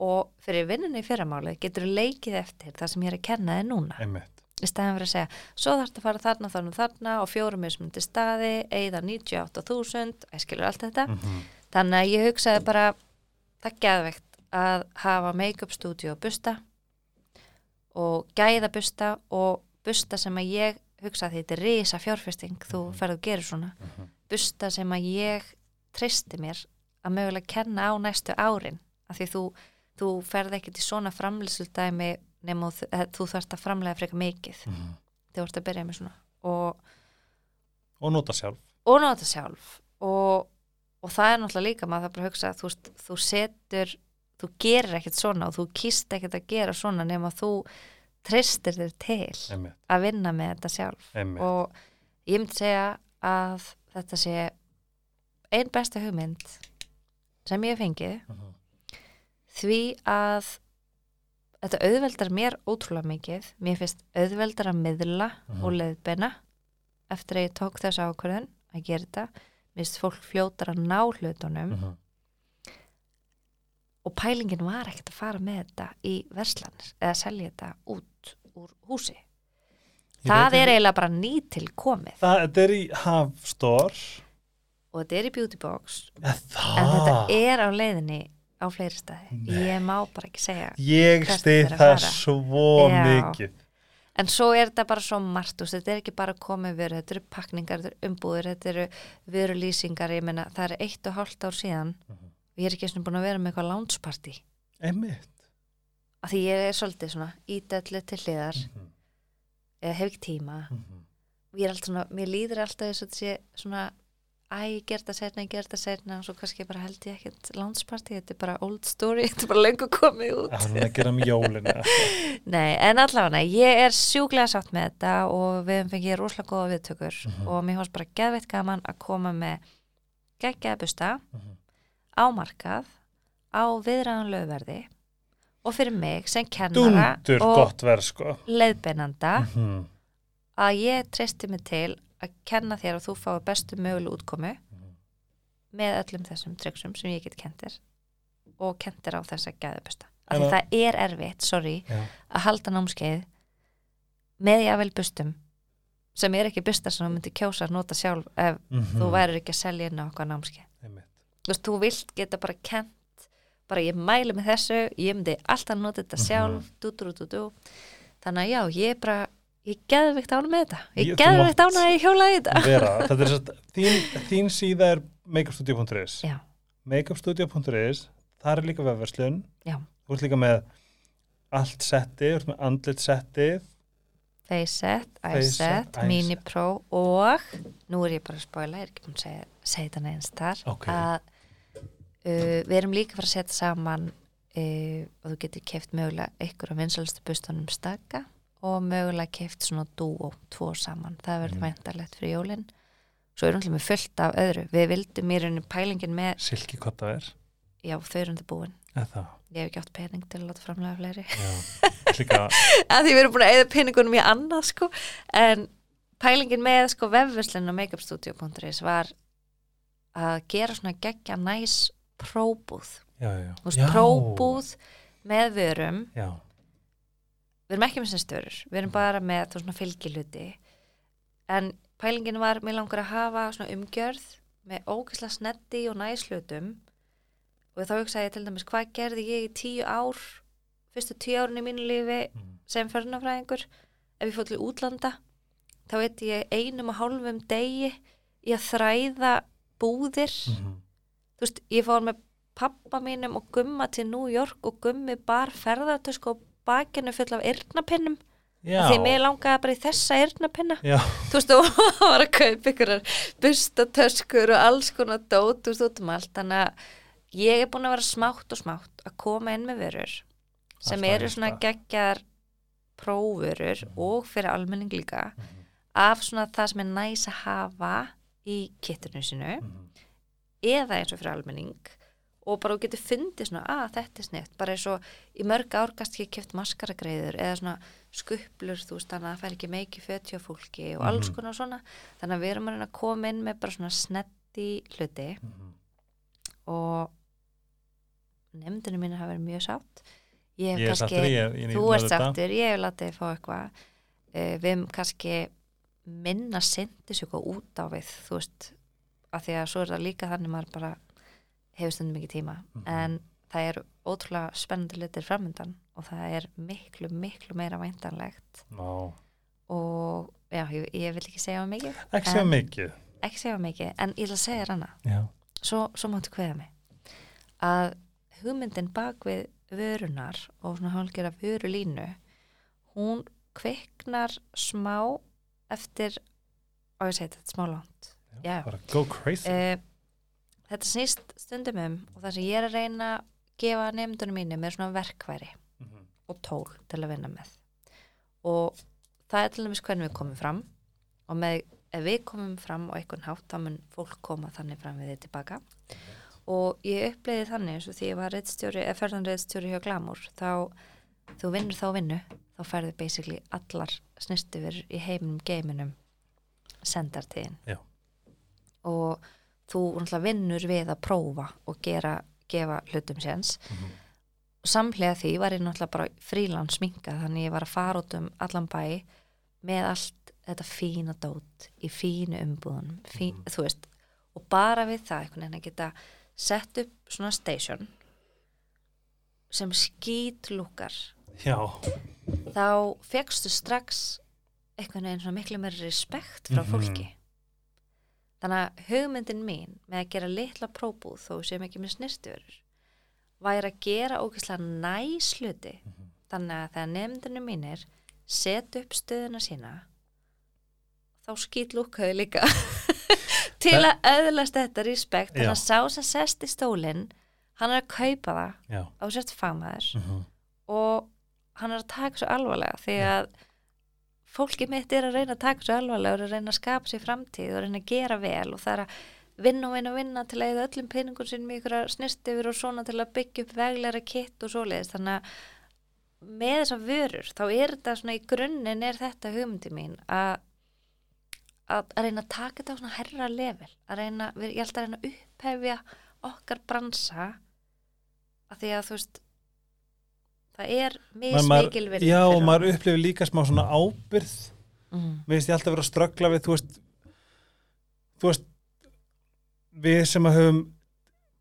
og fyrir vinnunni í fyrramáli getur þú leikið eftir það sem ég er að kenna þér núna. Einmitt. Í staðan fyrir að segja, svo þarf þetta að fara þarna, þarna, þarna og fjórum mismundi staði, eigða 98.000, ég skilur allt þetta. Mhm. þannig að ég hugsaði bara það er geðvegt að hafa make-up stúdíu og busta og gæða busta og busta sem að ég hugsaði þetta er risa fjárfesting, þú ferðu að gera svona. Mhm. busta sem að ég treysti mér að mögulega kenna á næstu árin af því þú, þú ferð ekkert í svona framlýsildæmi nema þú, eh, þú þarft að framlega freka mikið Mhm. þegar þú ert að byrja með svona. Og, og nota sjálf. Og nota sjálf. Og, og það er náttúrulega líka maður það bara að hugsa þú, veist, þú setur þú gerir ekkert svona og þú kýst ekkert að gera svona nema þú treystir þér til einmitt, að vinna með þetta sjálf. Einmitt. og ég myndi segja að þetta sé einn besta hugmynd sem ég hef fengið Mhm. því að þetta auðveldar mér ótrúlega mikið. Mér finnst auðveldar að miðla Mhm. og leiðbeina eftir að ég tók þessa ákvörðun að gera þetta. Mér finnst fólk fljótar að ná hlutunum. Mhm. og pælingin var ekkert að fara með þetta í verslanir eða selja þetta út úr húsi. Ég það er eiginlega bara nýtil komið. Það, er í Hafstor og þetta er í beauty box. En þetta er á leiðinni á fleiri staði. Nei. ég má bara ekki segja ég stið að það svo Já. mikið. En svo er þetta bara svo margt veist, þetta er ekki bara komið veru þetta eru pakningar, þetta eru umbúður þetta eru vörulýsingar, ég meina það er eitt og hálft ár síðan. Og ég er ekki svona búin að vera með eitthvað lánsparti einmitt. Af því ég er svolítið svona ídellu til hliðar. Mhm. eða hef ekki tíma. Mhm. og ég er alltaf svona, mér líður alltaf þess að þetta sé svona æ, ég ger þetta setna, ég ger þetta setna og svo kannski bara held ég ekkert lánsparti þetta er bara old story, þetta er bara löngu komið út það er hún að gera um jólina Nei, en allavega, ég er sjúklega sátt með þetta og við hefum fengið rosalega góða viðtökur Mhm. og mér fannst bara geðveitt gaman að koma með geggjaða busta Mhm. á markað á viðræðan lögverði og fyrir mig sem kennara dundur og verð sko leiðbeinanda Mhm. að ég treysti mig til að kenna þér og þú fái bestu möguleg útkomu Mhm. með öllum þessum tryggsum sem ég get kentir og kentir á þessa geðubusta af því að- það er erfitt, sorry Já. að halda námskeið með jável bustum sem er ekki busta sem þú myndir kjósa að nota sjálf ef Mhm. þú værir ekki að selja inn á okkar námskeið þú veist, þú vilt geta bara kent bara ég mæli með þessu ég myndi alltaf nota þetta Mhm. sjálf dú, dú, dú, dú. þannig að já, ég er bara ég geðvikt ána með þetta. Ég, Ég- geðvikt mátt- ána að ég hjóla í þetta. vera, þetta er satt, þín, þín síða er makeupstudio.is makeupstudio.is það er líka vefverslun. Þú ert líka með allt setti, þú ert með andlit settið. Facet, Facet, iSet, Mini Pro og nú er ég bara að spóila, ég er ekki búin að segja, þetta neins þar Ok. að uh, við erum líka að fara að setja saman uh, og þú getur keft mögulega ykkur á vinsalstu bustunum staka og mögulega keift svona dúo, tvo saman. Það verður Mm. væntarlegt fyrir jólin. Svo erum við með fullt af öðru. Við vildum í rauninni pælingin með Silki kotta er? Já, þau eru undir búin. Eða? Ég hef ekki átt pening til að láta framlega fleiri. Að því við erum búin að eða peningunum í annað sko. En pælingin með sko vefverslun og makeupstudio.is var að gera svona geggja næs próbúð, Já, já, já. próbúð með vörum Já, við erum ekki með sinnstöður, við erum bara með svona fylgiluti en pælingin var, mér langar að hafa svona umgjörð með ógæsla snetti og næslutum og þá hugsaði ég til dæmis hvað gerði ég í tíu ár fyrstu tíu árun í mínu lífi Mm. sem förnafræðingur ef ég fór til útlanda þá veit ég einum og hálfum degi í að þræða búðir. Mhm. þú veist, ég fór með pappa mínum og gumma til New York og gummi bar ferðartösku og bakinu full af yrnapinnum Já, því mér langaði bara í þessa yrnapinna já, þú veist, og var að kaupa ykkur bustatöskur og alls konar dót þú veist, út um allt, þannig að ég er búin að vera smátt og smátt að koma inn með vörur sem Alltaf eru svona stað. geggjar prófurur Mhm. og fyrir almenning líka Mhm. af svona það sem er næs að hafa í kittinu sinu Mhm. eða eins og fyrir almenning og bara þú getur fundið svona að þetta er snitt bara eins og í mörg ár gast ekki keft maskaragreiður eða svona skuplur þú veist þannig að það fær ekki meiki fötjá fólki og alls Mhm. konar svona þannig að við erum að að koma inn með bara svona snetti hluti Mhm. og nefndinu mínu hafa verið mjög sátt ég hef kannski ég, ég þú ert sáttur, ég hef látið þið fá eitthvað uh, við hefum kannski minna sendis eitthvað út á við þú veist, af því að svo er það líka þannig maður bara hefur stundum mikið tíma Mhm. en það eru ótrúlega spennandi litir framöndan og það er miklu, miklu meira væntanlegt. Ná, og já, ég, ég vil ekki segja mikið ekki segja mikið. ekki segja mikið, en ég að segja Já, svo, svo máttu kveða mig. Að hugmyndin bak við vörunar og svona hálfgerða vörulínu hún kviknar smá eftir á ég að segja þetta smá langt. Já. bara go crazy. Uh, þetta snýst stundum um og það sem ég er að reyna að gefa nefndunum mínu með svona verkværi Mhm. og tól til að vinna með og það er til dæmis hvernig við komum fram og með, ef við komum fram og einhvern hátt þá mun fólk koma þannig fram við þið tilbaka og ég uppleiði þannig eins og því ég var ferðanreitstjóri hjá Glamour þá þú vinnur þá vinnu þá færðu basically allar snirtifur í heiminum geiminum sendartíðin Já. og þú náttúrulega vinnur við að prófa og gera, gefa hlutum séns Mhm. samlega því var ég náttúrulega bara frílan sminka þannig ég var að fara út um allan bæ með allt þetta fína dót í fínu umbúðunum fín, Mhm. þú veist, og bara við það einhvern veginn að geta sett upp svona station sem skýtlúkar Já, þá fegstu strax einhvern veginn svona miklu meiri respekt frá Mhm. fólki þannig að hugmyndin mín með að gera litla próbúð þó sem ekki með snirtiverur væri að gera ógeðslega næs hluti Mhm. þannig að þegar nefndinu mínir set upp stöðuna sína þá skýt lúkaðu líka til að öðlast þetta respekt þannig að sá sem sest í stólinn hann er að kaupa það já á sérst fagmaður Mhm. og hann er að taka svo alvarlega því Já. Að fólki mitt er að reyna að taka svo alvarlega og að reyna að skapa sér framtíð og reyna að gera vel og það er að vinna og vinna og vinna til að eða öllum peningur sinn með ykkur snirtifur og svona til að byggja upp veglegra kitt og svoleiðis. Þannig að með þessar vörur þá er þetta svona í grunninn er þetta hugmyndi mín að að að reyna að taka þetta á svona herra level að reyna, ég held að reyna að upphefja okkar bransa að því að þú veist það er mismikil virðing Já, og maður upplifir líka smá svona ábyrð mm. Mér finnst ég alltaf vera að ströggla við, þú veist þú veist við sem að höfum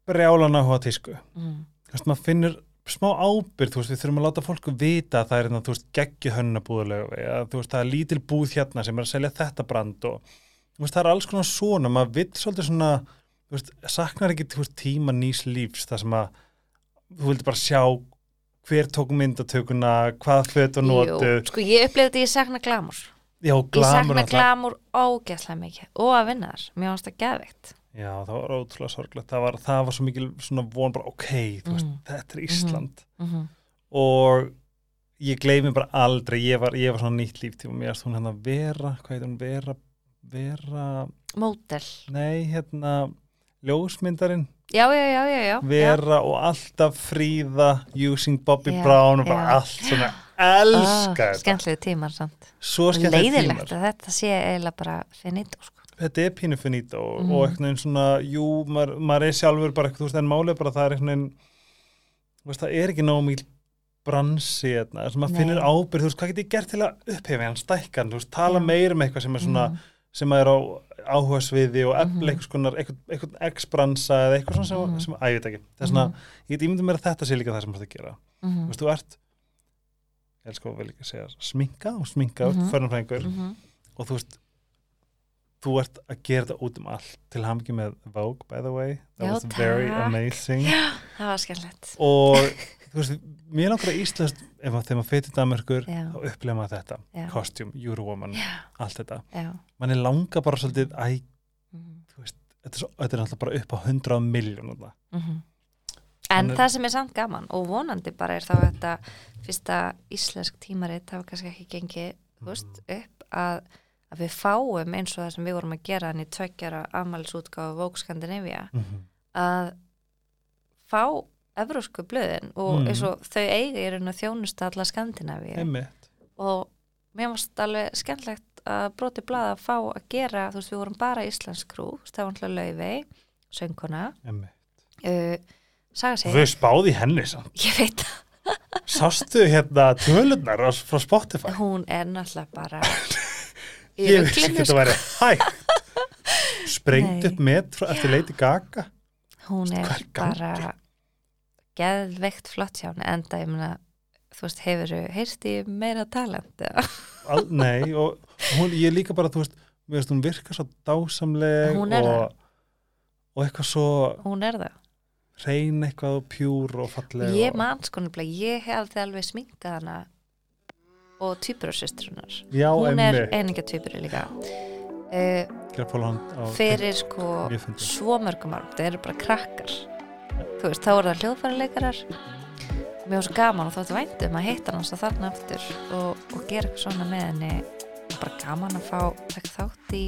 brjálan áhuga á tísku Mm. þú veist, maður finnur smá ábyrð þú veist, við þurfum að láta fólku vita að það er hérna, þú veist, geggju hönnabúðulega eða þú veist, það er lítil búð hérna sem er að selja þetta brand og þú veist, það er alls konar svona, maður vill svolítið svona þú veist, saknar ekki þú veist, tíma nýs lífs, það sem að þú vildi bara sjá hver tók myndatökuna, hvað föt og notu Jú, sko ég upplifði þetta ég sakna glamur já, ég glamur sakna glamur ógeðslega mikið og að vinna þar, mér finnst það geðveikt. Já, það var ótrúlega sorglegt. Það var, það var svo mikil svona von bara, ok, þú veist, þetta er Ísland. mm -hmm. Og ég gleymi bara aldrei ég var, ég var svona nýtt líftíma mér. Erst hún hérna vera, hvað heit hún? Vera vera, mótel nei hérna ljósmyndarinn, já, já, já, vera og alltaf fríða using Bobby Brown og bara allt svona elska Ah, þetta, skemmtilegu tímar samt leiðilegt að þetta sé eiginlega bara finito sko. þetta er pínu finito Mhm. og einhvern veginn svona, jú, maður, maður er sjálfur bara, eitthvað, en málið er bara að það er einhvern veginn veist, það er ekki nóg mjög bransi, hérna, þess að maður Nei. finnur ábyrð, þú veist, hvað get ég gert til að upphefa hann, stækka hann, þú veist, tala Já. meira um eitthvað sem er svona, Mhm. Sem maður er á áhuga sviði og efla Mhm. eitthvað skonar, eitthvað, ex-bransa eða eitthvað svona sem, Mhm. sem, að ég veit ekki, það er svona, Mhm. ég get ímyndið mér að þetta sé líka það sem þú ert að gera, Mhm. þú veist, þú ert ég elskar að vel ekki að segja sminka og sminka, mm Mhm. -hmm. Mhm. og þú veist þú ert að gera þetta út um allt til hamngi með Vogue by the way that Já, was very takk. amazing það var skemmtilegt og þú veist, mér langar að Íslands ef maður þegar maður fyrir Danmarkur þá upplifa maður þetta, Eurowoman já, allt þetta, já. Mann er langa bara svolítið, æ, Mhm. þú veist þetta er, svo, þetta er náttúrulega bara upp á 100 miljónum Mhm. En Þannig- það sem er samt gaman og vonandi bara er þá þetta fyrsta íslensk tímarit það var kannski ekki gengið þú veist, Mhm. upp að, að við fáum eins og það sem við vorum að gera hann í tveggjara afmælisútgáfu Vogue Scandinavia að fá evrósku blöðin og Mhm. eins og þau í raun og þjónusta alla Skandinavíu. Einmitt, og mér varst alveg skemmtlegt að broti blað að fá að gera, þú veist, við vorum bara íslensk krú, það alltaf laufey sönguna uh, saga sig, þau spáði henni samt. Ég veit að sástu hérna tölurnar á- frá Spotify? Hún er náttúrulega bara ég veist ekki ruglinu, að sko. það væri hægt. Sprengt upp frá, eftir Lady Gaga. Hún er er bara geðveikt flott hjá henni enda ég meina þú veist, hefur heyrst í meira talent eða? Al, nei, og hún, ég líka bara, þú veist, veist, hún virkar svo dásamleg Hún er og, og eitthvað svo hún er það? reyn eitthvað og pjúr og falleg ég og, man sko nefnilega, ég hefði alveg sminkað hana og týpurarsystrunar já, hún er eininga týpuri líka. Uh, fyrir sko svo mörgum árum, það eru bara krakkar þú veist, þá eru það hljóðfæraleikarar. Mér var svo gaman og þóttu væntum að hitta hans að þarna aftur og, og gera eitthvað svona með henni. Bara gaman að fá þátt í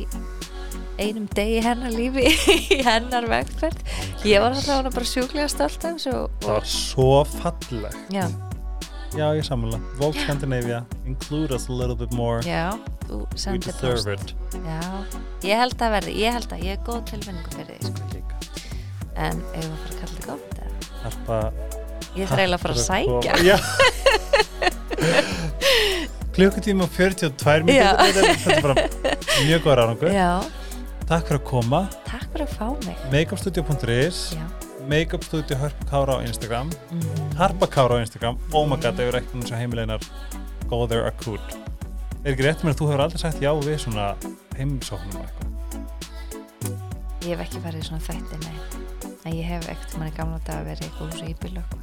einum degi hennar lífi í hennar vegferð. Ég var alltaf hana bara sjúklega stolt af þessu og, það var svo falleg já, já, ég sammála, Vogue Scandinavia. Include us a little bit more. Já, we deserve post it. Já, ég held að verði, ég held að ég er góð tilfinningu fyrir því sko. líka en ef við fara að kalla þetta eða? Harpa ég þarf eiginlega að fara að sækja. Já. Klukkutíma og 42 mínútur Já. þetta er- bara mjög góð ráðangur Takk fyrir að koma. Takk fyrir að fá mig. Makeupstudio.is makeupstudio Harpa Kára á Instagram. Mm. Harpa Kára á Instagram. Oh my god, ef er ekki eins og heimilegnar go there akut Er ekki rétt með að þú hefur aldrei sagt já við svona heimsóknum eitthvað? Ég hef ekki farið svona þætti, nei. En ég hef ekkert manni gamla dag að vera eitthvað hús í bílu eitthvað.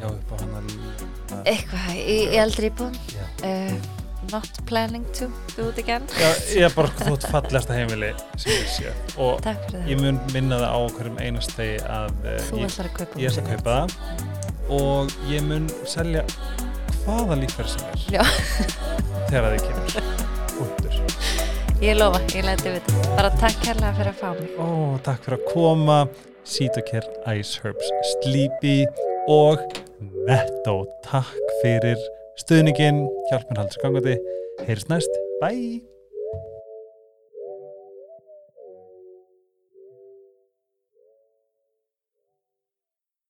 Já, upp á hann að Eitthvað í, í eldri íbúðum. Já. Uh, not planning to do it again. Já, ég er bara sko þú ert fallegasta heimili sem ég sé og ég það. mun minna það á hverjum einast degi að eh, Þú ég, að ég ætla að kaupa það og ég mun selja hvaða líffæri sem er Já. þegar að þið kemur Úttur. mitt. Ég lofa, ég leti við þetta. Bara takk kærlega fyrir að fá mig. Ó, takk fyrir að koma Cetocare Ice Herbs Sleepy og Netto. Takk fyrir stuðningin hjálpin haldur gangandi. Heyrst næst, bye